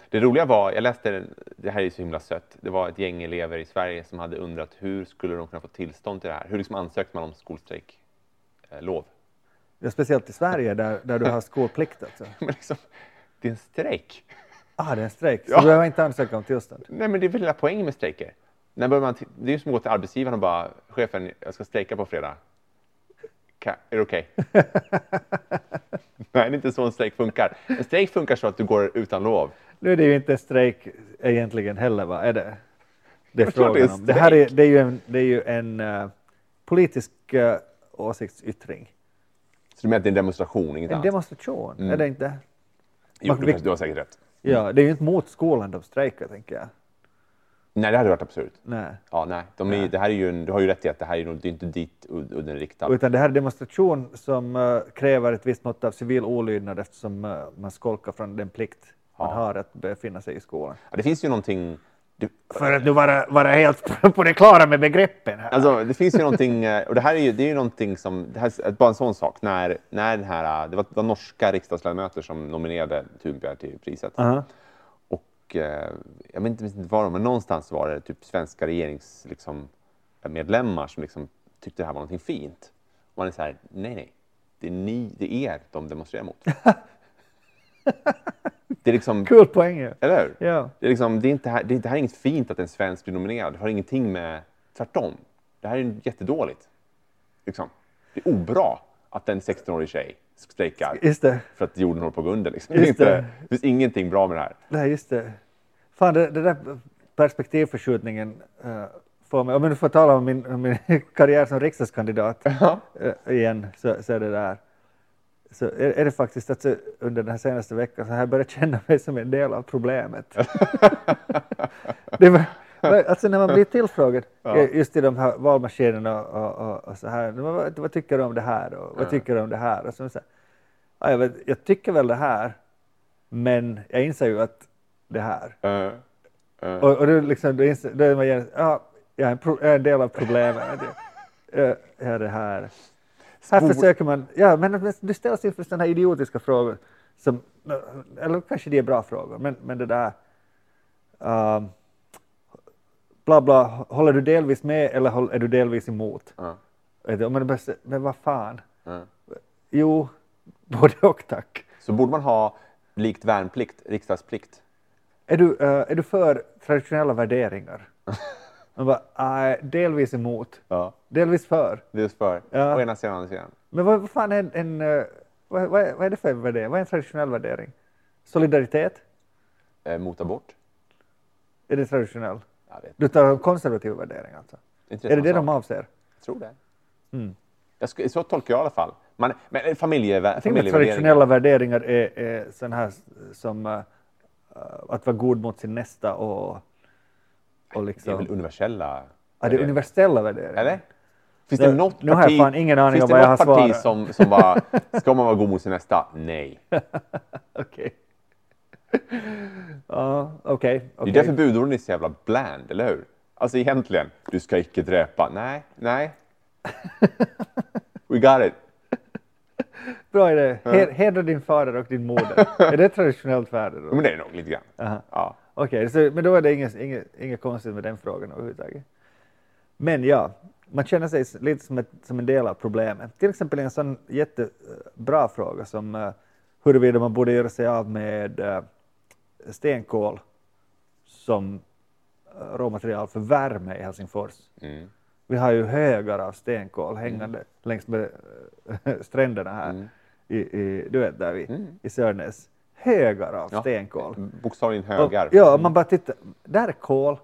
Det roliga var, jag läste, det här är så himla sött, det var ett gäng elever i Sverige som hade undrat hur skulle de kunna få tillstånd till det här? Hur liksom ansökte man om skolstrejk? Eh? Ja, speciellt i Sverige där, där du har skolplikt. Alltså. [laughs] Men liksom, det är en strejk. Ah, det är en strejk, så Ja. du behöver inte ansöka om tillstånd. Nej, men det är väl hela poängen med strejker. När börjar man det är ju som att gå till arbetsgivaren och bara, chefen, jag ska strejka på fredag. Är det okej? [laughs] Nej, det är inte så en strejk funkar. En strejk funkar så att du går utan lov. Nu är det ju inte strejk egentligen heller, va? Är det? Det är klart det är frågan om. Det här är, det är ju en, det är ju en eh, politisk uh, åsiktsyttring. Så du menar att det är en demonstration, inget En annat? demonstration, Mm. är det inte? Jo, man- du, kanske- du har säkert rätt. Ja, det är ju inte mot skolan de strejkar, tänker jag. Nej, det hade varit absurt. Nej. Ja, nej. De är, Nej. Det här är ju en, du har ju rätt i att det här är, det är inte dit ud- udden riktad. Utan det här är demonstration som eh, kräver ett visst mått av civil olydnad eftersom eh, man skolkar från den plikt man Ja. har att befinna sig i skolan. Ja, det finns ju någonting... Du, För att nu vara, vara helt [laughs] på det klara med begreppen här. Alltså, det finns ju någonting, eh, och det här är ju, det är ju någonting som, det här, är bara en sån sak, när, när den här, det var, det var norska riksdagsledamöter som nominerade Thunberg till priset. Aha. Och och eh, jag vet inte, var de, men någonstans var det typ svenska regeringsmedlemmar liksom, medlemmar som liksom tyckte det här var någonting fint. Och man är så här, nej, nej, det är, ni, det är er de demonstrerar mot. [laughs] det är liksom, Kul poäng eller hur? Ja. Det är, liksom, det, är inte här, det, är, det här är inget fint att en svensk blir nominerad. Det har ingenting med... Tvärtom. Det här är jättedåligt. Liksom. Det är obra att en 16-årig tjej strejkar Just det. för att jorden håller på att gå under. Liksom. Just det, inte, det. finns ingenting bra med det här. Nej, just det. Fan, det, det där perspektivförskjutningen uh, får mig, om jag nu får tala om min, om min [laughs] karriär som riksdagskandidat Ja. eh, igen, så, så är det där. Så är, är det faktiskt att så under den här senaste veckan så har jag börjat känna mig som en del av problemet. [laughs] det var, alltså när man blir tillfrågad [laughs] Ja. just i de här valmaskinerna och, och, och så här, "Men vad, vad tycker du om det här och vad Ja. tycker du om det här? Och så, så här, ja, jag, vet, jag tycker väl det här, men jag inser ju att det här. Eh. Och, och då, liksom, då, inser, då är man genast, ja, jag är en, pro, jag är en del av problemet. [laughs] Jag, jag är det här. Här försöker man, ja men du ställs inför sådana här idiotiska frågor som, eller kanske det är bra frågor, men, men det där um, bla bla, håller du delvis med eller är du delvis emot? Ja. Men, men vad fan? Ja. Jo, [laughs] både och tack. Så borde man ha likt värnplikt, riksdagsplikt. Är du, eh, är du för traditionella värderingar? [laughs] Man bara, nej, delvis emot, Ja. delvis för. Just för. Ja. Å ena sidan, å andra sidan. Men vad, vad fan är en, eh, vad, vad, är, vad är det för värdering? Vad är en traditionell värdering? Solidaritet? Eh, mot abort. Är det traditionell? Du tar en konservativ värdering alltså? inte. Är det det de avser? Jag tror det. Mm. Jag ska, så tolkar jag i alla fall. Man, men familje, traditionella värderingar är, är sån här som eh, att vara god mot sin nästa och, och Det är liksom... väl universella Ja, det är värderingar. universella värderingar. Eller? Finns Nu- det något nu har parti, fan ingen aning finns om det något har parti som, som bara, [laughs] ska man vara god mot sin nästa? Nej. [laughs] Okej. Ja, okej. Det är därför budorden är så jävla bland, eller hur? Alltså egentligen, du ska icke dräpa. Nej, nej. We got it. Bra idé. Hed- Hedra din fader och din moder. är det traditionellt värde då? Men det är nog lite grann. Aha. Ja. Okej, så- men då är det inget, inget, inget konstigt med den frågan överhuvudtaget. Men ja, man känner sig lite som, ett, som en del av problemet. Till exempel en sån jättebra fråga som uh, huruvida man borde göra sig av med uh, stenkol som uh, råmaterial för värme i Helsingfors. Mm. Vi har ju högar av stenkol hängande längs med eh, [laughs] stränderna här Mm. i, i, du vet, där vi, Mm. i Sörnäs. Högar av Ja. stenkol. Bokstavligen Och, högar. ja, man bara tittar. Där är kol.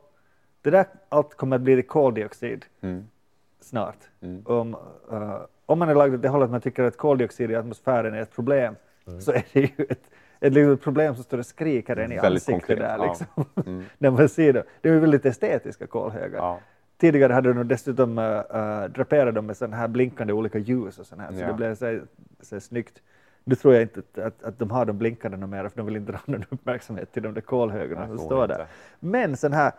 Det där allt kommer att bli koldioxid Mm. snart. Mm. Om, eh, om man är lagd åt det hållet att man tycker att koldioxid i atmosfären är ett problem så är det ju ett, ett litet problem som står och skriker en i Väldigt ansiktet konkret, där ja. liksom. Mm. [laughs] När man ser det. Det är väldigt estetiska kolhögar. Ja. Tidigare hade de dessutom uh, draperat dem med sådana här blinkande olika ljus och sånt här, så Ja. det blev så, så snyggt. Nu tror jag inte att, att, att de har de blinkande något mer, för de vill inte [laughs] dra någon uppmärksamhet till de där kolhögarna som står där. Men sån här,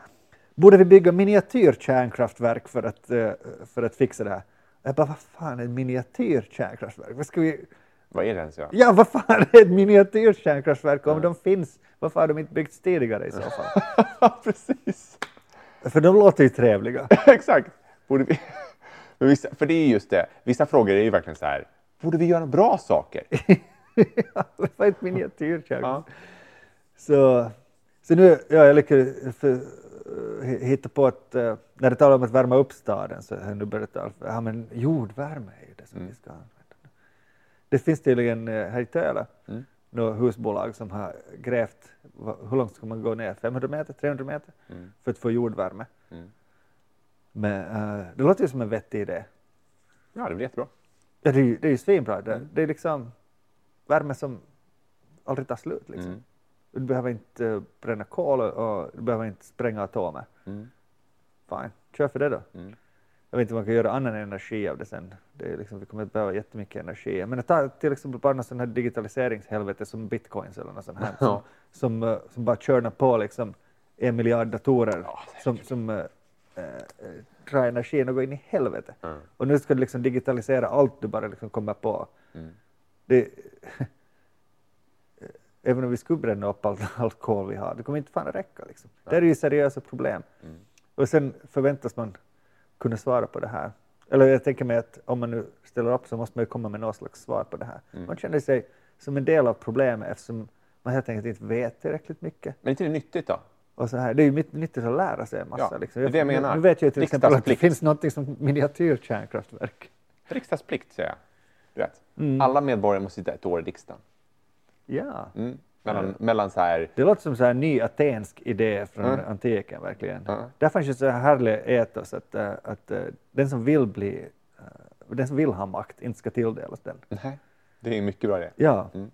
borde vi bygga miniatyrkärnkraftverk för att, eh, för att fixa det här? Jag bara, vad fan är ett miniatyrkärnkraftverk? Vad ska vi... Vad är det ens? Ja? Ja, vad fan är ett miniatyrkärnkraftverk om Ja. de finns? Varför har de inte byggts tidigare i så fall? [laughs] Precis. För de låter ju trevliga. [laughs] Exakt. Borde vi... [laughs] Vissa, för det är just det, vissa frågor är ju verkligen så här, borde vi göra bra saker? ja, vad är ett miniatyrkärnkraftverk? Ja. Så, så nu, ja, jag lyckades för, eh, hitta på att uh, när det talar om att värma upp staden så har jag nu börjat tala ja men jordvärme är ju det som Mm. vi ska använda. Det finns tydligen uh, här i Töle Mm. några husbolag som har grävt, hur långt ska man gå ner, 500 meter, 300 meter Mm. för att få jordvärme. Mm. Men uh, det låter ju som en vettig idé. Ja, det blir jättebra. Ja, det, är ju- det är ju svinbra. Det, Mm. det är liksom värme som aldrig tar slut. Liksom. Mm. Du behöver inte eh, bränna kol och, och du behöver inte spränga atomer. Mm. Fine, kör för det då. Mm. Jag vet inte om man kan göra annan energi av det sen. Det är liksom, vi kommer att behöva jättemycket energi. Men ta till exempel bara någon sån här digitaliseringshelvete som bitcoins eller något sånt här. Som, Ja. som, eh, som bara körnar på liksom en miljard datorer Ja, som, som eh, eh, drar energin och går in i helvete. Mm. Och nu ska du liksom digitalisera allt du bara liksom kommer på. Mm. Det, [laughs] även om vi skulle bränna upp allt, [laughs] allt kol vi har, det kommer inte fan att räcka. Liksom. Det är ju seriösa problem. Mm. Och sen förväntas man kunna svara på det här. Eller jag tänker mig att om man nu ställer upp så måste man ju komma med något slags svar på det här. Mm. Man känner sig som en del av problemet eftersom man helt enkelt inte vet tillräckligt mycket. Men är inte det nyttigt då? Och så här. Det är ju nyttigt att lära sig en massa. Ja, liksom. är det jag menar. Nu vet jag till exempel att det finns något som miniatyrkärnkraftverk. Riksdagsplikt säger jag. Du vet. Mm. Alla medborgare måste sitta ett år i riksdagen. Ja. Mm. Mellan, mellan så här... Det låter som så här ny atensk idé från Mm. antiken verkligen. Ja. Där fanns ju så här härlig etos att, äh, att äh, den som vill bli, den som vill ha makt inte ska tilldelas den. Nej, det är mycket bra idé. Ja. Mm.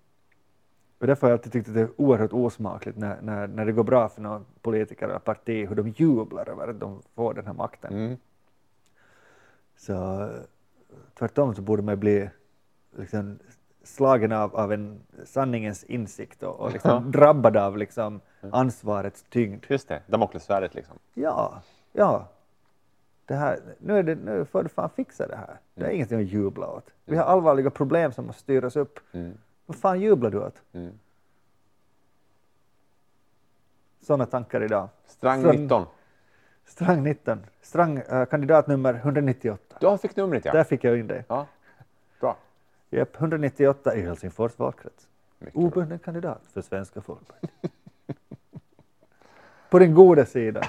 Och därför har jag alltid tyckt att det är oerhört osmakligt när, när, när det går bra för någon politiker eller parti, hur de jublar över att de får den här makten. Mm. Så eh, tvärtom så borde man bli liksom, slagen av, av en sanningens insikt och, och liksom, drabbad av liksom, ansvarets tyngd. Just det, Damoklessvärdet liksom. Ja, ja. Det här, nu, är det, nu får du fan fixa det här. Det är Mm. ingenting att jubla åt. Vi har allvarliga problem som måste styras upp. Mm. Vad fan jublar du åt? Mm. Sådana tankar idag. Strang Från- 19. Strang 19. Strang eh, kandidat nummer 198. Du har fick numret ja. Där fick jag in dig. ja. Japp, 198 i Helsingfors valkrets. Obunden kandidat för svenska folket. [laughs] På den goda sidan.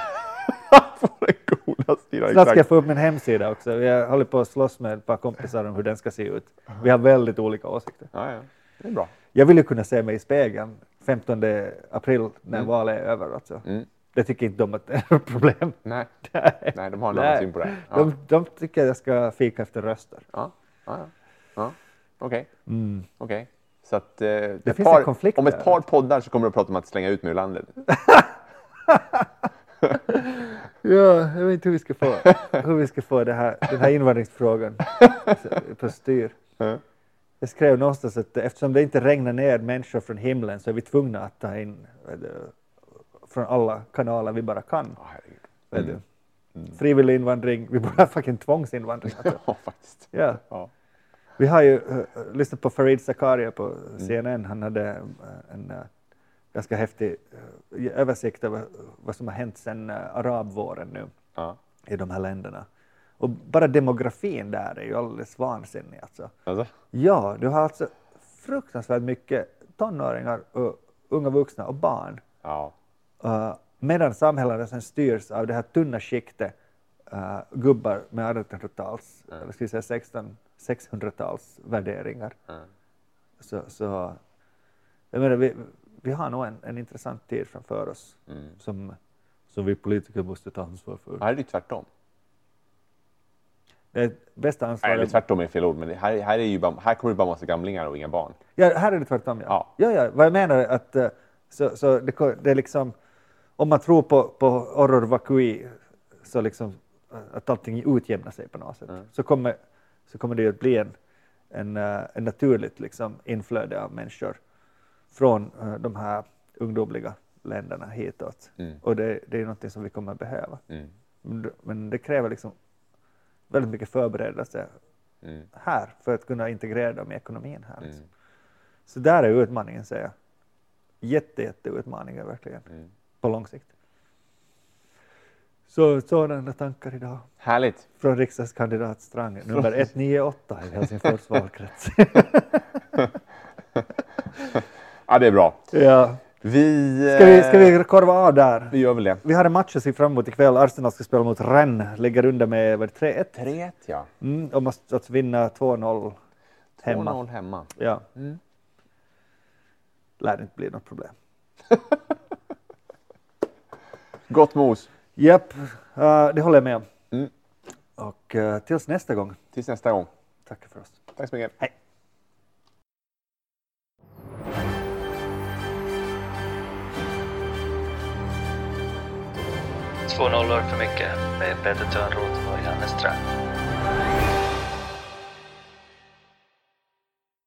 [laughs] På den goda sidan. Snart ska jag få upp min hemsida också. Har hållit på att slåss med ett par kompisar om hur den ska se ut. Vi har väldigt olika åsikter. Ja, ja. Det är bra. Jag vill ju kunna se mig i spegeln 15 april när Mm. valet är över. Alltså. Mm. Det tycker inte de att det är ett problem. Nej. [laughs] Nej. Nej, de har en annan syn på det. Ja. De, de tycker jag ska fika efter röster. Ja, ja, ja. Okej. Mm. Okej. Så att, eh, det finns par, en konflikt om ett par poddar så kommer du att prata om att slänga ut mig ur landet. [laughs] Ja, jag vet inte hur vi ska få, [laughs] hur vi ska få det här, den här invandringsfrågan på styr. Ja. Jag skrev någonstans att eftersom det inte regnar ner människor från himlen så är vi tvungna att ta in du, från alla kanaler vi bara kan. Vet Mm. du. Frivillig invandring, vi borde ha fucking tvångsinvandring. Alltså. [laughs] Ja, faktiskt. Ja. Ja. Vi har ju uh, lyssnat på Farid Zakaria på CNN. Han hade eh, en uh, ganska häftig uh, översikt över vad som har hänt sedan arabvåren nu Ja. i de här länderna. Och bara demografin där är ju alldeles vansinnig. Alltså. Alltså? Ja, du har alltså fruktansvärt mycket tonåringar, och unga vuxna och barn. Ja. Medan samhällena sen styrs av det här tunna skiktet gubbar med 1800-tals, Mm. eller ska vi säga 16, 600-tals värderingar. Ja. Så, så jag menar, vi, vi har nog en, en intressant tid framför oss Mm. som, som vi politiker måste ta ansvar för. Här är det tvärtom. Det bästa Nej, ansvaret... eller tvärtom är fel ord, men här, här, är ju bara, här kommer det bara massa gamlingar och inga barn. Ja, här är det tvärtom. Ja. Ja. Ja. Ja, Vad jag menar är att eh, så, så det, det är liksom, om man tror på, på horror vacui, så liksom eh, att allting utjämnar sig på något sätt, Mm. så, kommer, så kommer det att bli en, en, eh, en naturligt liksom inflöde av människor från eh, de här ungdomliga länderna hitåt. Mm. Och det, det är någonting som vi kommer att behöva. Mm. Men det- Men det kräver liksom väldigt mycket förberedelse Mm. här för att kunna integrera dem i ekonomin här. Liksom. Mm. Så där är utmaningen, säger jag. Jätte, jätte utmaningen verkligen, Mm. på lång sikt. Så sådana tankar idag Härligt. från riksdagskandidat Strang, nummer 198 i Helsingfors valkrets. [laughs] Ja, det är bra. ja. Vi, ska, vi, ska eh, vi korva av där? vi gör väl det. Vi har en match att se fram emot ikväll. Arsenal ska spela mot Rennes, ligger under med vad är det, 3-1 3-1 ja. mm, och måste alltså vinna 2-0 hemma. 2-0 hemma. Ja, Mm. lär inte bli något problem. [laughs] Gott mos. Japp, eh, det håller jag med om. Mm. Och eh, tills nästa gång, Tills nästa gång. tack för oss. Tack så mycket. Hej. Två nollor för mycket med Peter Törnroth och Janne Ström.